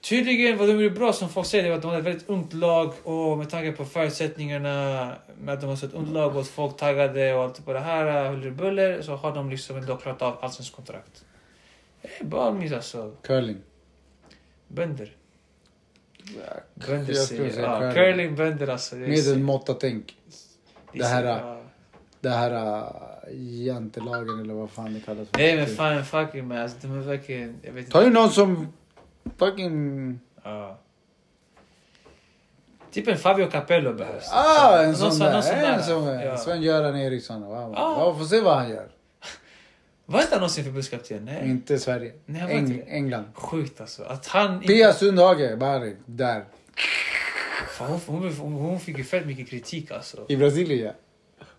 Tydligen vad de gjorde bra som folk säger det var att de hade ett väldigt ungt lag och med tanke på förutsättningarna med att de har ett ungt lag och att folk taggade och allt på det här huller buller så har de liksom ändå klarat av allsvensk kontrakt. Det är bara mis alltså. Curling. Bönder. Bönder Jag skulle säga ja, curling. curling, alltså. Det är Med så- en måtta tänk. det här. Det här äh, jantelagen eller vad fan det kallas för. Nej men fan fucking man, alltså, de är verkligen... Jag vet Ta ju någon som fucking... Ja. Typ en Fabio Capello behövs. Ah, en sån där. En sån där. Ja. Sven-Göran Eriksson. Wow. Ah. Ja, får se vad han gör. Var inte han någonsin förbundskapten? Nej. Inte Sverige. Nej, han var inte Eng- det. England. Sjukt alltså. Att han inte... Pia Sundhage, Bari, där. Fan, hon, hon, hon, hon fick ju fett mycket kritik alltså. I Brasilien ja.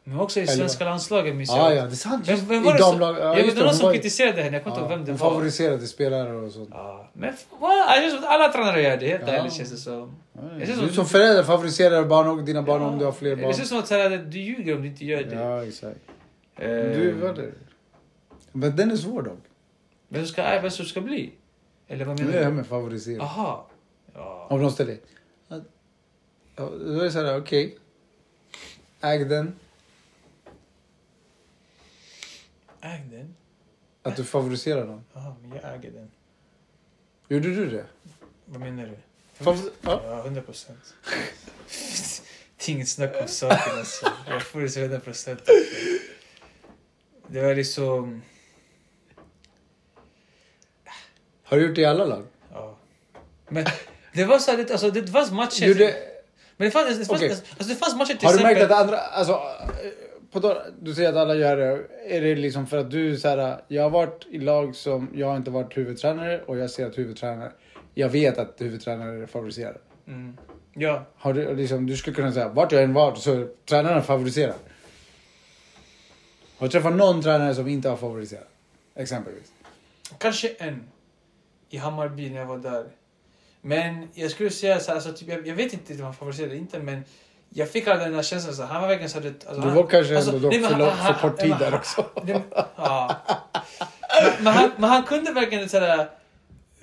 Men också i svenska landslaget minns Ja, jag. ja, det är sant. Men I var det så, damlag. ja, Ja, men just det var någon hon som var- kritiserade henne, jag kommer inte ihåg vem det hon var. favoriserade spelare och sånt. Ja, men? Jag att alla tränare gör det, helt Ja. ärligt känns det som. Ja, Jag Du som- som förälder favoriserar barn dina barn Ja. om du har fler barn. Det ser som att du ljuger om du inte gör det. Ja, exakt. Eh, Du, vad är det? Men den är svår dock. Vem ska, äh, vem som ska bli? Eller vad menar är det här du? med favorisera. Aha. Ja. Om de ställer Då är det såhär, okej. Äg den. Äg den? Att du favoriserar dem. Jaha, men jag äger den. Gjorde du det? Vad menar du? Favor- ja. Hundra procent. Det är inget snack om saken alltså. Jag får det så hundra procent. Det var liksom... Har du gjort det i alla lag? Ja. Men det var så här, det- alltså det fanns matcher. Gjorde, Men det fanns, det fanns, Okej. alltså, det fanns matcher till har du märkt exempel... att andra, alltså, eh, på, tal- du säger att alla gör det. Är det liksom för att du så här, jag har varit i lag som, jag har inte varit huvudtränare och jag ser att huvudtränare, jag vet att huvudtränare favoriserar. Mm. Ja. Har du, liksom, du skulle kunna säga, vart jag än var så är tränarna favoriserar. Har du träffat någon tränare som inte har favoriserat? Exempelvis. Kanske en. I Hammarby när jag var där. Men jag skulle säga så här, alltså, typ, jag, jag vet inte om han favoriserade inte men jag fick aldrig den där känslan. Så han var verkligen så du- alltså, Du han- var kanske alltså, ändå nej, för, han- lång, han- för kort tid han- där han- också. nej, Ja. Men, men, han, men han kunde verkligen sådär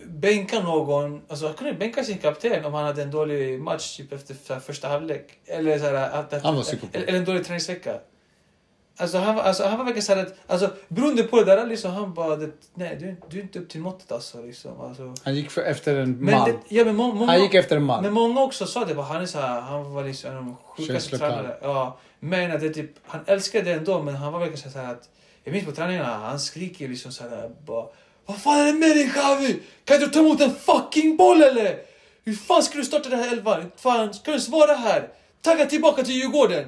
bänka någon. Alltså han kunde bänka sin kapten om han hade en dålig match typ efter första halvlek. Eller, såhär, att, att, Han eller, eller en dålig träningsvecka. Alltså han, alltså han var verkligen såhär att, alltså beroende på det där liksom, han bara, det, nej du, du är inte upp till måttet alltså. Liksom, alltså. Han gick för, efter en man. det, ja, men må, många, Han gick efter en man. men många också sa det, bara, han är så här, han var liksom en av de sjukaste tränare. Ja, men att det typ, han älskade det ändå, men han var verkligen så här att, jag minns på träningarna, han skriker liksom så här bara, vad fan är det med dig Xavi? Kan du ta emot en fucking boll eller? Hur fan ska du starta den här elvan? Fan ska du svara här? Tagga tillbaka till Djurgården!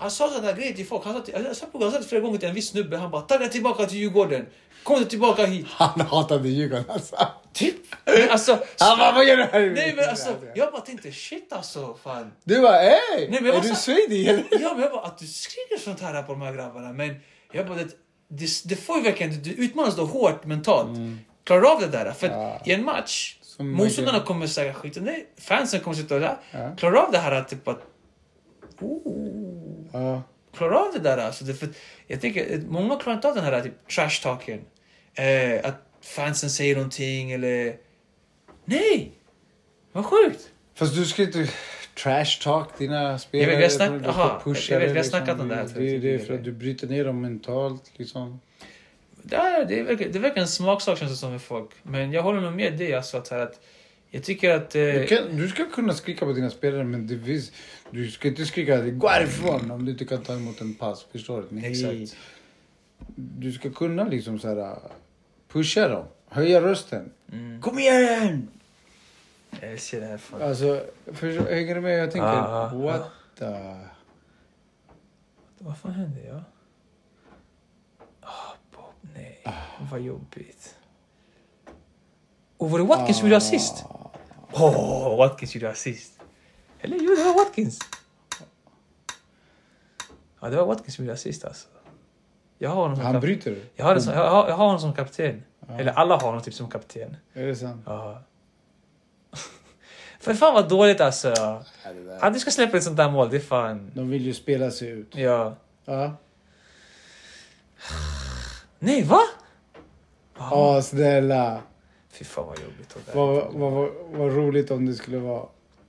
Han sa sådana grejer till folk, han sa, till, jag sa, han sa det flera gånger till en viss snubbe, han bara tagga tillbaka till Djurgården! Kom du tillbaka hit! Han hatade Djurgården alltså. Typ! Men alltså, Han bara, vad gör du här? nej men alltså, jag bara tänkte shit alltså, fan. Du bara, ey! Är du swedig eller? Ja, men jag bara, att du skriker sånt här på de här grabbarna. Men jag bara, det, det, det får ju verkligen, du utmanas då hårt mentalt. Klarar av det där. För Mm. Ja. i en match, motståndarna kommer säga skiten. Nej, fansen kommer sitta där. Ja. Klarar av det här typ att, Ja. klarar av det där. Alltså. Det, för, jag tänker, många klarar inte av den här typ, trash-talken. Eh, att fansen säger någonting eller... Nej! Vad sjukt! Fast du ska inte trash talk dina spelare. Jag vet, vi har snack- aha, pusha jag vet, det, vi har snackat om det här Det, det är för att du bryter ner dem mentalt. Liksom. Det, är, verkligen- det verkar en smaksak känns det som med folk. Men jag håller nog med dig alltså, att, här, att jag tycker att... Eh, Du, kan, du ska kunna skrika på dina spelare men det finns, du ska inte skrika gå härifrån om du inte kan ta emot en pass. Förstår du? Nej. Exakt. Du ska kunna liksom så här, pusha dem. Höja rösten. Mm. Kom igen! Jag älskar det här. Folk. Alltså, förstår, hänger du med? Jag tänker, Ja, ja, what the... Vad fan hände? Ja? Ah, Bob, nej. Vad jobbigt. Och var det Watkins som gjorde assist? Oh, Watkins gjorde assist. Eller jo, det var Watkins. Ja, det var Watkins som gjorde assist alltså. Jag har honom som, Han bryter. jag har, som, jag har, jag har honom som kapten. Eller alla har honom typ som kapten. Är det sant? Ja. För fan vad dåligt alltså. Ja. Att du ska släppa ett sånt där mål, det är fan... De vill ju spela sig ut. Ja. Ja. Nej, va? Åh, snälla. Fy fan vad jobbigt. Vad, vad, vad, vad roligt om det skulle vara.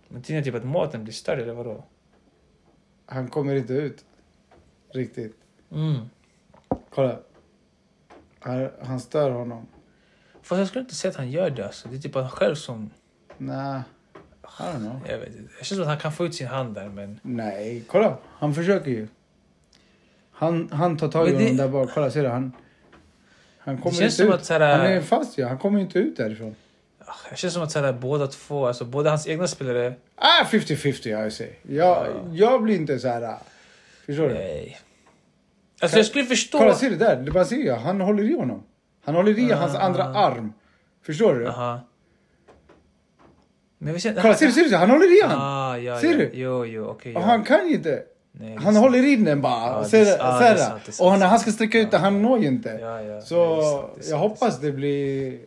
Men tydligen typ att maten blir större, eller vadå? Han kommer inte ut. Riktigt. Mm. Kolla. Han, han stör honom. Fast jag skulle inte säga att han gör det alltså. Det är typ han själv som... Nej. I don't know. Jag vet inte. Jag känns som att han kan få ut sin hand där, men... Nej, kolla. Han försöker ju. Han, han tar tag i det- honom där bak. Kolla, ser du? Han, han kommer känns inte som ut. att så här- Han är fast ju. Han kommer inte ut därifrån. ah, Jag känns som att så här, båda två, alltså både hans egna spelare... Ah, 50-50 jag säger. Jag, jag blir inte så här... ah, Förstår du? Nej. Alltså jag skulle förstå... Kolla, ser du där? Det bara ser jag. Han håller i honom. Han håller i hans Ah. andra arm. Förstår du? Aha. Men vi känner... Kolla, ser du? Ser du? Han håller i honom. Ah, ja, Ser ja. du? Jo, jo, okej. Och ja. han kan ju inte. Nej, Han håller in den bara. Ja, ser, det ja, ser det sant, det. Och när han ska sträcka ut den, han når ju inte. Ja, ja. Så sant, jag hoppas det blir...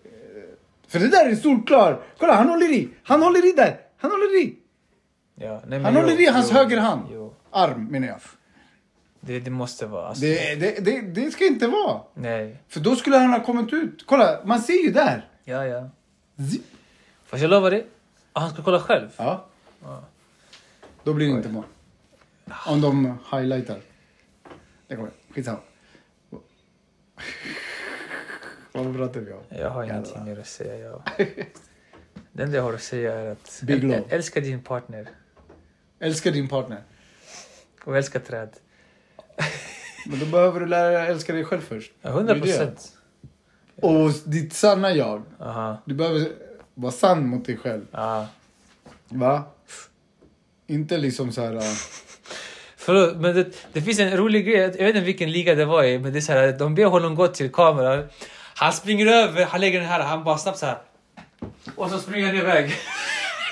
För det där är solklar. Kolla, han håller i. Han håller i där. Han håller i. Ja, nej, men Han jo, håller i hans jo, höger hand. Jo. Arm menar jag. Det, det måste vara. Alltså. Det, det, det, det ska inte vara. Nej. För då skulle han ha kommit ut. Kolla, man ser ju där. Ja, ja. Fast jag lovar dig, han ska kolla själv. Ja. Då blir det inte mål. Om de highlightar. Det går. Skitsamma. Vad pratar vi om? Jag har Jävlar. ingenting mer att säga. Jag... Det enda jag har att säga är att Big äl- love. älska din partner Älska din partner. och älska träd. Men då behöver du lära dig älska dig själv först. Ja, 100 Det är det. procent. Och ditt sanna jag. Aha. Du behöver vara sann mot dig själv. Ja. Va? Inte liksom så här... äh, Förlåt, men det, det finns en rolig grej. Jag vet inte vilken liga det var i, men det är så här, de ber honom gå till kameran. Han springer över, han lägger den här, han bara snabbt så här. Och så springer han iväg.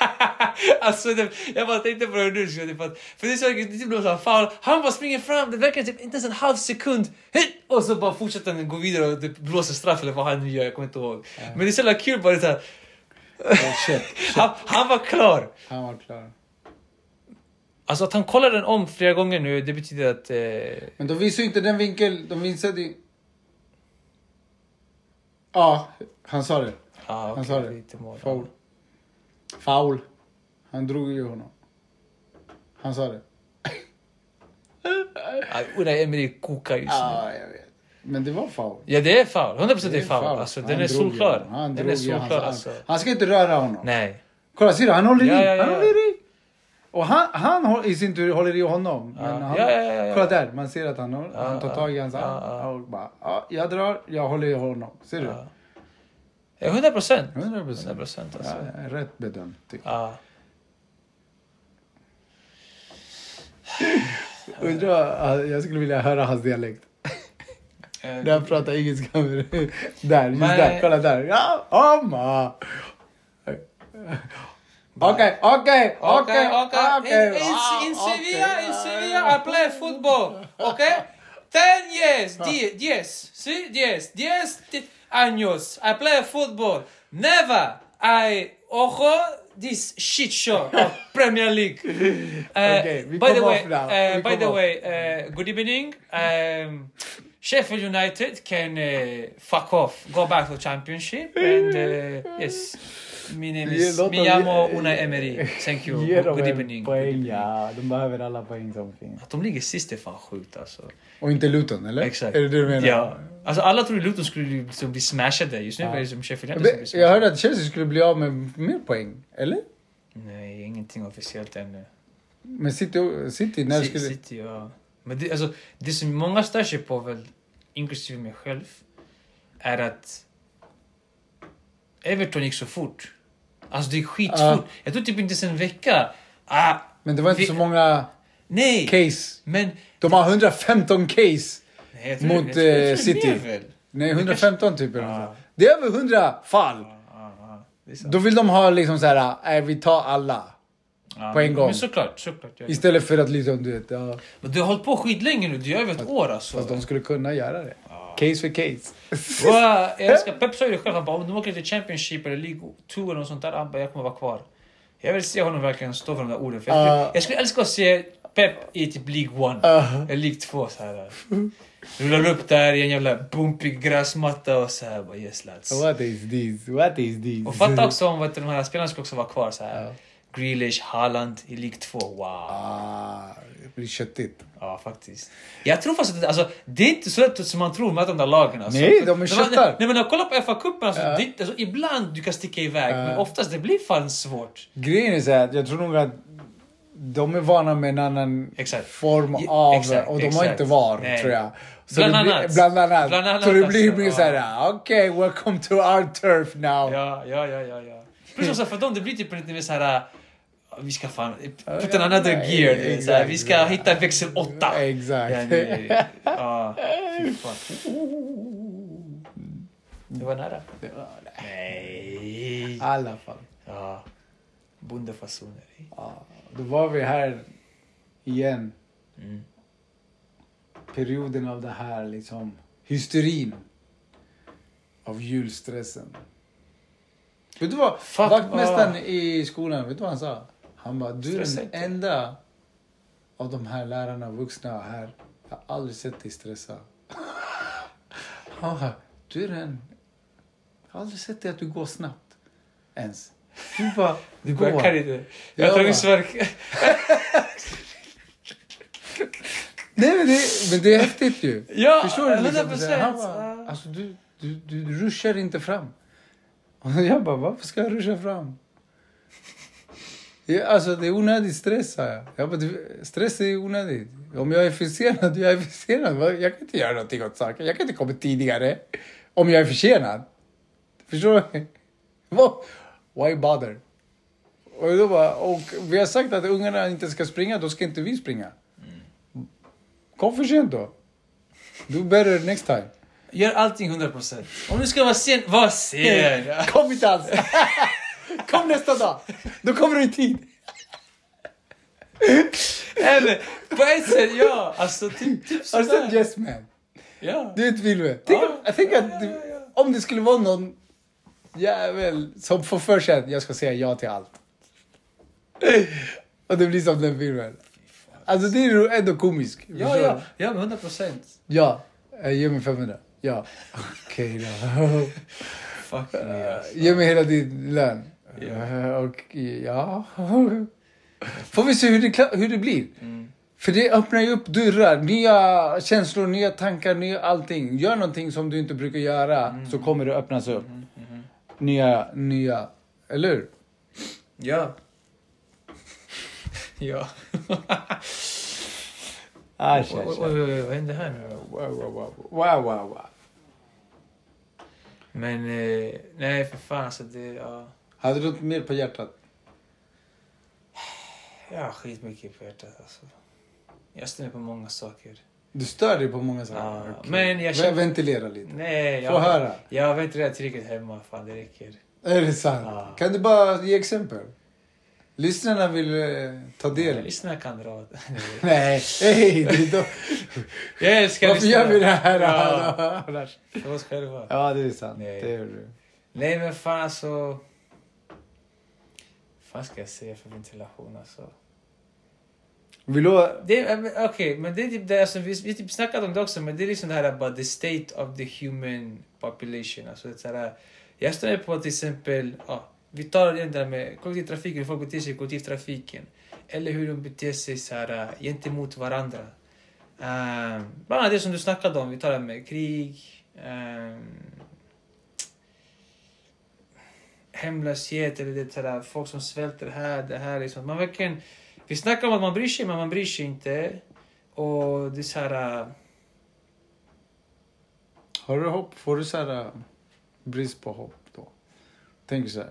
alltså, det, jag bara tänkte på det nu. så Typ att, för det är så det typ foul. Han bara springer fram, det verkar typ inte ens en halv sekund. Och så bara fortsätter han gå vidare och typ blåser straff eller vad han nu gör, jag kommer inte ihåg. Men det är så jävla kul bara det här. oh, shit. Han, han var klar. Han var klar. Alltså att han kollar den om flera gånger nu, det betyder att... Eh, Men de visar ju inte den vinkel. De visade ju... Ja, han sa det. Ja, Han okej, sa det. Foul. Foul. Han drog ju honom. Han sa det. Unai Emery kokar just nu. Ja, jag vet. Men det var foul. Ja, det är foul. 100% det är Det är foul. foul. Alltså, Han den är solklar. Han Den är solklar arm. alltså. Han ska inte röra honom. Nej. Kolla, ser du? Han håller i. Ja, ja, ja, Han håller i. Och han, han i sin tur håller i honom. Ja. Men han, Ja, ja, ja, ja. Kolla där, man ser att han, han tar tag i hans arm. Och bara, ja, jag drar, jag håller i honom. Ser du? Ja. Ja, 100 procent. 100 procent. 100 procent alltså. Rätt bedömt. tycker Ja. jag. Undrar, jag skulle vilja höra hans dialekt. När han pratar engelska. med- Där, just Men- där. Kolla där. Ja, amma. Okej, okay, okay. okay. In, in, Ah, in okej. Sevilla, in Sevilla, I play football. Okay? Ten years, yes, see, yes, diez ti- años. I play football. Never, I, ojo, this shit show of Premier League. Uh, Okay, we by the way, off now. uh, We by come the off. way, uh, good evening. Um, Sheffield United can uh, fuck off, go back to Championship, and uh, yes, my name is Miyamo ge- Unai Emery. Thank you. Ge Good, dem good en evening. poäng, ja. De behöver alla poäng som finns. Att de ligger sist är fan sjukt alltså. Och inte Luton, eller? Exakt. Är det det du menar? Ja. Alltså alla trodde Luton skulle liksom bli smashade. Just nu Ja. är det som Sheffield United som blir Jag smashade. hörde att Chelsea skulle bli av med mer poäng, eller? Nej, ingenting officiellt ännu. Men City, City när Ci- skulle... City, ja. Men det, alltså, det som många stör sig på, väl, inklusive mig själv, är att Everton gick så fort. Alltså det gick skitfort. Ja. Jag tror typ inte ens en vecka. Ah, Men det var inte Vi- så många nej! case. Men... De har 115 case. Nej, tror, Mot, eh, är City. Nej, 115 typ. sånt. Det är över 100 fall. Är. Då vill de ha liksom så här, äh, vi tar alla. Ja, på en men- gång. Men såklart, såklart. Istället för att liksom, du vet, ja, Men du har hållit på skitlänge nu, det är över ett år alltså. fast de skulle kunna göra det. Case för case. Wow, jag älskar, Pep sa ju det själv, han bara om de åker till Championship eller League 2 eller något sånt där, han bara jag kommer vara kvar. Jag vill se honom verkligen stå för de där orden. För jag, skulle, Ja. jag skulle älska att se Pep i typ League 1 Ja. eller League 2 så här. Rullar upp där i en jävla bumpig gräsmatta och så här bara yes lads. What is this? What is this? Och fatta också om du, de här spelarna skulle också vara kvar så här. Ja. Grealish, Haaland i League 2, wow. Blir köttigt. Ja, faktiskt. Jag tror faktiskt att alltså, det är inte så lätt som man tror med de där lagen. Alltså. Nej, de är köttar. Nej, men jag kollar på FA-cupen, alltså, Ja. det, alltså, ibland du kan sticka iväg, Ja. men oftast det blir fan svårt. Grejen är så här, jag tror nog att de är vana med en annan Exakt. form av... exakt, och de har exakt. inte VAR, Nej. tror jag. Så Bland det blir, annat. Bland annat. Bland annat, så det blir alltså, mer ja. så här, okej, welcome to our turf now. Ja, ja, ja, ja. ja. Plus också för dem, det blir typ lite mer så här... uh, Vi ska fan... Ja, Put ja, an another nej, gear. Så här, vi ska exakt. hitta växel 8. Exakt. Ja, nej, ja. Det var nära. Nej. I alla fall. Ja. Bondefasoner. Ja, då var vi här igen. Mm. Perioden av det här liksom hysterin. Av julstressen. Vet du vad? Fuck, Vaktmästaren i skolan, vet du vad han sa? Han bara, du är den inte." enda av de här lärarna, vuxna här. Jag har aldrig sett dig stressa. Han bara, du är den... Jag har aldrig sett dig att du går snabbt. Ens. Du bara, Du går. jag kan inte. Ja, Jag har tagit va. svärk. Nej men det, men det är häftigt ju. Ja, Förstår du? 100%. Liksom, han bara, alltså du, du, du ruschar inte fram. Och jag bara, varför ska jag ruscha fram? Ja, alltså det är onödig stress, sa jag. jag bara, "Du- stress är onödigt. Om jag är försenad, jag är försenad. Jag kan inte göra någonting åt saken. Jag kan inte komma tidigare om jag är försenad. Förstår du? Vad- Why bother? Och, då bara, och vi har sagt att ungarna inte ska springa, då ska inte vi springa. Kom för sent då. Do better next time. Gör allting 100%. Om du ska vara sen, var sen. Kom inte alls. Kom nästa dag. Då kommer du i tid. Eller, på ett sätt, ja. Alltså, typ, typ Har du sett. Yes Man? Ja. Du vet filmen? Tänk, Ja, jag tänker att ja. om det skulle vara någon jävel som får för sig att jag ska säga ja till allt. Och det blir som den filmen. Alltså det är ändå komisk. Ja, förstår ja. du? Ja, men 100%. Ja. Eh, Ge mig 500. Ja. Okej då. Fuck me alltså. Ge mig hela din lön. Ja. Och ja. Får vi se hur det, hur det blir. Mm. För det öppnar ju upp dörrar, nya känslor, nya tankar, nya allting. Gör någonting som du inte brukar göra så kommer det öppnas upp. Nya, nya, eller hur? Ja. Ja. Ah, Oj, oj, oj, oj, vad händer här nu? Wow, wow, wow. wow, wow, wow. Men eh, nej, för fan alltså det... Ja. Hade du något mer på hjärtat? Jag har skitmycket på hjärtat alltså. Jag stämmer på många saker. Du stör dig på många saker? Ja, Okej. men jag känner- Ventilera lite. Nej, Få jag, höra. jag har ventilerat tillräckligt hemma. Fan, det räcker. Är det sant? Ja. Kan du bara ge exempel? Lyssnarna vill eh, ta del. Lyssnarna kan dra. Nej, hej! det är då- jag älskar Varför gör vi det här? Ja, annars? för oss själva. Ja, det är sant. Nej. Det gör du. Nej, men fan alltså... fan ska jag säga för ventilation alltså? Vill du... Men, Okej, men det är typ det, alltså, vi, vi typ snackat om det också, men det är liksom det här about the state of the human population. Alltså, det här, jag står på till exempel, ja, vi tar det där med kollektivtrafiken, hur folk beter sig i kollektivtrafiken. Eller hur de beter sig så här, gentemot varandra. Um, bland annat det som du snackade om, vi det med krig, um, hemlöshet, eller det här, folk som svälter här, det här. Liksom. Man verkligen, vi snackar om att man bryr sig, men man bryr sig inte. Och det är så här... äh, Har du hopp? Får du så här äh, brist på hopp då? Tänk så här.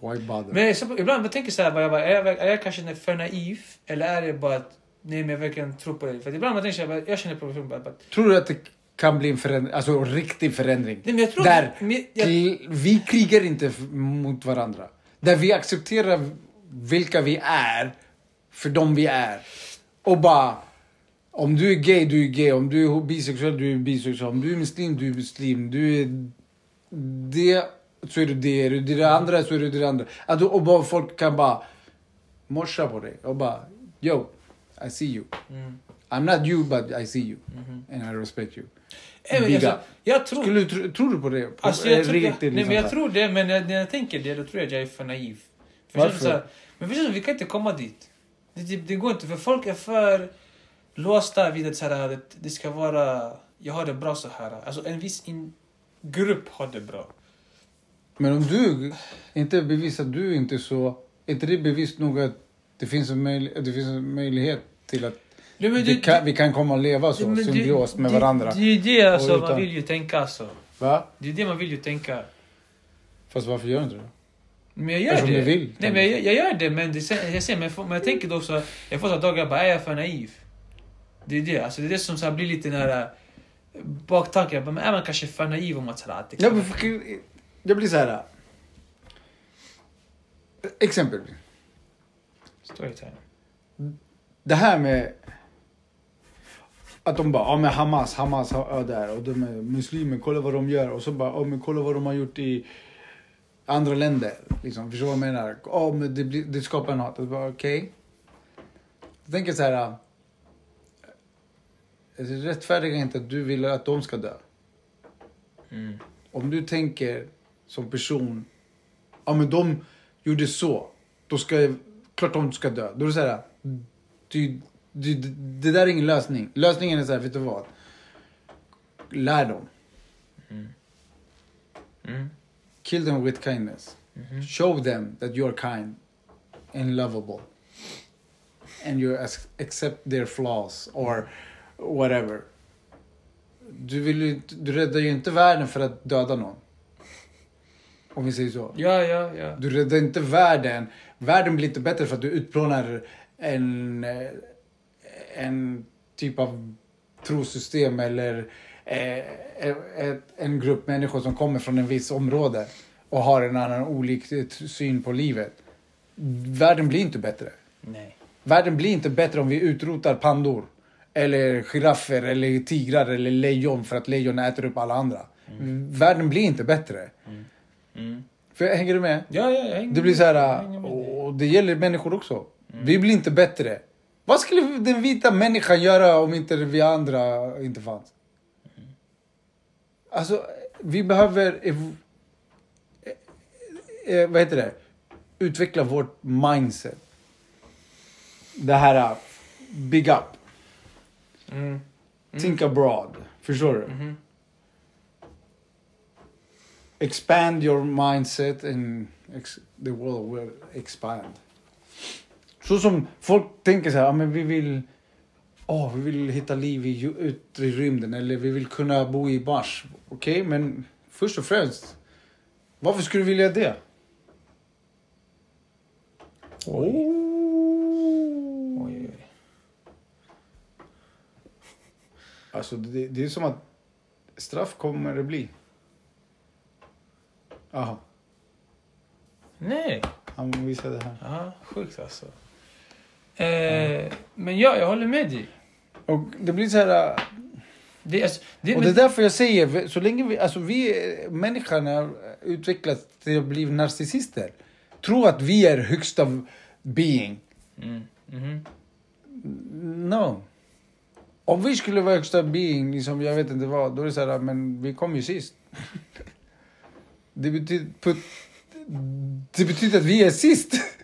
Why bother? Men så, ibland jag tänker så här, jag bara, är, jag, är jag kanske för naiv? Eller är det bara att nej, men jag verkligen tror på det? För ibland man tänker så här, jag känner bara, Tror du att det kan bli en förändring? Alltså en riktig förändring? nej, tror, Där men, jag, Vi krigar inte mot varandra. Där vi accepterar vilka vi är för de vi är. Och bara... Om du är gay, du är gay. Om du är bisexuell, du är bisexuell. Om du är muslim, du är muslim. Du är det, så är du det. Är du det andra, så är du det andra. Att, och bara folk kan bara morsa på dig och bara Yo, I see you. mm, I'm not you, but I see you. mhm. And I respect you. Big alltså, jag tror... Skulle, tro, tror du på det? På, Alltså, jag, eh, tror, jag, nej, liksom men jag så här? tror det, men när, jag tänker det, då tror jag att jag är för naiv. För Varför? Så här, men förstår du, vi kan inte komma dit. Det, det, det går inte, för folk är för låsta vid att så här, det, det ska vara, jag har det bra så här. Alltså en viss in, grupp har det bra. Men om du inte bevisar att du inte är så, är inte det bevis nog att det finns en, möj, det finns en möjlighet till att Nej, men vi, kan, vi kan komma att leva så, det- symbios med varandra? Det är det alltså, Och man utan- vill ju tänka alltså. Va? Det är det man vill ju tänka. Fast varför gör du inte det? Men jag gör Eftersom det. du vill, Nej, men jag, jag gör det, men det, jag, ser, men, jag får- men jag tänker då så, jag får så dagar bara, är jag för naiv? Det är det, alltså det är det som så här blir lite nära baktanken. Jag bara, Men är man kanske för naiv om att sådär, att det Ja, kan... men för, jag blir så här. Exempelvis. Storytime. Det här med att de bara, ja men Hamas, Hamas är där och de är muslimer, kolla vad de gör. Och så bara, ja men kolla vad de har gjort i andra länder. Liksom, förstår du vad jag menar? Ja men det, blir, det skapar en hat. Okej. Jag tänker så här. äh, Det rättfärdigar inte att du vill att de ska dö. Mm. Om du tänker som person, ja men de gjorde så, då ska klart de ska dö. Då är det så här, du, du, det där är ingen lösning. Lösningen är så här, vet du vad? Lär dem. Mm. Kill them with kindness. Mhm. Show them that you're kind and lovable. And you ac- accept their flaws or whatever. Du, vill ju, du räddar ju inte världen för att döda någon. Om vi säger så. Ja, ja, ja. Du räddar inte världen. Världen blir inte bättre för att du utplånar en, eh, en typ av trosystem eller eh, en grupp människor som kommer från en viss område och har en annan olik syn på livet. Världen blir inte bättre. Nej. Världen blir inte bättre om vi utrotar pandor. Eller giraffer, eller tigrar, eller lejon för att lejon äter upp alla andra. Världen blir inte bättre. Mm. För, hänger du med? Ja, ja, jag hänger Det blir så här, med och det gäller människor också. Vi blir inte bättre. Vad skulle den vita människan göra om inte vi andra inte fanns? Alltså, vi behöver... eh, eh, vad heter det? Utveckla vårt mindset. Det här, uh, big up. Mm. Think abroad. Förstår du? Mhm. expand your mindset and the world will expand. Så som folk tänker så här, ja, men vi vill, åh, vi vill hitta liv i i rymden eller vi vill kunna bo i Mars. Okej, men först och främst, varför skulle du vilja det? Oj. Oh. Oj, oj. Alltså det, det är som att straff kommer det bli. Aha, Nej. han visade här. Ja, sjukt alltså. Eh, men ja, jag håller med dig. Och det blir så här... Det, är alltså, det, Och det är därför jag säger, så länge vi, alltså vi, människan har utvecklats till att bli narcissister. tro att vi är högsta being. Mm. Mhm. No. Om vi skulle vara högsta being, liksom, jag vet inte vad, då är det så här, men vi kom ju sist. Det betyder, put, det betyder att vi är sist.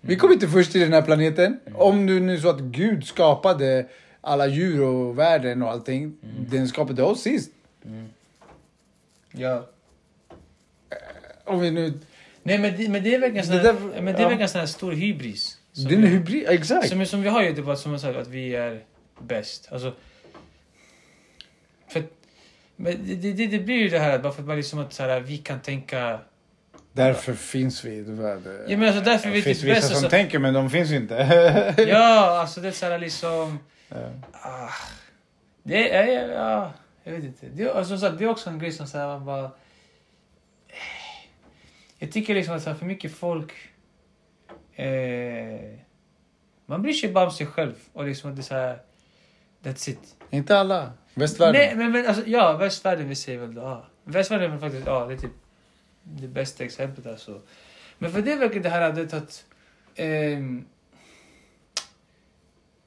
Vi kom inte först till den här planeten. Om nu nu så att Gud skapade alla djur och världen och allting. Den skapade oss sist. Ja. Om vi nu... Nej men det, men det är verkligen sån Det här, där- men det är ja. verkligen sån här stor hybris. Den är vi- hybrid, exakt. Som, som vi har ju typ som jag sa, att vi är bäst. Alltså, för, men det, det, det blir ju det här bara för att man liksom att så här, vi kan tänka... Därför finns vi. Ja men alltså därför är Det finns typ vissa som Alltså, tänker men de finns inte. ja, alltså det är så här liksom... Ja. Ah, det är, ja, jag vet inte. Det, alltså, sagt, det är också en grej som så här, man bara... Jag tycker liksom att så för mycket folk... Eh, man bryr sig bara om sig själv och liksom att det är så här... That's it. Inte alla. Västvärlden. Nej, men, men alltså, ja, västvärlden vi säger väl då. Ja. Västvärlden är faktiskt, ja, det är typ det bästa exemplet alltså. Men för det verkligen det här att, att ehm,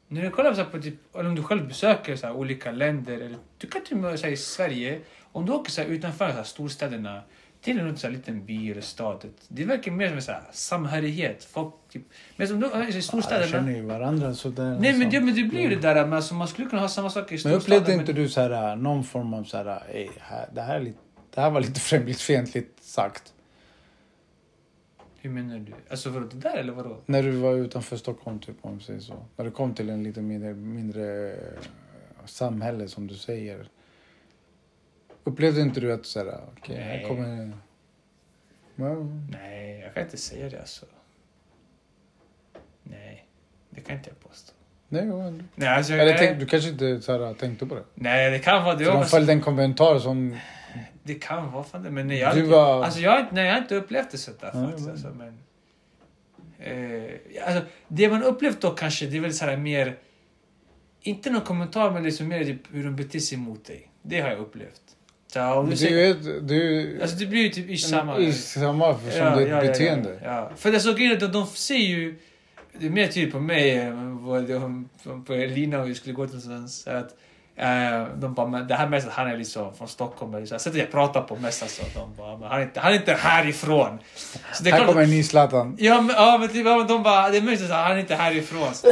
när du kollar så på typ, eller om du själv besöker så olika länder, eller du kan till och med säga i Sverige, om du åker så utanför så här storstäderna, till en så här liten by eller stad, det verkar mer som en så här samhörighet. Folk, typ, men som du, i Ja, storstäderna... känner ju varandra sådär. Nej men det, men det blir ju det där med alltså, man skulle kunna ha samma sak i Men storstäderna. upplevde inte du så här, någon form av så här, "Ey, här, det, här är lite, det här var lite främlingsfientligt sagt? Hur menar du? Alltså vadå, det där eller vadå? När du var utanför Stockholm, typ, om vi säger så. När du kom till en lite mindre, mindre eh, samhälle, som du säger. Upplevde inte du att så här, okej, Nej. här kommer... Ja. Nej, jag kan inte säga det alltså. Nej, det kan inte jag påstå. Nej, men... Nej, alltså, Eller nej, tänk, du kanske inte så här, tänkte på det? nej, det kan vara det Så de följde en kommentar som... Det kan vara fan det, men nej, jag, var- alltså, jag, nej, jag inte upplevt det sådär Nej, faktiskt. Alltså, men, eh, alltså, det man upplevt då kanske, det är väl så här mer... Inte någon kommentar, men liksom mer typ hur de beter sig mot dig. Det har jag upplevt. Så, om du Du, ju ett- du, alltså, det blir ju typ i samma... i samma som ditt beteende. Ja, ja. För det är så grejen är att de, ser ju... Det är mer tydligt på mig än på Elina och vi skulle gå till någonstans. Att, de bara, men det här att han är liksom från Stockholm. Eller så. Sättet jag pratar på mest alltså. De bara, men han, är inte, han är inte härifrån. Så det är Här klart- kommer en ny Zlatan. Ja men, ja, men typ, ja, de bara, det är mest att han är inte härifrån. Så.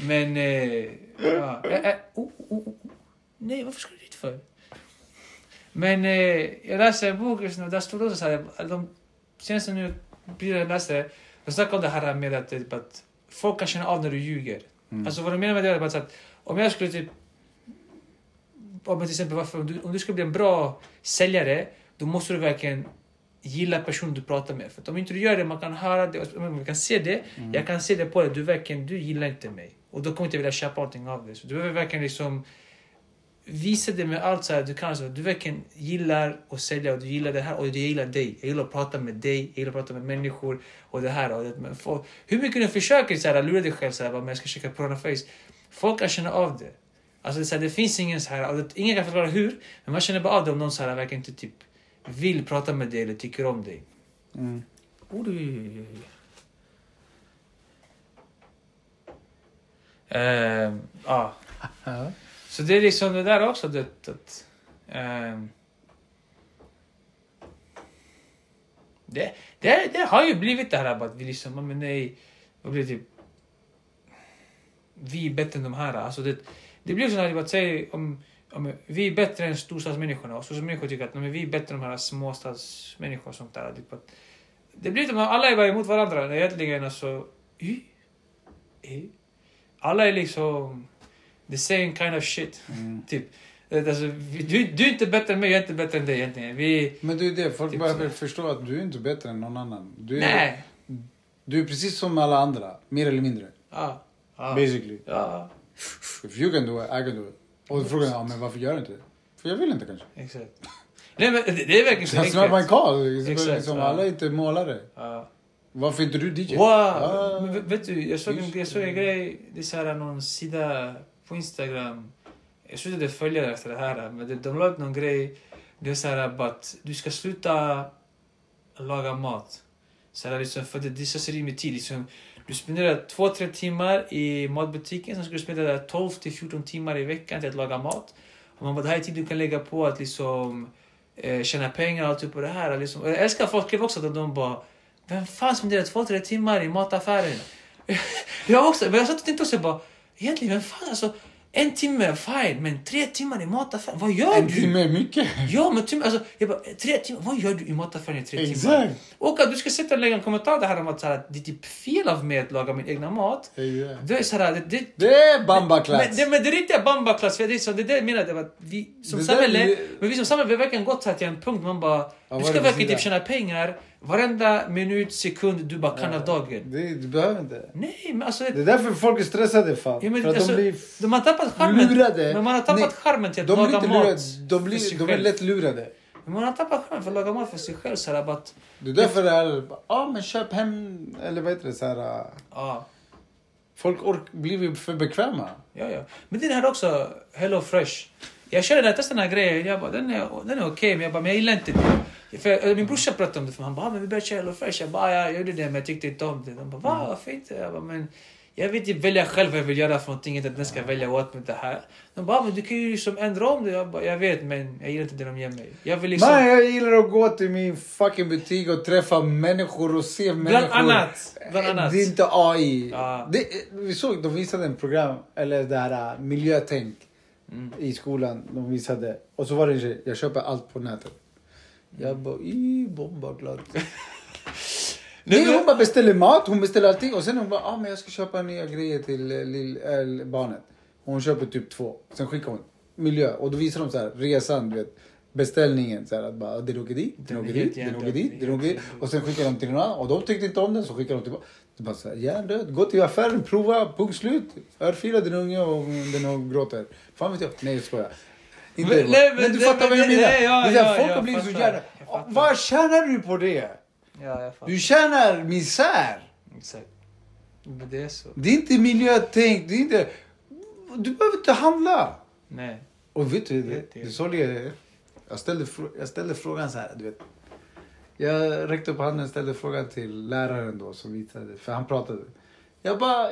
Men... Eh, ja. eh, eh, oh, oh, oh. Nej, varför ska du dit för? Men eh, jag läste en bok just nu, där stod det också så här, de senaste nu, blir jag läste, de snackade om det här med att, typ, att folk kan känna av när du ljuger. Mm. Alltså vad de menar med det är att om jag skulle typ, om till exempel varför, om du, om du ska bli en bra säljare, då måste du verkligen gilla personen du pratar med. För om inte du gör det, man kan höra det, man kan se det, Mm. jag kan se det på dig, du verkligen, du gillar inte mig. Och då kommer jag inte vilja köpa någonting av dig. Så du behöver verkligen liksom visa det med allt så här, du kan alltså, du verkligen gillar att sälja och du gillar det här och du gillar dig. Jag gillar att prata med dig, jag gillar att prata med människor och det här och det. Men folk, hur mycket du försöker så här, lura dig själv så här, men jag ska försöka put on a face. Folk kan känna av det. Alltså det, så här, det finns ingen så här, det, ingen kan förklara hur, men man känner bara av det om någon så här verkligen inte typ vill prata med dig eller tycker om dig. Mm. Oj, oj. Ehm, ja. Så det är liksom det där också. Det, att, ehm, det, det, det har ju blivit det här att vi liksom, men nej, vad blir det typ? Vi är bättre än de här. Alltså det, det blir så här att säga om, om vi är bättre än storstadsmänniskorna och storstadsmänniskor tycker att men vi är bättre än de här småstadsmänniskorna och sånt där. Typ att, det blir som att alla är bara emot varandra. Egentligen alltså, y, y. alla är liksom the same kind of shit. Mm. Typ. Det- Alltså, du, du är inte bättre än mig, jag är inte bättre än dig egentligen. Vi... Men det är det, folk Typ så. förstå att du är inte bättre än någon annan. Du är, Nej! du är precis som alla andra, mer eller mindre. Ja. Ja. Basically. ja, If you can do it, I can do it. Och frågan är, ja, men varför gör du inte det? För jag vill inte kanske. exakt. Nej men det, är verkligen så That's not my enkelt. call. Exakt, liksom, ja. alla är inte målare. Ja. Varför inte du DJ? Wow! Ah. Men vet- du, jag såg, en, jag såg en grej, det är så här någon sida på Instagram. Jag slutade följa det efter det här, men de, de la upp någon grej. Det är så här att du ska sluta laga mat. Så här, liksom, för det, det är slöseri med tid. Liksom, du spenderar två, tre timmar i matbutiken, sen ska du spendera 12 till 14 timmar i veckan till att laga mat. Och man bara, det här är tid du kan lägga på att liksom, eh, tjäna pengar och allt typ på det här. Liksom. Jag älskar att folk skriver också att de bara, vem fan spenderar två, tre timmar i mataffären? jag också, men jag satt och tänkte också bara, egentligen, vem fan alltså, en timme, fine, men tre timmar i mataffären, vad gör En du? timme är mycket. Ja, men tim- alltså, jag bara, tre timmar, vad gör du i mataffären i tre timmar? Exakt. Och att du ska sitta och lägga en kommentar det här om att, här, det är typ fel av mig att laga min egna mat. Exakt. Det är så här, det, det, Det är men, bambaklass. det, men det är riktiga bambaklass, för det är, så, det är det jag menar. Det var vi som Det där samhälle, men vi som samhälle, vi har verkligen gått så här till en punkt man bara, du ska verkligen typ tjäna pengar varenda minut, sekund du bara kan av dagen. Det, du behöver inte. Nej, men alltså, Det är därför folk är stressade fan. Ja, men för alltså, de blir de har tappat charmen. lurade. Men man har tappat Nej, charmen till att de laga mat lurade. De, för blir, de är lätt lurade. Men man har tappat charmen för att laga mat för sig själv. Så här, bara Det är därför det är, ja men köp hem, eller vad heter det, så här. ja. Folk ork, blir för bekväma. Ja, ja. Men det här också, Hello Fresh. Jag körde den, testade den här grejen, jag bara, den är, den är okej, men jag bara, men jag gillar inte det. För, eh, min brorsa pratade om det, för han bara, ah, men vi börjar köra Hello Fresh. Jag bara, ah, jag gjorde det, men jag tyckte inte om det. De bara, va, varför inte? Jag bara, men jag vill typ välja själv vad jag vill göra för någonting, inte att den ska välja åt mig det här. De bara, ah, men du kan ju liksom ändra om det. Jag bara, jag vet, men jag gillar inte det de ger mig. Jag vill liksom... Nej, jag gillar att gå till min fucking butik och träffa människor och se människor. annat. Bland annat. Det är inte AI. Ja. Det, vi såg, de visade en program, eller det här miljötänk Mm. i skolan. De visade. Och så var det en tjej, jag köper allt på nätet. Jag bara, i bombaglad. Nej, hon bara beställer mat, hon beställer allting och sen hon bara, ah, men jag ska köpa nya grejer till eh, lill, äh, barnet. Hon köper typ två. Sen skickar hon miljö och då visar de så här resan, du vet. Beställningen så här att bara, den åker dit, den åker dit, den åker dit, den åker dit. Och sen skickar de till någon annan och de tyckte inte om den så skickar de tillbaka. Är bara så här, hjärndöd. Gå till affären, prova, punkt slut. Örfila den unge och den gråter. Fan vet jag. Nej jag skojar. Inte Men- nej, men, men- du nej, fattar vad jag menar. nej, ja, det är ja, folk har blivit så jävla... Vad tjänar du på det? Ja. Du tjänar misär. Exakt. Men det är så. Det är inte miljötänk. Det är inte... Du behöver inte handla. Nej. Och vet du, Det- det, såg det, jag, ställde, jag ställde frågan så här, du vet. Jag räckte upp handen och ställde frågan till läraren då som visade, för han pratade. Jag bara,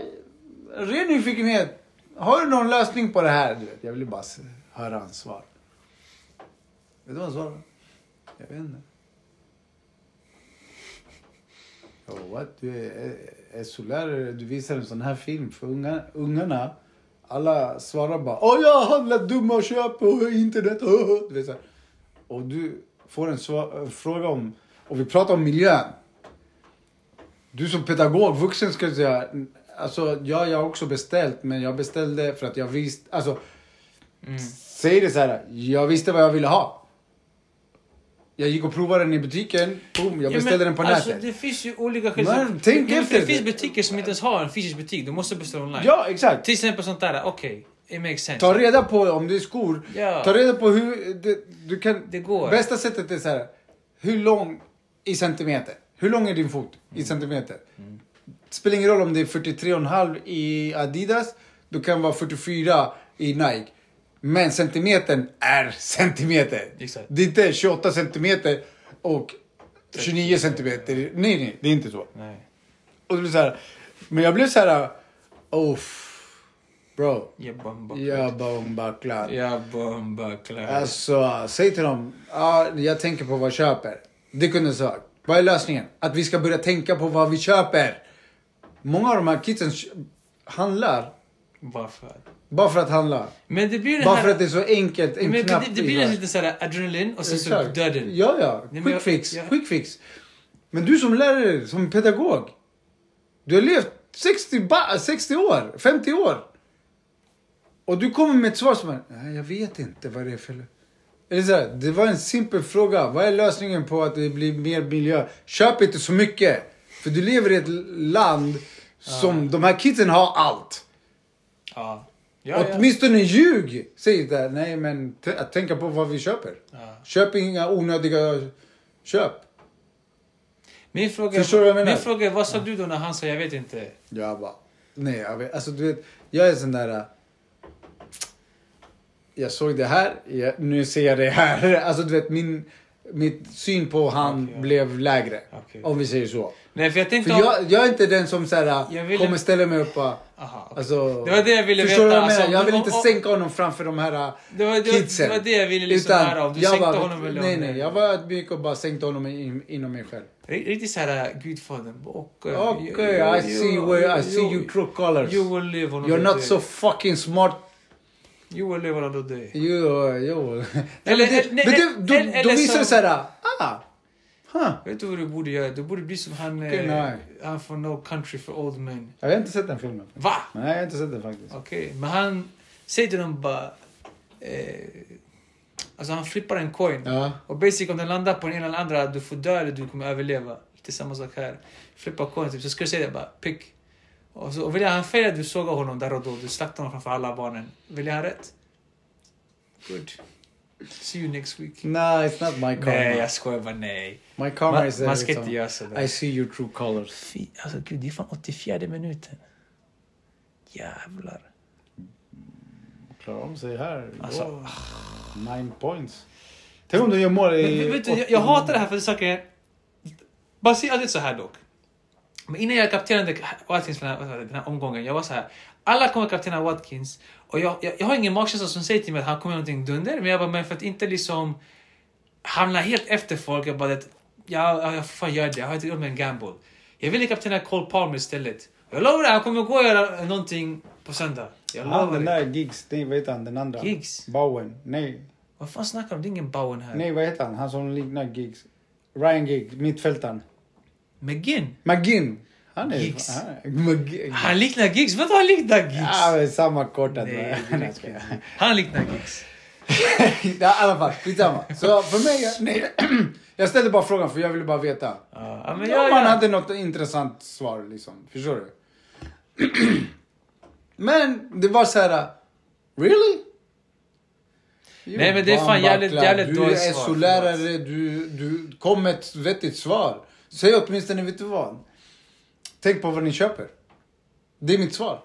ren nyfikenhet. Har du någon lösning på det här? Du vet, jag ville bara har ansvar. hans svar. Vet du vad han svarade? Jag vet inte. Oh, bara, what? Du är SO-lärare, du visar en sån här film för unga, ungarna. Alla svarar bara Åh jag handlar dumma köp på internet. Du vet, så här. Och du får en svar, en fråga om, och vi pratar om miljön. Du som pedagog, vuxen ska säga, alltså ja, jag har också beställt, men jag beställde för att jag visste, alltså Mm säg det så här, jag visste vad jag ville ha. Jag gick och provade den i butiken, boom, jag Ja, beställde men, den på alltså, nätet. Det finns ju olika tänk det, efter. Det finns butiker som inte ens har en fysisk butik. Du måste beställa online. Ja, exakt. Till exempel sånt där, okej. it makes sense. Ta reda på om det är skor. Ja. Ta reda på hur det, du kan... Det går. Bästa sättet är så här. Hur lång i centimeter? Hur lång är din fot i centimeter? Spelar ingen roll om det är 43,5 i Adidas. Du kan vara 44 i Nike. Men centimetern är centimeter. Exakt. Det är inte 28 centimeter och 29 centimeter. Nej, nej, det är inte så. Nej. Och det blir så här. Men jag blev så här. Oh, bro. Jag. Jag bombar klart. Alltså, säg till dem. Ja, jag tänker på vad jag köper. Det kunde jag sagt. Vad är lösningen? Att vi ska börja tänka på vad vi köper. Många av de här kidsen handlar Varför? Bara för att handla. Men det blir Bara här... för att det är så enkelt. En men knapp det, det blir bara- lite såhär adrenalin och sen så döden. Ja, ja. Nej, Quick jag- fix. jag- Quick fix. Men du som lärare, som pedagog. Du har levt 60, ba- 60 år, 50 år. Och du kommer med ett svar som är, nej jag vet inte vad det är för... Eller så här, det var en simpel fråga. Vad är lösningen på att det blir mer miljö? Köp inte så mycket. För du lever i ett land som de här kidsen har allt. Ja. Ja, ja. Åtminstone ljug. Säg det. Nej men att tänka på vad vi köper. Ja. Köp inga onödiga köp. Min fråga, Förstår du vad jag menar? min fråga vad sa du då när han sa jag vet inte? Jag bara, nej jag vet, alltså du vet, jag är sån där... äh, Jag såg det här, jag, nu ser jag det här. Alltså du vet, min, mitt syn på han ja. blev lägre. Okej. Om vi säger så. Nej, för jag tänkte... För jag, jag är inte den som så här, ville- kommer ställa mig upp och... Aha, okej. Alltså, Det var det jag ville förstår du veta, vad jag menar? alltså, jag vill om- inte om- sänka honom framför de här Det var, det, var, kidsen. det var det jag ville liksom Utan höra. Om du sänkte bara, honom eller Nej, om- nej. Jag var ödmjuk och bara sänkte honom in, inom mig själv. Riktigt såhär Gudfadern. Okej, Okej, I see where I see you true colors. You will live on You're not so fucking smart. You will live on day. You, you. Eller- men det, nej, men det, då, eller- då eller visar det såhär, ah, huh. Vet du vad du borde göra? Du borde bli som han... Okej, eh, han från No Country for Old Men. Jag har inte sett den filmen. Va? Nej, jag har inte sett den faktiskt. Okej, men han säger till dem bara... Eh, alltså han flippar en coin. Ja. Och basic om den landar på den ena eller andra, du får dö eller du kommer överleva. Lite samma sak här. Flippa coin, typ, så ska du säga det bara, pick. Och, så, och vill han fel du sågar honom där och då, du slaktar honom framför alla barnen. Vill jag ha rätt? Good. See you next week. No, it's not my karma. Nej, jag skojar bara nej. My karma Man, is man ska inte göra sådär. I see your true colors. Fy, alltså gud, det är fan 84 minuten. Jävlar. Klarar om sig här. Alltså, Wow. Nine points. Tänk om du gör mål i... Men, vet du, jag, 80 jag hatar det här för saker... Bara se aldrig så här dock. Men innan jag kaptenerade Watkins för den här, den här omgången, jag var så här. Alla kommer kaptena Watkins. Och jag, jag, jag har ingen magkänsla som säger till mig att han kommer göra någonting dunder. Men jag bara, men för att inte liksom hamna helt efter folk. Jag bara, det, ja, ja, jag får fan göra det. Jag har inte gjort med en gamble. Jag ville kaptena Cole Palmer istället. Jag lovar dig, han kommer gå och göra någonting på söndag. Jag Han den där Giggs, vad heter han den andra? Giggs? Bowen. Nej. Vad fan snackar du om? Det är ingen Bowen här. Nej vad heter han? Han som liknar Giggs. Ryan Giggs, mittfältaren. McGinn? McGinn. Han är... Giggs. Han, är-. Han liknar Giggs? Vadå han liknar Giggs? Ja, samma kortet. Nej. Han liknar Giggs. ja, i alla fall, skitsamma. Så för mig, nej. Jag ställde bara frågan för jag ville bara veta. Ja, men Ja, man jag, hade något intressant svar liksom. Förstår du? Men det var så här. Really? Jo, Nej, men det är fan jävligt- jävligt Du dåligt är svar, SO-lärare, du, du kom med ett vettigt svar. Säg åtminstone, vet du vad? Tänk på vad ni köper. Det är mitt svar.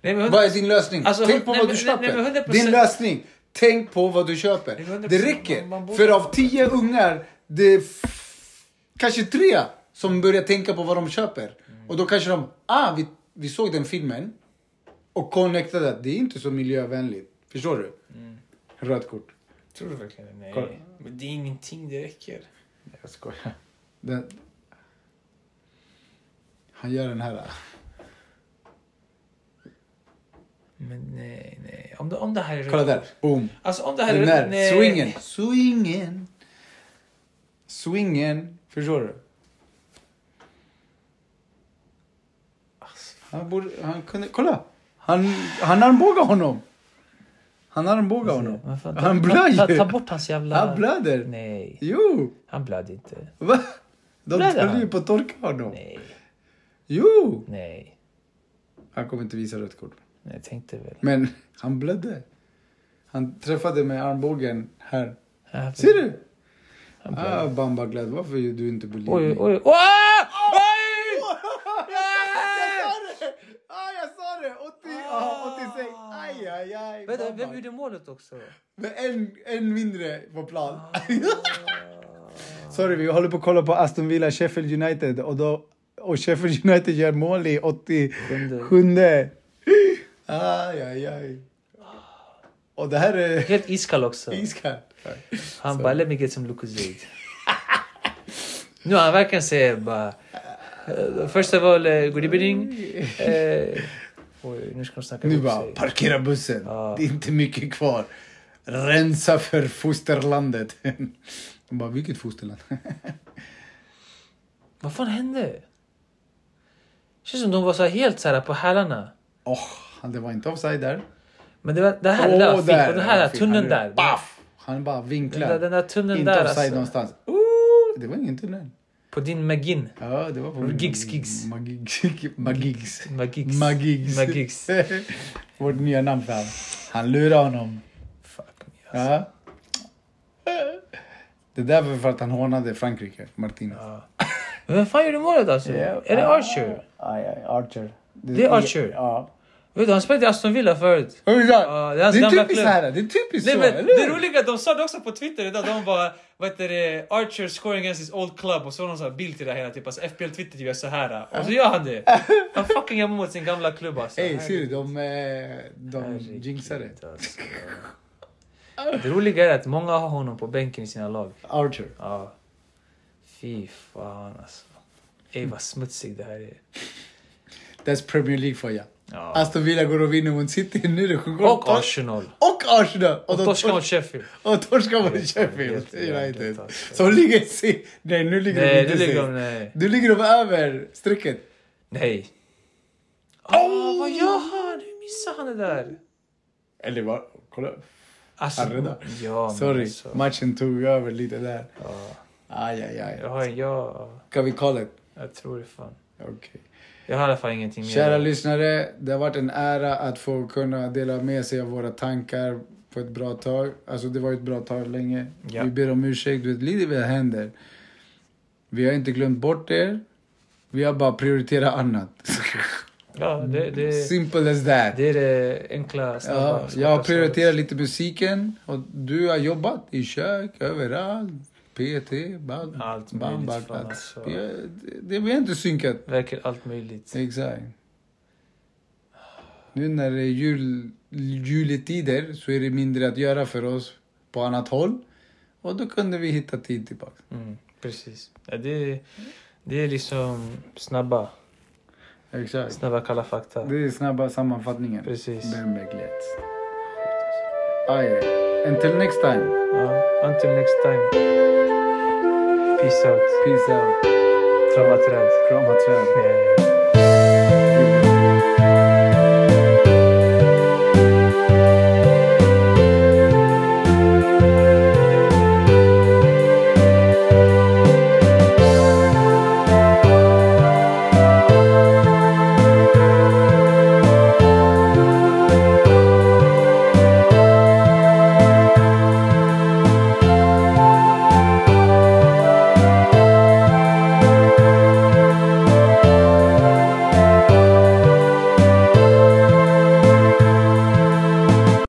nej, men, Vad är din lösning? Alltså, Tänk på nej, vad du nej, nej, köper. men 100%. Din lösning. Tänk på vad du Nej, köper. 100%. Det räcker. Man- man För av tio ungar, det är kanske tre som börjar tänka på vad de köper. Och då kanske de, ah, vi, vi såg den filmen och connectade att det är inte så miljövänligt. Förstår du? Rött kort. Tror du verkligen det? Nej. Kolla. Men det är ingenting, det räcker. Jag skojar. Den... Han gör den här. Men nej, nej. Om det, om det här är Kolla där. Boom. Alltså om det här Den är där. nej. Swingen. Swingen. Swingen. Förstår du? Han borde, han kunde, kolla! Han, han armbågar honom. Han armbågar honom. Men fan, ta- Han ta, blöder. ta, ta bort hans jävla... Han blöder. Nej, Jo! han blödde inte. Va? De Blöder han? ju på att torka honom. Nej, Jo! nej. Han kommer inte visa rött kort. Nej, jag tänkte väl. Men han blödde. Han träffade med armbågen här. Ja, Ser du? Han blödde. Ah, Bamba glad. Varför är du inte believe Oj, me? oj, oj. Ah! Oj! Ah, jag sa det! 80, ah, 86. Aj, aj, aj. Vänta, Bamba. vem gjorde målet också? Men en, en mindre på plan. Sorry, vi håller på att kolla på Aston Villa, Sheffield United. Och, då, och Sheffield United gör mål i 87. Aj, aj, aj. Och det här är Helt iskall också. iskallt. Han bara, let me get some Lucozade. nu han verkligen säger bara... Uh, first of all, uh, good evening. Uh, oj, nu ska de snacka Nu bara, parkera bussen. Ja. Det är inte mycket kvar. Rensa för fosterlandet. De bara, vilket fosterland? Vad fan hände? Känns som de var så helt så här på hälarna. Åh, oh, det var inte offside där. Men det, var, det här där Åh, fint. Och den här fint. tunneln Han där. Baff! Han bara Den vinklar. där, den där tunneln inte där offside alltså. någonstans. Ooh, det var ingen tunnel. På din McGinn. Ja, det var på Gigs, gigs. Magigs. Magigs. Magigs. Magigs. Magigs. Vårt nya namn för honom. Han lurar honom. Fuck me alltså. Ja. Det där var för att han hånade Frankrike, Martinez. Ja. Vem fan gjorde målet alltså? Är det Archer? Aj, aj, Archer. Det är Archer? Ja. Vet du, han spelade i Aston Villa förut. Ja, det är hans gamla klubb. det är typiskt Nej så, men eller det roliga, de sa det också på Twitter idag, de bara vad heter det, Archer scoring against his old club och så har de sån bild till det hela typ, alltså FPL Twitter gör så här och så gör han det. Han fucking gör mot sin gamla klubb alltså. Ey, ser du? De, eh, de jinxade. alltså. Det roliga är att många har honom på bänken i sina lag. Archer. Ja. Fy fan alltså. Ey vad smutsig det här är. That's Premier League för ja. Ja. Aston Villa går och vinner mot City nu. Det sjunger Och Arsenal. Och Arsenal! Och de torskar tors- mot Sheffield. Och torskar mot Sheffield United. Som ligger se... Nej, nu ligger Nej, de inte ligger de... se. Nej. Nu ligger de över strecket. Nej. Åh, vad gör han? Hur missar han det där? Eller vad? Kolla. Alltså, Han räddar. ja, Sorry, Alltså, matchen tog över lite där. ja, Aj, aj, aj. jag, har, jag, Ska vi call it? jag tror det fan. Okej. Jag har i alla fall ingenting mer. Kära lyssnare, det har varit en ära att få kunna dela med sig av våra tankar på ett bra tag. Alltså det var ett bra tag länge. Ja. Vi ber om ursäkt, du vet, lite vad händer. Vi har inte glömt bort er. Vi har bara prioriterat annat. Ja, det, det, Simple as that. det är det enkla, snabba. Ja, jag har prioriterat lite musiken och du har jobbat i kök, överallt. PT, band, Allt band, fan, band. alltså. Det, har inte synkat. Verkar allt möjligt. Exakt. Nu när det är jul, juletider så är det mindre att göra för oss på annat håll. Och då kunde vi hitta tid tillbaka. Mm, precis. Ja, det, det är liksom snabba, Exakt. snabba kalla fakta. Det är snabba sammanfattningen. Precis. Bembeglet. Aj, until next time. Ja, until next time. Peace out. Peace out. Krama träd. Krama träd. Yeah.